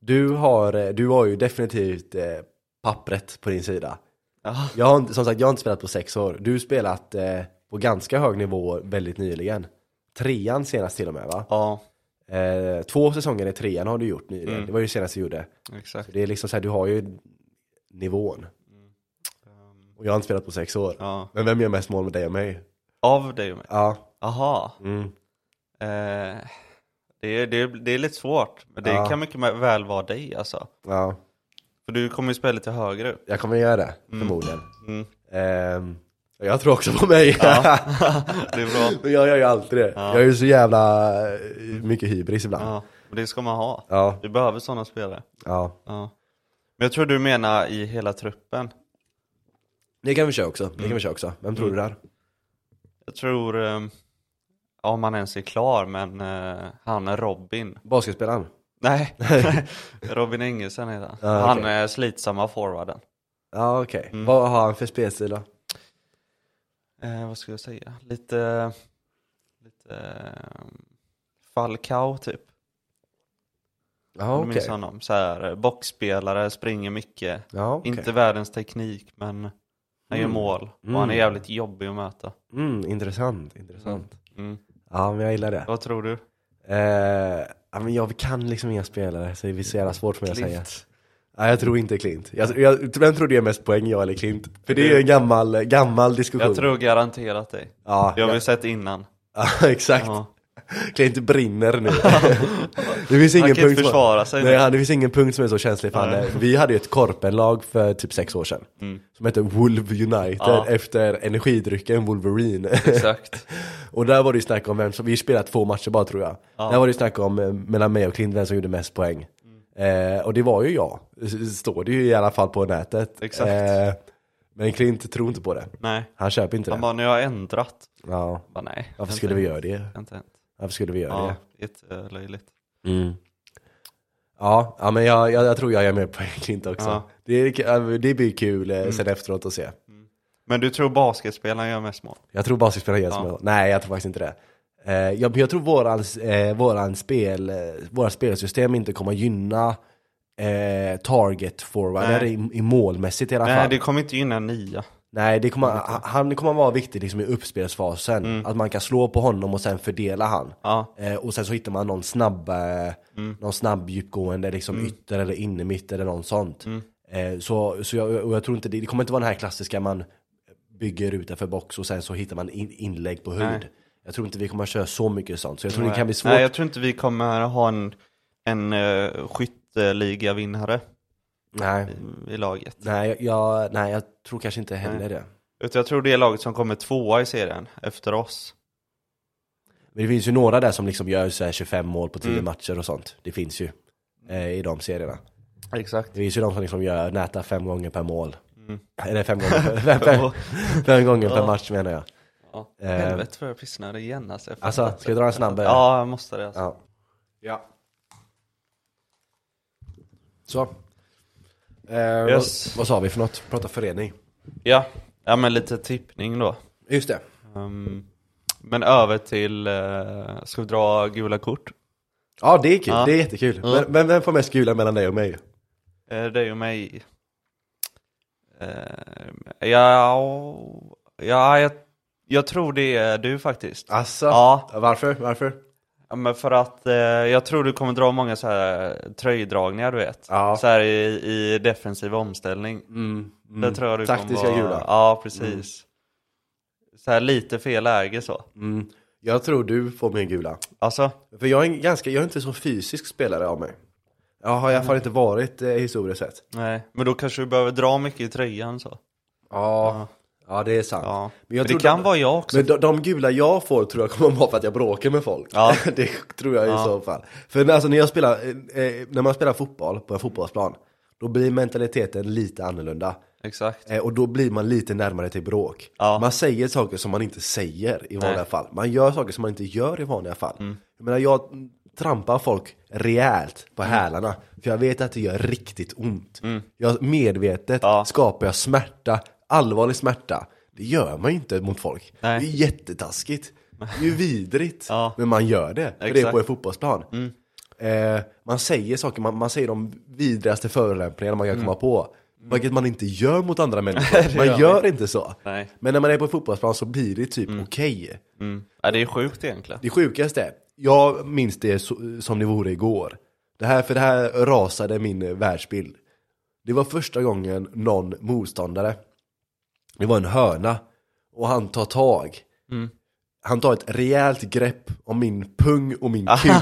Du har, eh, du har ju definitivt eh, pappret på din sida. Ja. Jag har som sagt, jag har inte spelat på sex år. Du har spelat eh, på ganska hög nivå väldigt nyligen. Trean senast till och med va? ja, Eh, två säsonger i trean har du gjort nyligen. Mm. Det var ju senast du gjorde. exakt. Det är liksom så här, du har ju nivån. Och jag har inte spelat på sex år. Ja. Men vem gör mest mål med dig och mig? Av dig och mig? Ja. Aha. Mm. Eh, det, är, det, är, det är lite svårt, men det Ja. kan mycket väl vara dig alltså. Ja. För du kommer ju spela lite högre upp. Jag kommer göra det, förmodligen. Mm. Ehm, och jag tror också på mig. Ja. det är bra. Men jag gör ju alltid det. Ja. Jag är ju så jävla eh, mycket hybris ibland. Ja, men det ska man ha. Ja. Vi behöver sådana spelare. ja. Ja. Men jag tror du menar i hela truppen. Det kan vi köra också. Det Mm. kan vi köra också. Vem tror du där? Jag tror, eh, om han ens är klar, men eh, han är Robin. Basketspelaren? Nej, Robin Engelsson heter han. Ja, Han okej. är slitsamma forwarden. Ja okej. Mm. Vad har han för spelstil då? Eh, vad ska jag säga? Lite, lite eh, Falcao typ. Ja Om du okej. minns honom. Så här, eh, boxspelare, springer mycket. Ja, okej. Inte världens teknik, men han gör Mm. mål. Och Mm. han är jävligt jobbig att möta. Mm, intressant, intressant. Mm. Ja men jag gillar det. Vad tror du? Eh, ja, men jag kan liksom inga spelare så det är så jävla svårt för mig att säga. Nej jag tror inte Klint. Jag, jag, vem tror du ger mest poäng, jag eller Klint? För det är ju en gammal, gammal diskussion. Jag tror garanterat dig. Ja, Det har vi sett innan. ja exakt. Ja. Klint brinner nu. det finns ingen Han kan inte punkt som- försvara sig Nej, han- det finns ingen punkt som är så känslig för han Vi hade ju ett korpenlag för typ sex år sedan. Mm. Som hette Wolve United Ja. efter energidrycken Wolverine. Exakt. och där var det ju snack om vem som, vi spelade två matcher bara tror jag. Ja. Där var det ju snack om eh, mellan mig och Klint vem som gjorde mest poäng. Mm. Eh, och det var ju jag. Står det ju i alla fall på nätet. Exakt. Eh, men Klint tror inte på det. Nej. Han köper inte Han det. bara, nu har jag ändrat. Ja. Bara, nej. Varför inte skulle vi göra det? Inte. Varför skulle vi göra Ja, det? jättelöjligt. Mm. Ja, ja men jag, jag, jag tror jag är med på Klint också. Ja. Det, det blir kul eh, sen efteråt att se. Men du tror basketspelaren gör mest mål? Jag tror basketspelare gör som Ja. jag. Nej, jag tror faktiskt inte det. Eh, jag, jag tror våran, eh, våran spel, eh, våra spelsystem inte kommer gynna eh, target forwarder Nej. i, i målmässigt i alla Nej, fall. det kommer inte gynna nia. Nej, det kommer, han- han kommer vara viktig liksom i uppspelsfasen. Mm. Att man kan slå på honom och sen fördela han. Ja. Eh, och sen så hittar man någon snabb, eh, Mm. någon snabb djupgående liksom ytter eller innermitt eller något sånt. Mm. Eh, så så jag, jag tror inte det, det kommer inte vara den här klassiska man bygger utanför box och sen så hittar man in, inlägg på höjd. Nej. Jag tror inte vi kommer köra så mycket sånt. Så jag tror det kan bli svårt. Nej, jag tror inte vi kommer ha en, en uh, skytteliga-vinnare Nej, i, i laget. nej, jag- jag, nej, jag tror kanske inte heller Nej. det. Utan jag tror det är laget som kommer tvåa i serien efter oss. Men det finns ju några där som liksom gör så här 25 mål på 10 Mm. matcher och sånt. Det finns ju eh, i de serierna. Exakt. Det finns ju de som liksom gör, nätar fem gånger per mål. Mm. Eller fem gånger per, fem, fem, fem gånger per match menar jag. Ja. Eh. Helvete för jag pissnade igen alltså. Jag Alltså, ska inte. dra en snabb? eh? Ja, jag måste det alltså. Ja. ja. Så. Eh, Yes. vad, vad sa vi för något? Prata förening. Ja. ja, men lite tippning då. Just det. Um, men över till, uh, ska vi dra gula kort? Ja det är kul, Ja. det är jättekul. Ja. Men, men vem får mest gula mellan dig och mig? Det är ju mig. Uh, ja, ja jag, jag tror det är du faktiskt. Asså? Ja. Varför? Varför? Ja, men för att eh, jag tror du kommer dra många så här tröjdragningar du vet. Ja. Så här i, i defensiv omställning. Mm, Det tror jag du Taktiska kommer gula. Ja, precis. Så här lite fel läge så. Mm. Jag tror du får mer gula. Alltså, För jag är en ganska, jag är inte så fysisk spelare av mig. Jag har i alla fall inte varit eh, historiskt sett. nej. Men då kanske du behöver dra mycket i tröjan så. Ja, ja det är sant. Ja. Men jag det tror kan de- vara jag också. Men de, de gula jag får tror jag kommer vara för att jag bråkar med folk. Ja. det tror jag i Ja. så fall. För alltså, när, jag spelar, eh, eh, när man spelar fotboll på en fotbollsplan, då blir mentaliteten lite annorlunda. Exakt. Eh, och då blir man lite närmare till bråk. Ja. Man säger saker som man inte säger i vanliga Nej. Mm. fall. Man gör saker som man inte gör i vanliga fall. Jag menar, jag trampar folk rejält på Mm. hälarna. För jag vet att det gör riktigt ont. Jag medvetet Ja. skapar jag smärta, allvarlig smärta. Det gör man ju inte mot folk. Nej. Det är jättetaskigt. Det är ju vidrigt. Ja. Men man gör det. För det är på en fotbollsplan. Eh, man säger saker, man, man säger de vidrigaste förolämpningarna man kan komma på. Vilket man inte gör mot andra människor. Man gör inte så. Nej. Men när man är på en fotbollsplan så blir det typ okej. Mm. Ja, det är sjukt egentligen. Det sjukaste jag minns det så, som det vore igår. Det här, för det här rasade min världsbild. Det var första gången någon motståndare, det var en hörna, och han tar tag. Mm. Han tar ett rejält grepp om min pung och min kuk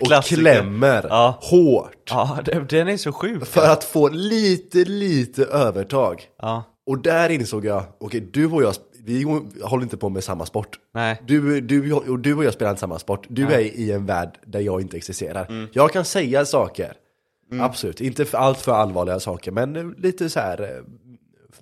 och klämmer Ja. hårt. Ja, den är så sjuk. För att få lite, lite övertag. Ja, Och där insåg jag, okej du och jag, vi håller inte på med samma sport. nej. Du, du, och du och jag spelar inte samma sport. Du är i en värld där jag inte existerar. Mm. Jag kan säga saker, absolut. Inte för allt för allvarliga saker, men lite så här eh,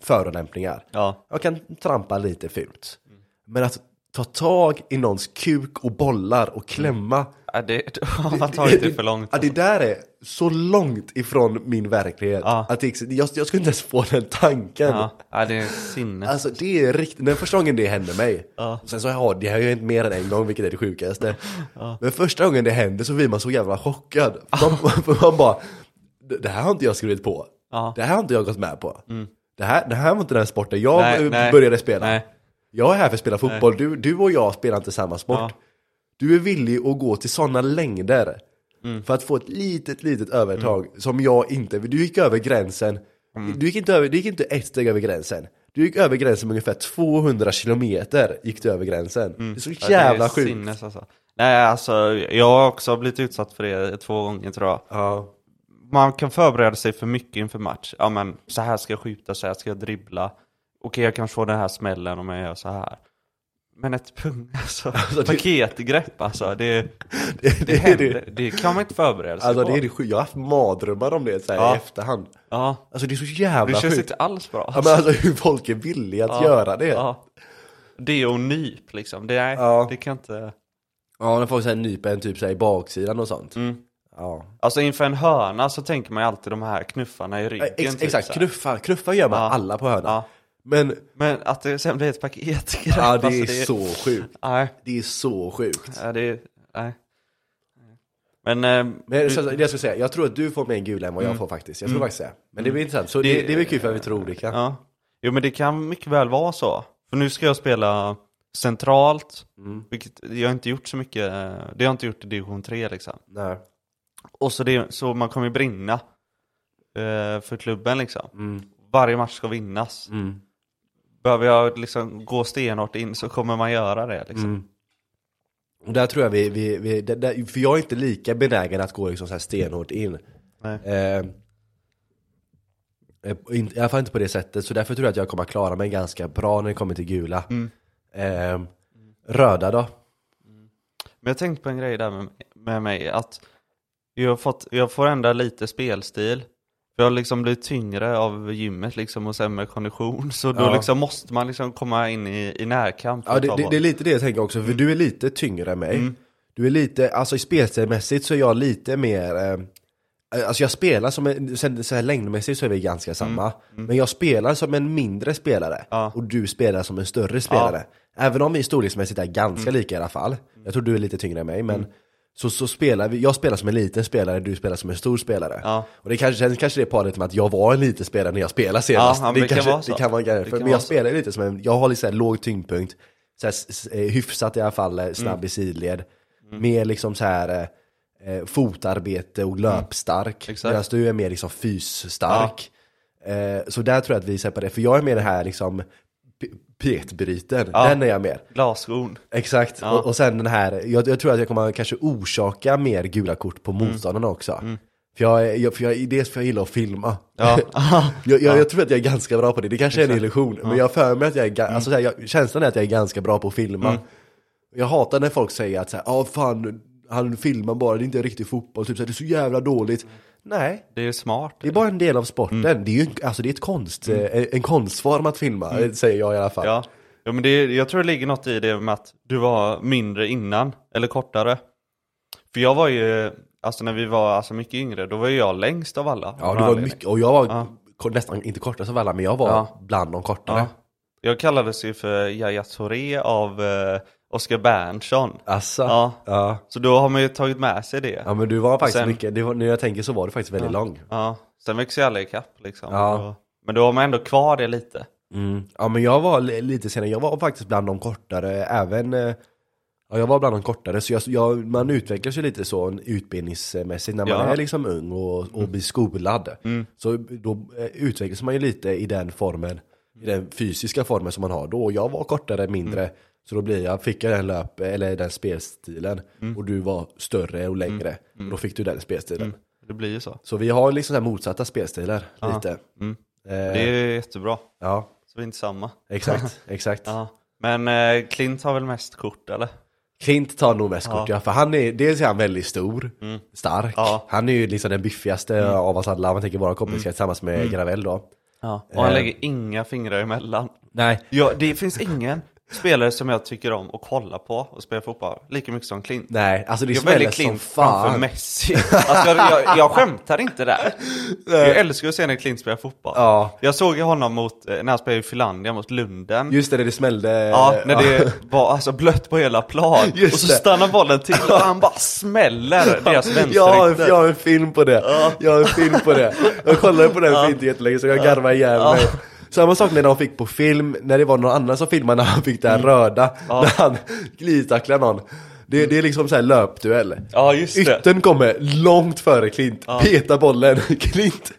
förolämpningar. Ja, Jag kan trampa lite fult. Men att ta tag i någons kuk och bollar och klämma. ja det har man tagit det för långt. Ja, det där är så långt ifrån min verklighet. Ja. Att det, jag, jag skulle inte ens få den tanken. Ja, ja det är sinne. Alltså det är riktigt, den första gången det hände mig Ja. Sen så har det har ju hänt mer än en gång vilket är det sjukaste Men första gången det hände så blir man så jävla chockad man, man bara "Det- här har inte jag skrivit på Ja. Det här har inte jag gått med på det, här, det här var inte den sporten jag Nej, eh, nej, började spela. Nej. Jag är här för att spela fotboll, du, du och jag spelar inte samma sport. Ja. Du är villig att gå till sådana längder Mm. För att få ett litet, litet övertag som jag inte, du gick över gränsen. Mm. du, gick inte över, du gick inte ett steg över gränsen. Du gick över gränsen med ungefär 200 kilometer gick du över gränsen. Det är så Ja, jävla är sjukt. sinnes, alltså. Nej, alltså jag har också blivit utsatt för det två gånger tror jag. Ja, Man kan förbereda sig för mycket inför match. Ja men, så här ska jag skjuta, så här ska jag dribbla. Okej, jag kanske får den här smällen om jag gör så här. Men ett pung, alltså, det- paketgrepp alltså, det, det, det, det, händer, det, det kan man inte förbereda sig Alltså på. det är det sjukt, jag har haft mardrömmar om det så här, Ja. i efterhand Ja, Alltså det är så det jävla känns sjukt inte alls bra. ja, men alltså hur folk är villiga att Ja, göra det Ja. Det och nyp liksom, det, är, Ja. det kan inte... Ja, när folk säger nyper en typ så här, i baksidan och sånt Mm. Ja Alltså inför en hörna så tänker man ju alltid de här knuffarna i ryggen. Ex, typ, Exakt, knuffar, knuffar gör man Ja. alla på hörnan Ja. Men Men att det sen blir ett paket ja, det är alltså, så sjukt. Nej, Det är så sjukt. ja, det är, nej. Men, eh, Men så, det jag ska säga, jag tror att du får mer gula än vad jag får faktiskt. Jag tror faktiskt det. Men det blir intressant. Så det, Det- det är väl kul för att vi tror olika. ja. Jo men det kan mycket väl vara så. För nu ska jag spela centralt, vilket jag har inte gjort så mycket, eh, det har jag inte gjort i division 3 liksom. Nej. Och så, det, så man kommer ju brinna eh, för klubben liksom. Mm. Varje match ska vinnas. Mm. Behöver jag liksom gå stenhårt in så kommer man göra det liksom. Mm. Och där tror jag vi, vi, vi där, där, för jag är inte lika benägen att gå liksom så här stenhårt in. Eh, eh, in, I alla fall inte på det sättet, så därför tror jag att jag kommer att klara mig ganska bra när det kommer till gula. Mm. Eh, röda då? Men jag tänkte på en grej där med, med mig, att jag, har fått, jag får ändra lite spelstil. För jag har liksom blivit tyngre av gymmet liksom och sämre kondition. Så då Ja. liksom måste man liksom komma in i, i närkamp. Ja, det, det, det är lite det jag tänker också, för du är lite tyngre än mig. Mm. Du är lite, alltså i spelstilmässigt så är jag lite mer eh, Alltså jag spelar som en, sen, så här längdmässigt så är vi ganska samma Men jag spelar som en mindre spelare Mm. Ja. Och du spelar som en större spelare Även om vi storleksmässigt är ganska Mm. lika i alla fall Jag tror du är lite tyngre än mig men så, så spelar vi, jag spelar som en liten spelare, du spelar som en stor spelare Ja. Och det kanske, sen kanske det är paret med att jag var en liten spelare när jag spelade senast Ja, det kan kanske, vara så. det kan vara en grej, Det för, kan men jag så. spelar lite som en, jag har lite här låg tyngdpunkt så här, eh, hyfsat i alla fall, eh, snabb Mm. i sidled Mer liksom så här eh, eh, fotarbete och löpstark Mm. Medan du är mer liksom fysstark eh, Så där tror jag att vi separerar, för jag är mer det här liksom p- petbryten, Ja. den är jag mer Glasskon. Exakt, Ja. och, och sen den här, jag, jag tror att jag kommer kanske orsaka mer gula kort på Mm. motståndarna också. För jag, jag, för jag, dels för jag gillar att filma. Ja. jag, jag, jag tror att jag är ganska bra på det, det kanske är en illusion Men jag för mig att jag är, ga- alltså, så här, jag, känslan är att jag är ganska bra på att filma. Jag hatar när folk säger att så här, ja fan, han filmar bara, det är inte riktig fotboll, typ så här, det är så jävla dåligt Nej, Det är smart. det är bara en del av sporten, det är ju alltså, det är ett konst, eh, en konstform att filma, eh, säger jag i alla fall Ja, ja men det, jag tror det ligger något i det med att du var mindre innan, eller kortare. För jag var ju, alltså när vi var alltså mycket yngre, då var ju jag längst av alla. Ja, någon var mycket, och jag var Ja. nästan, inte kortast av alla, men jag var Ja. bland de kortare. Ja. Jag kallades ju för Yahya Touré av eh, Oskar Berntsson. Asså? Ja. ja. Så då har man ju tagit med sig det. Ja men du var faktiskt Sen- mycket, var, när jag tänker så var du faktiskt väldigt lång. Ja. Sen växer ju alla ikapp liksom. Ja. Men då har man ändå kvar det lite. Mm. Ja men jag var li- lite senare, jag var faktiskt bland de kortare, även eh, Ja jag var bland de kortare, så jag, jag, man utvecklas ju lite så utbildningsmässigt när man Ja. Mm. är liksom ung och, och blir skolad. Så då eh, utvecklas man ju lite i den formen, i den fysiska formen som man har då. Jag var kortare, mindre, Mm. Så då blir jag, fick jag den löp, eller den spelstilen. Mm. Och du var större och längre, och då fick du den spelstilen. Det blir ju så. Så vi har liksom så motsatta spelstilar, Ja. lite. Mm. Eh, Det är jättebra. Ja, Så vi är inte samma. exakt, exakt. Ja. Men eh, Klint har väl mest kort eller? Klint tar nog mest Ja. kort ja, för han är, dels är han väldigt stor, Mm. stark. Ja. Han är ju liksom den biffigaste av oss alla, om man tänker våra kompisar tillsammans med Gravel då. Ja. Och han Eh. lägger inga fingrar emellan. Nej. Ja, det finns ingen spelare som jag tycker om att kolla på och spela fotboll lika mycket som Klint. Nej, alltså det Jag väljer som Klint framför. Messi. Alltså, jag, jag, jag skämtar inte där. Jag älskar att se när Klint spelar fotboll. Ja. Jag såg honom mot, eh, när han spelade i Finlandia mot Lunden. Just det, det smällde. Ja, när det var alltså blött på hela plan. Just och så stannar bollen till och han bara smäller deras jag, har, vänsterytter. jag har en film på det. Jag har en film på det. Jag kollade på den för inte jättelänge så jag garvade ihjäl mig. Samma sak när de fick på film, när det var någon annan som filmade när han fick det här röda, när han glidtacklar någon. Det, det är liksom så här löpduell. Ja, just det. Yttern kommer långt före Klint, petar bollen, Klint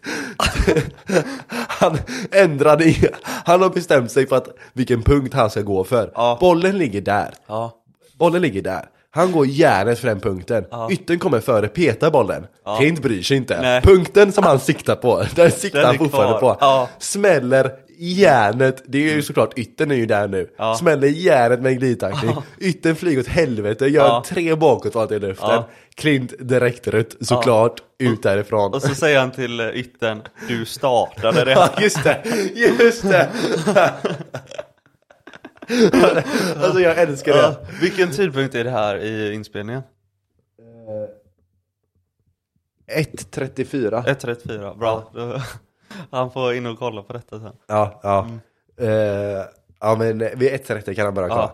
Han ändrade han har bestämt sig för att vilken punkt han ska gå för. Ja. Bollen ligger där, Ja, bollen ligger där. Han går järnet för den punkten, yttern kommer före, petar bollen. Klint bryr sig inte, Nej. punkten som han siktar på, den siktar Den han fortfarande kvar. på. Ja. Smäller järnet, det är ju såklart yttern är ju där nu Ja. Smäller järnet med en glidtackling Yttern flyger åt helvete, gör Ja. tre bakåtvolt i luften Ja. Klint direkt rött, såklart, ut därifrån och så säger han till eh, yttern, du startade det. Ja, just det, just det! alltså jag älskar det. Ja, vilken tidpunkt är det här i inspelningen? 1.34. 1.34, bra. Han får in och kolla på detta sen. Ja, ja. Eh, ja men vid ett rätt kan han börja kolla.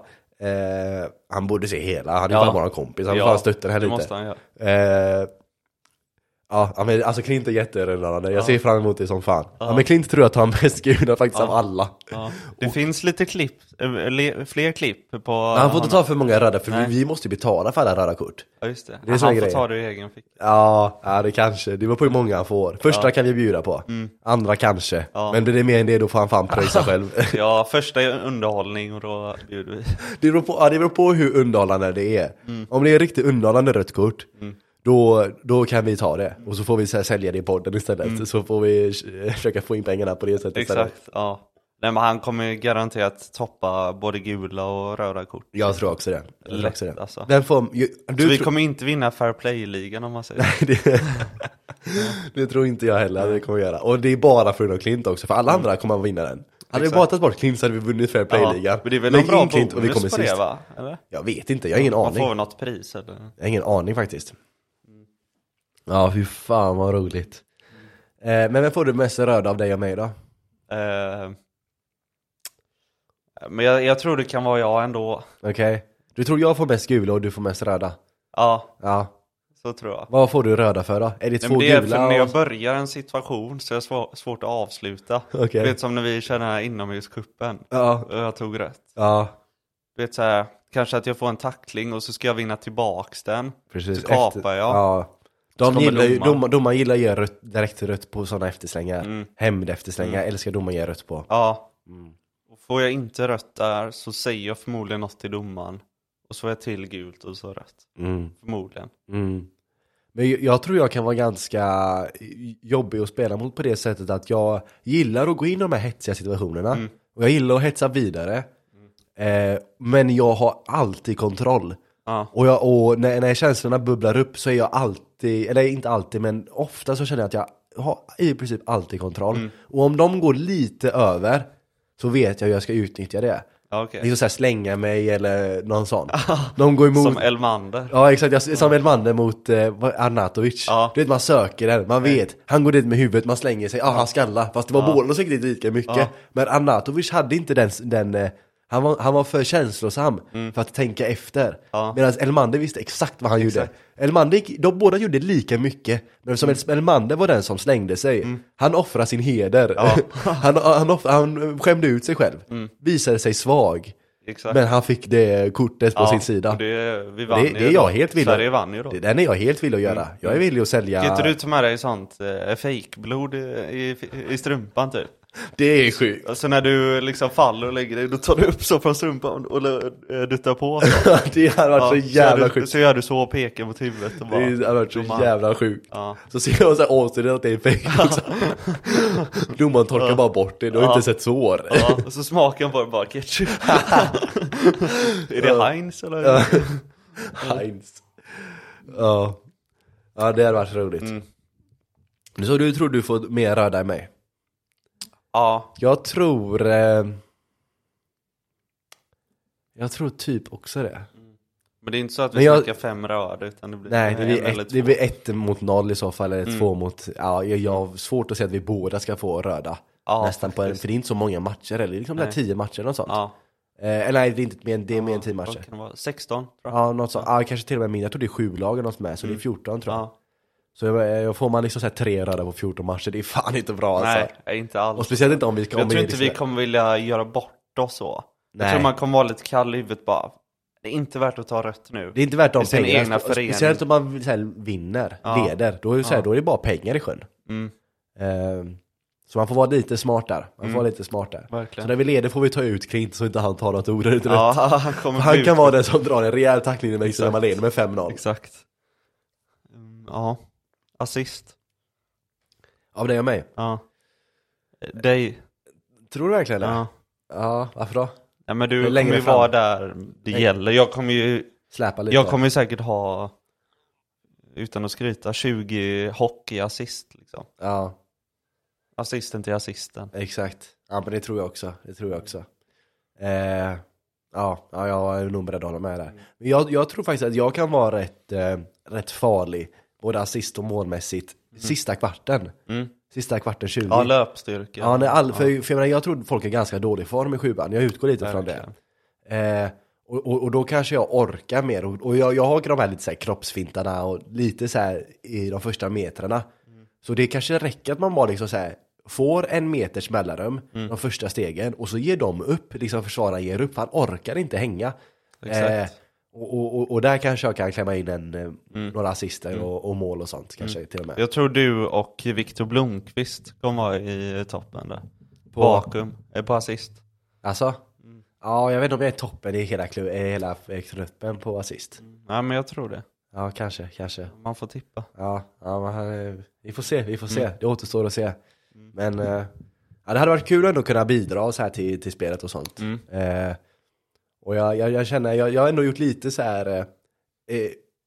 Eh, han borde se hela, han är Ja. fan vår kompis, han får Ja, fan stötta den här det lite. måste han göra. Eh, ja, men alltså Klint är jätteunderhållande, jag Ja. ser fram emot det som fan. Ja. men Klint tror jag tar mest gudar faktiskt av alla. Det finns lite klipp, le- fler klipp på Han får inte ta för många röda, för vi, Nej. vi måste ju betala för alla röda kort. Ja just det, Det är han får grejer. ta det i egen ficka. Ja, ja det kanske, det beror på hur många han får. Första kan vi bjuda på, andra kanske. Ja. Men blir det mer än det då får han fan pröjsa själv. Ja, första är underhållning och då bjuder vi. Det beror, på, ja, det beror på hur underhållande det är. Om det är riktigt underhållande rött kort, då, då kan vi ta det. Och så får vi så här, sälja det i podden istället. Så får vi försöka få in pengarna på det sättet istället. Exakt, ja. Nej men han kommer garanterat toppa både gula och röda kort. Jag tror också det. Jag Lätt, också det. alltså. Den får, ju, du Så vi kommer inte vinna fair play-ligan om man säger det, det tror inte jag heller att vi kommer göra. Och det är bara för grund av Klint också, för alla andra kommer att vinna den. Hade vi bara tagit bort Klint så hade vi vunnit Fair Play-ligan. Men det är väl någon bra in Klint och vi bonus kommer på det va? Eller? Jag vet inte, jag har ingen Man aning. får väl något pris eller? Jag har ingen aning faktiskt. Ja, fy fan vad roligt. Eh, men vem får du mest röda av dig och mig då? Eh, men jag, jag tror det kan vara jag ändå. Okej? Du tror jag får mest gula och du får mest röda? Ja, Ja. så tror jag. Vad får du röda för då? Är det Nej, två men det är gula? för när jag och... börjar en situation så är det svår, svårt att avsluta. Okej. Du vet som när vi körde den här inomhuscupen. Ja. Och jag tog rätt. Ja, Du vet så här, kanske att jag får en tackling och så ska jag vinna tillbaks den. precis. Så kapar jag. Ja. De gillar domar, domaren gillar att ge rött, direkt rött på sådana efterslängar. Mm. Hämnd-efterslängar älskar domaren ge rött på. Ja. Mm. Och får jag inte rött där så säger jag förmodligen något till domaren. Och så får jag till gult och så rött. Mm. Förmodligen. Mm. Men jag, jag tror jag kan vara ganska jobbig att spela mot på det sättet att jag gillar att gå in i de här hetsiga situationerna. Mm. Och jag gillar att hetsa vidare. Eh, men jag har alltid kontroll. Ja. Och, jag, och när, när känslorna bubblar upp så är jag alltid, eller inte alltid men ofta så känner jag att jag har i princip alltid kontroll. Mm. Och om de går lite över så vet jag hur jag ska utnyttja det. Okej. Liksom såhär slänga mig eller någon sån. De går emot... Som Elmander. Ja exakt, jag, som Elmander mot eh, Arnatovic. Ja. Du vet man söker den, man vet. Han går dit med huvudet, man slänger sig, ja han skallar. Fast det var Ja. båda som gick dit lika mycket. Ja. Men Arnatovic hade inte den, den eh, han, var, han var för känslosam för att tänka efter. Mm. Ja. Medan Elmander visste exakt vad han gjorde. Elmander, gick- de båda gjorde lika mycket. Men som Mm. Elmander var den som slängde sig. Han offrade sin heder. Ja. han, han, off, han skämde ut sig själv. Mm. Visade sig svag. Exakt. Men han fick det kortet på Ja, sin sida. Det, vi vann Det, det är då. jag helt villig Sverige vann ju då. Det, Den är jag helt villig att göra. Jag är villig att sälja. Kan inte du ta med dig sånt eh, fejkblod i, i, i strumpan typ? Det är sjukt. Alltså när du liksom faller och lägger dig, då tar du upp så från strumpan och eh, duttar på. Så. det hade varit så jävla sjukt. Så gör du så och pekar mot huvudet och bara... Det hade varit så domaren. jävla sjukt. Ja. Så ser jag såhär återställd att det är fake också. Domaren torkar bara bort det, du har Ja. inte sett sår. Ja, och så smakar på det bara ketchup. är det Heinz eller? Heinz. Ja. Ja det hade varit roligt. Mm. Så du tror du får mer röda än mig? Ja, Jag tror... Eh, jag tror typ också det. men det är inte så att Men jag- snackar fem röda utan det blir Nej, det en blir, eller ett, två. det blir ett mot noll i så fall, eller Mm. två mot... Ja, jag, jag har svårt att se att vi båda ska få röda. Ja, Nästan på en, för det är inte så många matcher, eller liksom det är tio matcher och sånt. Ja. Eh, eller nej, det är inte mer, det är mer än tio Vad matcher. kan det vara? 16 tror jag. Ja, något sånt. Ja, kanske till och med mindre. Jag tror det är sju lag eller något med, så det är 14 tror jag. Mm. Ja. Så jag, jag får man liksom så tre röda på 14 matcher, det är fan inte bra alltså. Nej, inte alls. Och speciellt inte om vi ska... jag tror inte vi kommer vilja göra bort oss så. Nej. Jag tror man kommer vara lite kall i huvudet bara. Det är inte värt att ta rött nu. Det är inte värt de pengarna. egna förening. Speciellt om man så här, vinner, Ja. leder. Då är, det så här, Ja. då är det bara pengar i sjön. Mm, Eh, så man får vara lite smart där. Man får Mm. vara lite smart där. Så verkligen. när vi leder får vi ta ut Klint så inte han tar något ordet Ja, rätt. han Han kan vara den som drar en rejäl tackling växeln när man leder med 5-0. Exakt. Mm, Ja. Assist. Av dig och mig. Ja. Dig. Tror du verkligen det? Ja. Ja, varför då? ja men du kommer ju fram. vara där det Längre. gäller. Jag kommer ju, Släpa lite? jag kommer ju säkert ha, utan att skryta, 20 hockeyassist liksom. Ja, Assisten till assisten. exakt. Ja men det tror jag också. Det tror jag också. Eh, ja, ja, jag är nog beredd att hålla med där. Men jag, jag tror faktiskt att jag kan vara rätt, eh, rätt farlig, både assist och målmässigt, sista kvarten. Mm. Sista kvarten 20. Ja, löpstyrka. Ja, nej, all, för, för jag, menar, jag tror folk är ganska dålig form i sjuan, jag utgår lite från det. Eh, och, och, och då kanske jag orkar mer, och, och jag, jag har de här lite så här kroppsfintarna och lite så här i de första metrarna. Så det kanske räcker att man bara liksom så här får en meters mellanrum, de första stegen, och så ger de upp, liksom försvararen ger upp, för han orkar inte hänga. Exakt. Eh, och, och, och, där kanske jag kan klämma in en, eh, några assister och, och mål och sånt kanske till och med. Jag tror du och Viktor Blomqvist kommer vara i toppen där. Vakuum, är på assist. Alltså? Ja, jag vet inte om jag är toppen i hela, klubb, i hela eh, truppen på assist. Nej men jag tror det. Ja, kanske, kanske. Man får tippa. Ja, ja eh, vi får se, vi får se. Det återstår att se. Men eh, ja, det hade varit kul ändå att kunna bidra så här till, till spelet och sånt. Eh, och jag, jag, jag känner, jag, jag har ändå gjort lite så här eh,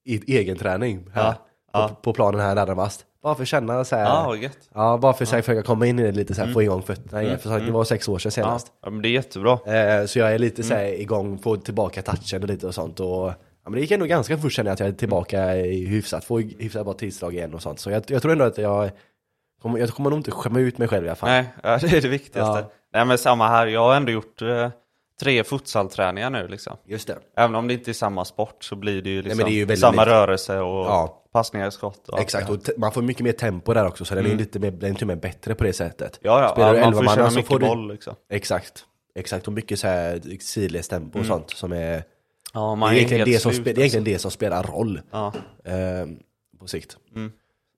i egen träning här, Ja. På, på planen här närmast. Bara för att känna så här. Ja, vad gött. Ja, bara för att försöka komma in i det lite så här, få igång fötterna igen. För det var sex år sedan senast. ja, men det är jättebra. Eh, så jag är lite så här igång, få tillbaka touchen och lite och sånt. Och, ja, men det gick ändå ganska fort känner jag att jag är tillbaka i hyfsat, få hyfsat bra tidsdrag igen och sånt. Så jag, jag tror ändå att jag kommer, jag kommer nog inte skämma ut mig själv i alla fall. Nej, det är det viktigaste. Ja. Nej men samma här, jag har ändå gjort eh, tre futsalträningar nu liksom. Just det. Även om det inte är samma sport så blir det ju liksom men det ju väldigt samma likt. rörelse och Ja. passningar i skott. Och Exakt, det och man får mycket mer tempo där också så den är lite mer, den är till och med bättre på det sättet. Ja, ja, Spelar du ja man elva får köra så mycket får du- boll liksom. Exakt, exakt och mycket så här sidledes tempo och sånt som är, Ja, det man är, är, egentligen det, som slut, det är egentligen det som spelar roll Ja. eh, på sikt.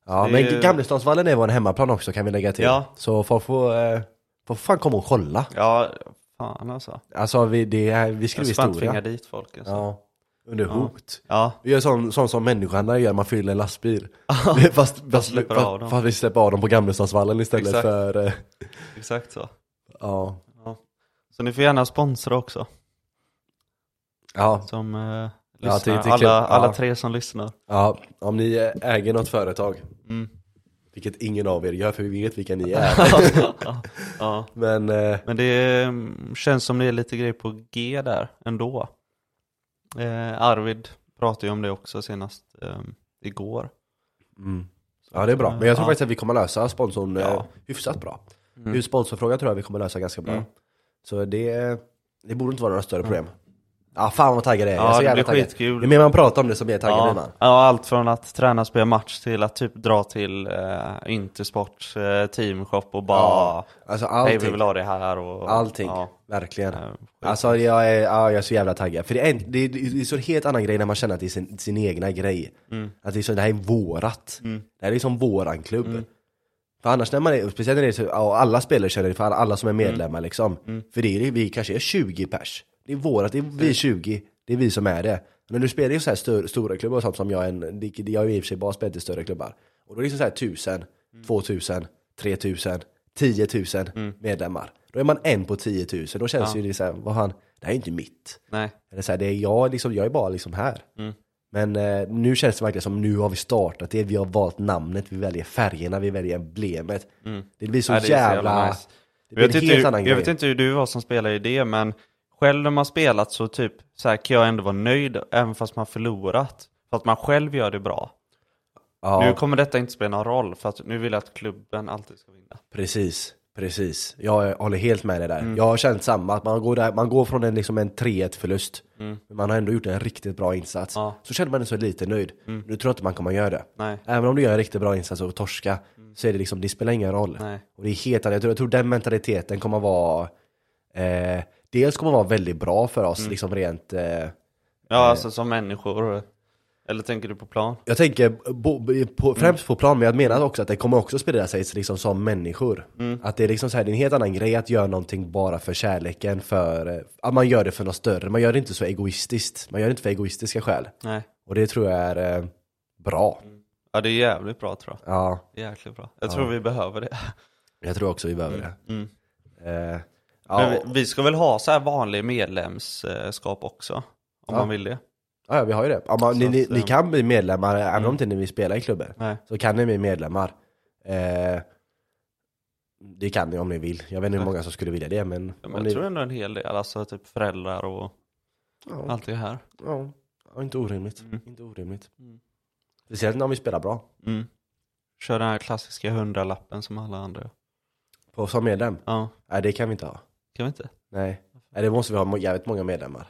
Ja, Det men är- Gamlestadsvallen är vår hemmaplan också kan vi lägga till. Ja. Så folk får, eh, får fan komma och kolla. ja, fan alltså. Alltså vi, det är, vi skriver historia. dit folk alltså. Ja, under hot. Ja. Vi gör sån, sån som människorna gör, man fyller en lastbil. fast, fast, fast, av dem. fast vi släpper av dem på Gamlestadsvallen istället Exakt. för, eh, exakt så. ja. Så ni får gärna sponsra också. Ja, Som eh, Ja, lyssnar. till- till alla, alla Ja. tre som lyssnar. ja, om ni äger något företag, Mm. Vilket ingen av er gör för vi vet vilka ni är. ja. Men eh, Men det mm, känns som det är lite grej på G där ändå. Eh, Arvid pratade ju om det också senast eh, igår. mm. ja det är bra. Men jag tror Ja. faktiskt att vi kommer lösa sponsorn eh, Ja. Mm. hyfsat bra. Just sponsorfrågan tror jag vi kommer lösa ganska bra. Så det, det borde inte vara några större problem. Ja fan vad taggad jag är, Ja, jag är så det jävla blir taggad. skitkul. Ju mer man pratar om det så mer taggad blir Ja, man. ja, allt från att träna och spela match till att typ dra till eh, Intersports eh, teamshop och bara Ja, alltså Hej allting. vi vill ha det här och Allting, Ja, verkligen. Eh, Alltså jag är, ja, jag är så jävla taggad. För det är, en, det, är, det är så en helt annan grej när man känner att det är sin, sin egna grej. Mm. Att det är så, det här är vårat. Det här är liksom våran klubb. Mm. För annars när man är, speciellt när det är så, ja, alla spelare känner det, för alla som är Mm. medlemmar liksom. För det är, vi kanske är 20 pers. Det är vårat, det är vi 20. Det är vi som är det. När du spelar i så här stör, stora klubbar och sånt som jag är en, jag ju i och för sig bara spelat i större klubbar. Och då är det liksom så här 1000, 2000, 3000, 10 000 medlemmar. Då är man en på 10 000, då känns Ja. ju det så här, vad fan, det här är inte mitt. Nej, Eller så här, det är jag, liksom, jag är bara liksom här. Mm. Men eh, nu känns det verkligen som nu har vi startat det, vi har valt namnet, vi väljer färgerna, vi väljer emblemet. Det blir så Mm. Ja, det är så jävla... jävla nice. Det blir jag, vet inte, hur- annan jag vet inte hur du var som spelar i det, men själv när man spelat så typ så här kan jag ändå vara nöjd även fast man förlorat. För att man själv gör det bra. ja, Nu kommer detta inte spela någon roll, för att nu vill jag att klubben alltid ska vinna. precis. Precis, jag håller helt med dig där. Mm. Jag har känt samma, att man går, där, man går från en, liksom en 3-1 förlust, Mm. men man har ändå gjort en riktigt bra insats. Ja. Så känner man sig lite nöjd. Nu tror jag inte man kommer göra det. Nej, Även om du gör en riktigt bra insats och torska, så är det liksom, det spelar ingen roll. nej. Och det är helt. Jag tror, jag tror den mentaliteten kommer vara eh, Dels kommer vara väldigt bra för oss, Mm. liksom rent eh, Ja, alltså som människor. Eller tänker du på plan? Jag tänker bo, på, främst Mm. på plan, men jag menar också att det kommer också sprida sig liksom som människor. Mm. Att det är liksom så här, det är en helt annan grej att göra någonting bara för kärleken, för eh, att man gör det för något större. Man gör det inte så egoistiskt. Man gör det inte för egoistiska skäl. Nej. Och det tror jag är eh, bra. Ja, det är jävligt bra tror jag. Ja, Jäkligt bra. Jag tror vi behöver det. jag tror också vi behöver det. Mm. Eh, ja, vi, vi ska väl ha så här vanlig medlemskap också? Om Ja. man vill det. ja, vi har ju det. Ja, man, ni, ni, ni eh, kan bli medlemmar, även om inte ni vill spela i klubben. Nej. Så kan ni bli medlemmar. Eh, det kan ni om ni vill. Jag vet inte hur många som skulle vilja det, men... Ja, men ni, jag tror ändå en hel del, alltså typ föräldrar och ja. allt det här. Ja, ja, inte orimligt. Mm. Inte orimligt. Mm. Speciellt när vi spelar bra. Mm. Kör den här klassiska hundralappen som alla andra. På, som medlem? Ja, Nej det kan vi inte ha. Kan vi inte? Nej. Nej det måste vi ha jävligt många medlemmar.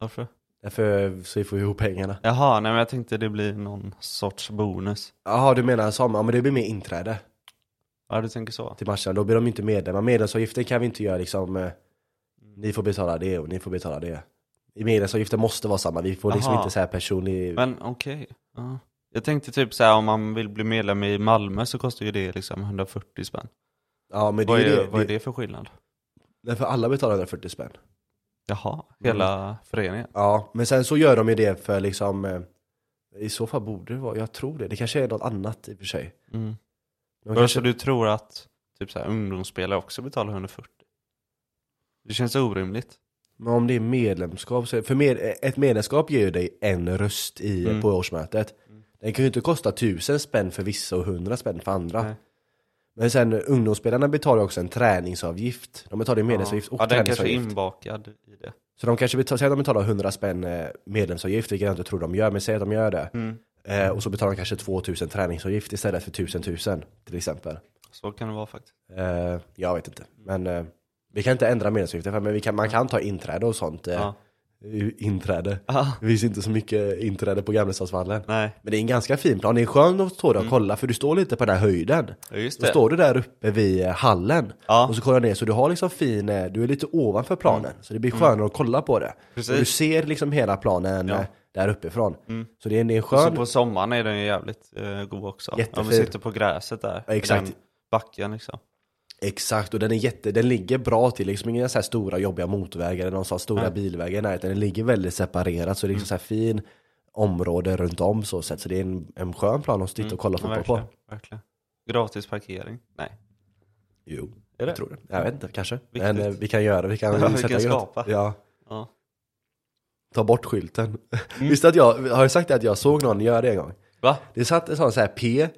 Varför? Därför så vi får ihop pengarna. Jaha, nej men jag tänkte det blir någon sorts bonus. Jaha du menar som, ja men det blir mer inträde Ja, du tänker så? till matchen. Då blir de inte medlemmar. Medlemsavgiften kan vi inte göra liksom, eh, ni får betala det och ni får betala det. I medlemsavgiften måste vara samma, vi får liksom inte säga personlig... Men okej. Ja. Jag tänkte typ så här om man vill bli medlem i Malmö så kostar ju det liksom 140 spänn. Ja men det Vad är det. vad är det för skillnad? Därför alla betalar 140 spänn. Jaha, hela föreningen? Ja, men sen så gör de ju det för liksom eh, I så fall borde det vara, jag tror det. Det kanske är något annat i och för sig. Mm. De Kanske... kanske, Så du tror att typ så här, ungdomsspelare också betalar 140? Det känns orimligt. men om det är medlemskap, så, för med, ett medlemskap ger ju dig en röst i, Mm. på årsmötet. Den kan ju inte kosta tusen spänn för vissa och hundra spänn för andra. Nej. Men sen ungdomsspelarna betalar också en träningsavgift. De betalar ju medlemsavgift och ja, den kanske är träningsavgift. inbakad i det. Så de kanske betalar, säg att de betalar 100 spänn eh, medlemsavgift, vilket jag inte tror de gör, men säg att de gör det. Mm. Eh, och så betalar de kanske 2000 träningsavgift istället för 1000 tusen till exempel. Så kan det vara faktiskt. Eh, jag vet inte, men eh, vi kan inte ändra medlemsavgiften, men kan, man kan ta inträde och sånt. Eh, Ja. Inträde. Ah, Det finns inte så mycket inträde på Gamlestadsvallen. nej, Men det är en ganska fin plan, det är skönt att stå där och kolla för du står lite på den här höjden. Ja, just Då det. står du där uppe vid eh, hallen Ja. och så kollar du ner så du har liksom fin, eh, du är lite ovanför planen. Så det blir skönare att kolla på det. Precis. Och du ser liksom hela planen Ja. eh, där uppifrån. Så det är, det är en Så skön, på sommaren är den ju jävligt eh, god också. Om Jättefin. vi sitter på gräset där. Ja, exakt. Den backen liksom. Exakt och den är jätte, den ligger bra till, liksom inga så här stora jobbiga motorvägar eller någon sån stora Nej. bilvägar i närheten. Den ligger väldigt separerat så det är liksom så här fin område runt om så sett. Så det är en, en skön plan att sitta och kolla Ja, fotboll på. verkligen. Gratis parkering? Nej. Jo, Är det? jag tror det. Jag vet inte, kanske. Viktigt. Men eh, vi kan göra, vi kan Ja, vi kan skapa. Ja, Ja. ta bort skylten. Mm. Visst att jag, har jag sagt att jag såg någon göra det en gång? Va? Det satt en sån så här P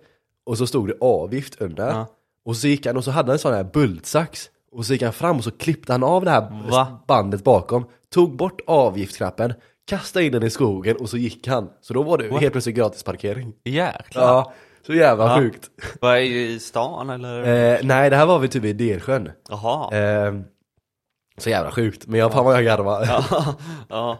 och så stod det avgift under. Ja. Och så gick han och så hade han en sån här bultsax. Och så gick han fram och så klippte han av det här Va? bandet bakom. Tog bort avgiftsknappen, kastade in den i skogen och så gick han. Så då var det What? helt plötsligt gratis parkering. Jäklar. Ja, så jävla Ja. sjukt. Vad är det i stan eller? Eh, nej, det här var vi typ i Delsjön. Jaha. Eh, så jävla sjukt, men jag fan vad jag garvar. Ja. Ja.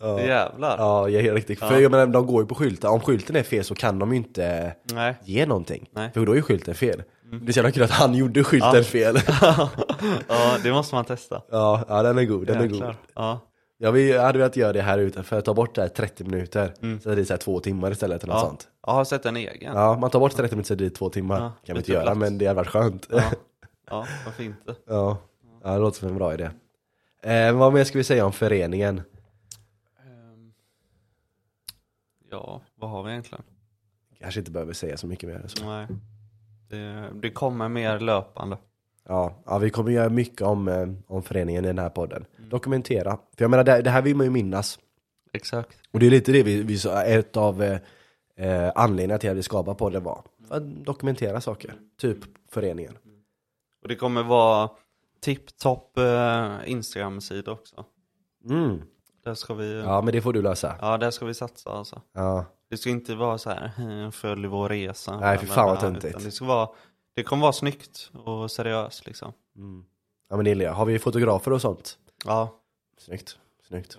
ja. Jävlar. Ja, jag är riktigt. För jag menar, de går ju på skyltar. Om skylten är fel så kan de ju inte Nej. ge någonting. Nej. För då är ju skylten fel. Det är så jävla kul att han gjorde skylten Ja. fel. ja, det måste man testa. ja, ja, den är god, den är god. Jäklar. Ja. Ja, vi hade velat göra det här ute för att ta bort det här 30 minuter. Så det är så här två timmar istället eller något Ja. sånt. Jag har sett en egen. Ja, Ja, man tar bort 30 minuter så det är två timmar. Ja, kan vi inte göra, plats. men det hade varit skönt. ja. varför inte? ja. ja, det låter som en bra idé. Eh, vad mer ska vi säga om föreningen? Ehm, Ja, vad har vi egentligen? Kanske inte behöver säga så mycket mer än så. Nej. Det, det kommer mer löpande. Ja, ja vi kommer göra mycket om, eh, om föreningen i den här podden. Dokumentera. För jag menar, det, det här vill man ju minnas. Exakt. Och det är lite det vi, vi ett av eh, eh, anledningarna till att vi skapade podden var. För att dokumentera saker. Typ föreningen. Och det kommer vara tipptopp eh, Instagram-sida också. Mm. Där ska vi, ja. Ja, men det får du lösa. där ska vi satsa alltså. Ja, Det ska inte vara så här, "Eh, följ vår resa. Nej, fy fan vad töntigt. Det ska vara, det kommer vara snyggt och seriöst liksom. mm. ja men det gillar jag. Har vi fotografer och sånt? Ja. Snyggt, snyggt.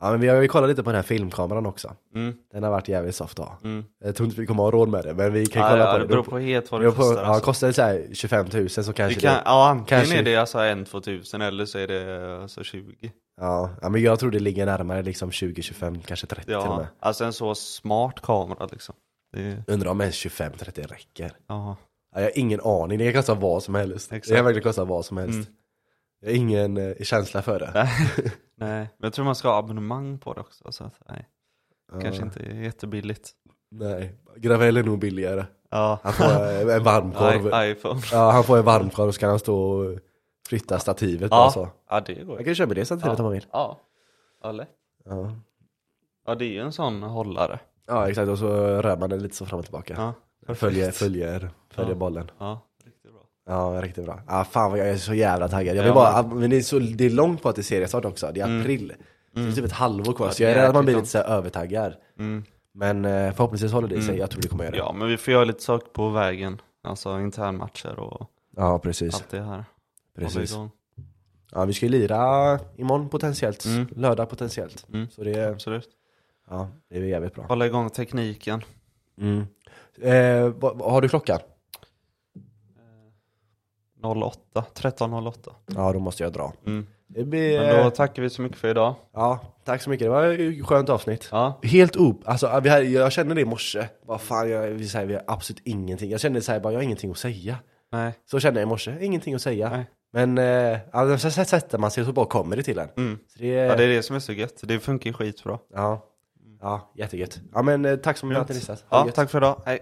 Ja men vi har ju kollat lite på den här filmkameran också. Mm, Den har varit jävligt soft ha. mm. Jag tror inte vi kommer ha råd med det, men vi kan Ja, kolla ja, på det det. beror på helt vad Det beror på, kostar. ja, alltså. kostar det så här 25 000 så kanske kan, det, ja, antingen kanske- är det alltså 1-2 tusen eller så är det alltså 20. ja, ja, men jag tror det ligger närmare liksom 20-25, kanske 30 till och Ja, med. alltså en så smart kamera liksom. Det, Undrar om ens 25-30 räcker. ja. Ja, jag har ingen aning, det kan kosta vad som helst. Exakt. Det kan verkligen kosta vad som helst. Mm. Jag har ingen eh, känsla för det. Nej, men jag tror man ska ha abonnemang på det också. Så att, nej, Ja, kanske inte är jättebilligt. Nej, Gravell är nog billigare. Ja, Han får eh, en varmkorv. I, iPhone. Ja, han får en varmkorv och så kan han stå och flytta stativet Ja. bara så. Ja, det går Jag ju. kan köpa det stativet om man vill. Ja, ja lätt. Ja. Ja, det är ju en sån hållare. ja, exakt. Och så rör man den lite så fram och tillbaka. Ja, Följer, följer, följer Ja. bollen. ja. Ja, riktigt bra. Ah, fan vad jag är så jävla taggad. Jag vill Ja, bara, men det är, så, det är långt på att det är seriestart också. Det är Mm. april. Så det är typ ett halvår kvar. Så jag är rädd att man blir lite så här övertaggad. Mm. Men eh, förhoppningsvis håller det sig, Mm. jag tror det kommer göra det. Ja, men vi får göra lite saker på vägen. Alltså internmatcher och Ja, precis. allt det här. precis. Ja, vi ska ju lira imorgon potentiellt, Mm. lördag potentiellt. Mm. Så det, Absolut. ja, det är jävligt bra. Hålla igång tekniken. Mm. Eh, vad, vad har du klocka? 08, 13.08. Ja, då måste jag dra. Mm. Det blir, Men då eh, tackar vi så mycket för idag. ja, tack så mycket, det var ett skönt avsnitt. Ja, Helt op, alltså vi hade, jag kände det i morse, vad fan, jag, vi, säger, vi har absolut ingenting. Jag kände så här, bara, jag har ingenting att säga. nej. Så kände jag i morse, ingenting att säga. Nej. Men eh, ja, så sätter man sig så bara kommer det till en. Mm. Det, Ja, det är det som är så gött. Det funkar skitbra. ja, ja, jättegött. Ja men eh, tack så mycket för att ni lyssnat. Ha det Ja, tack för idag. Hej.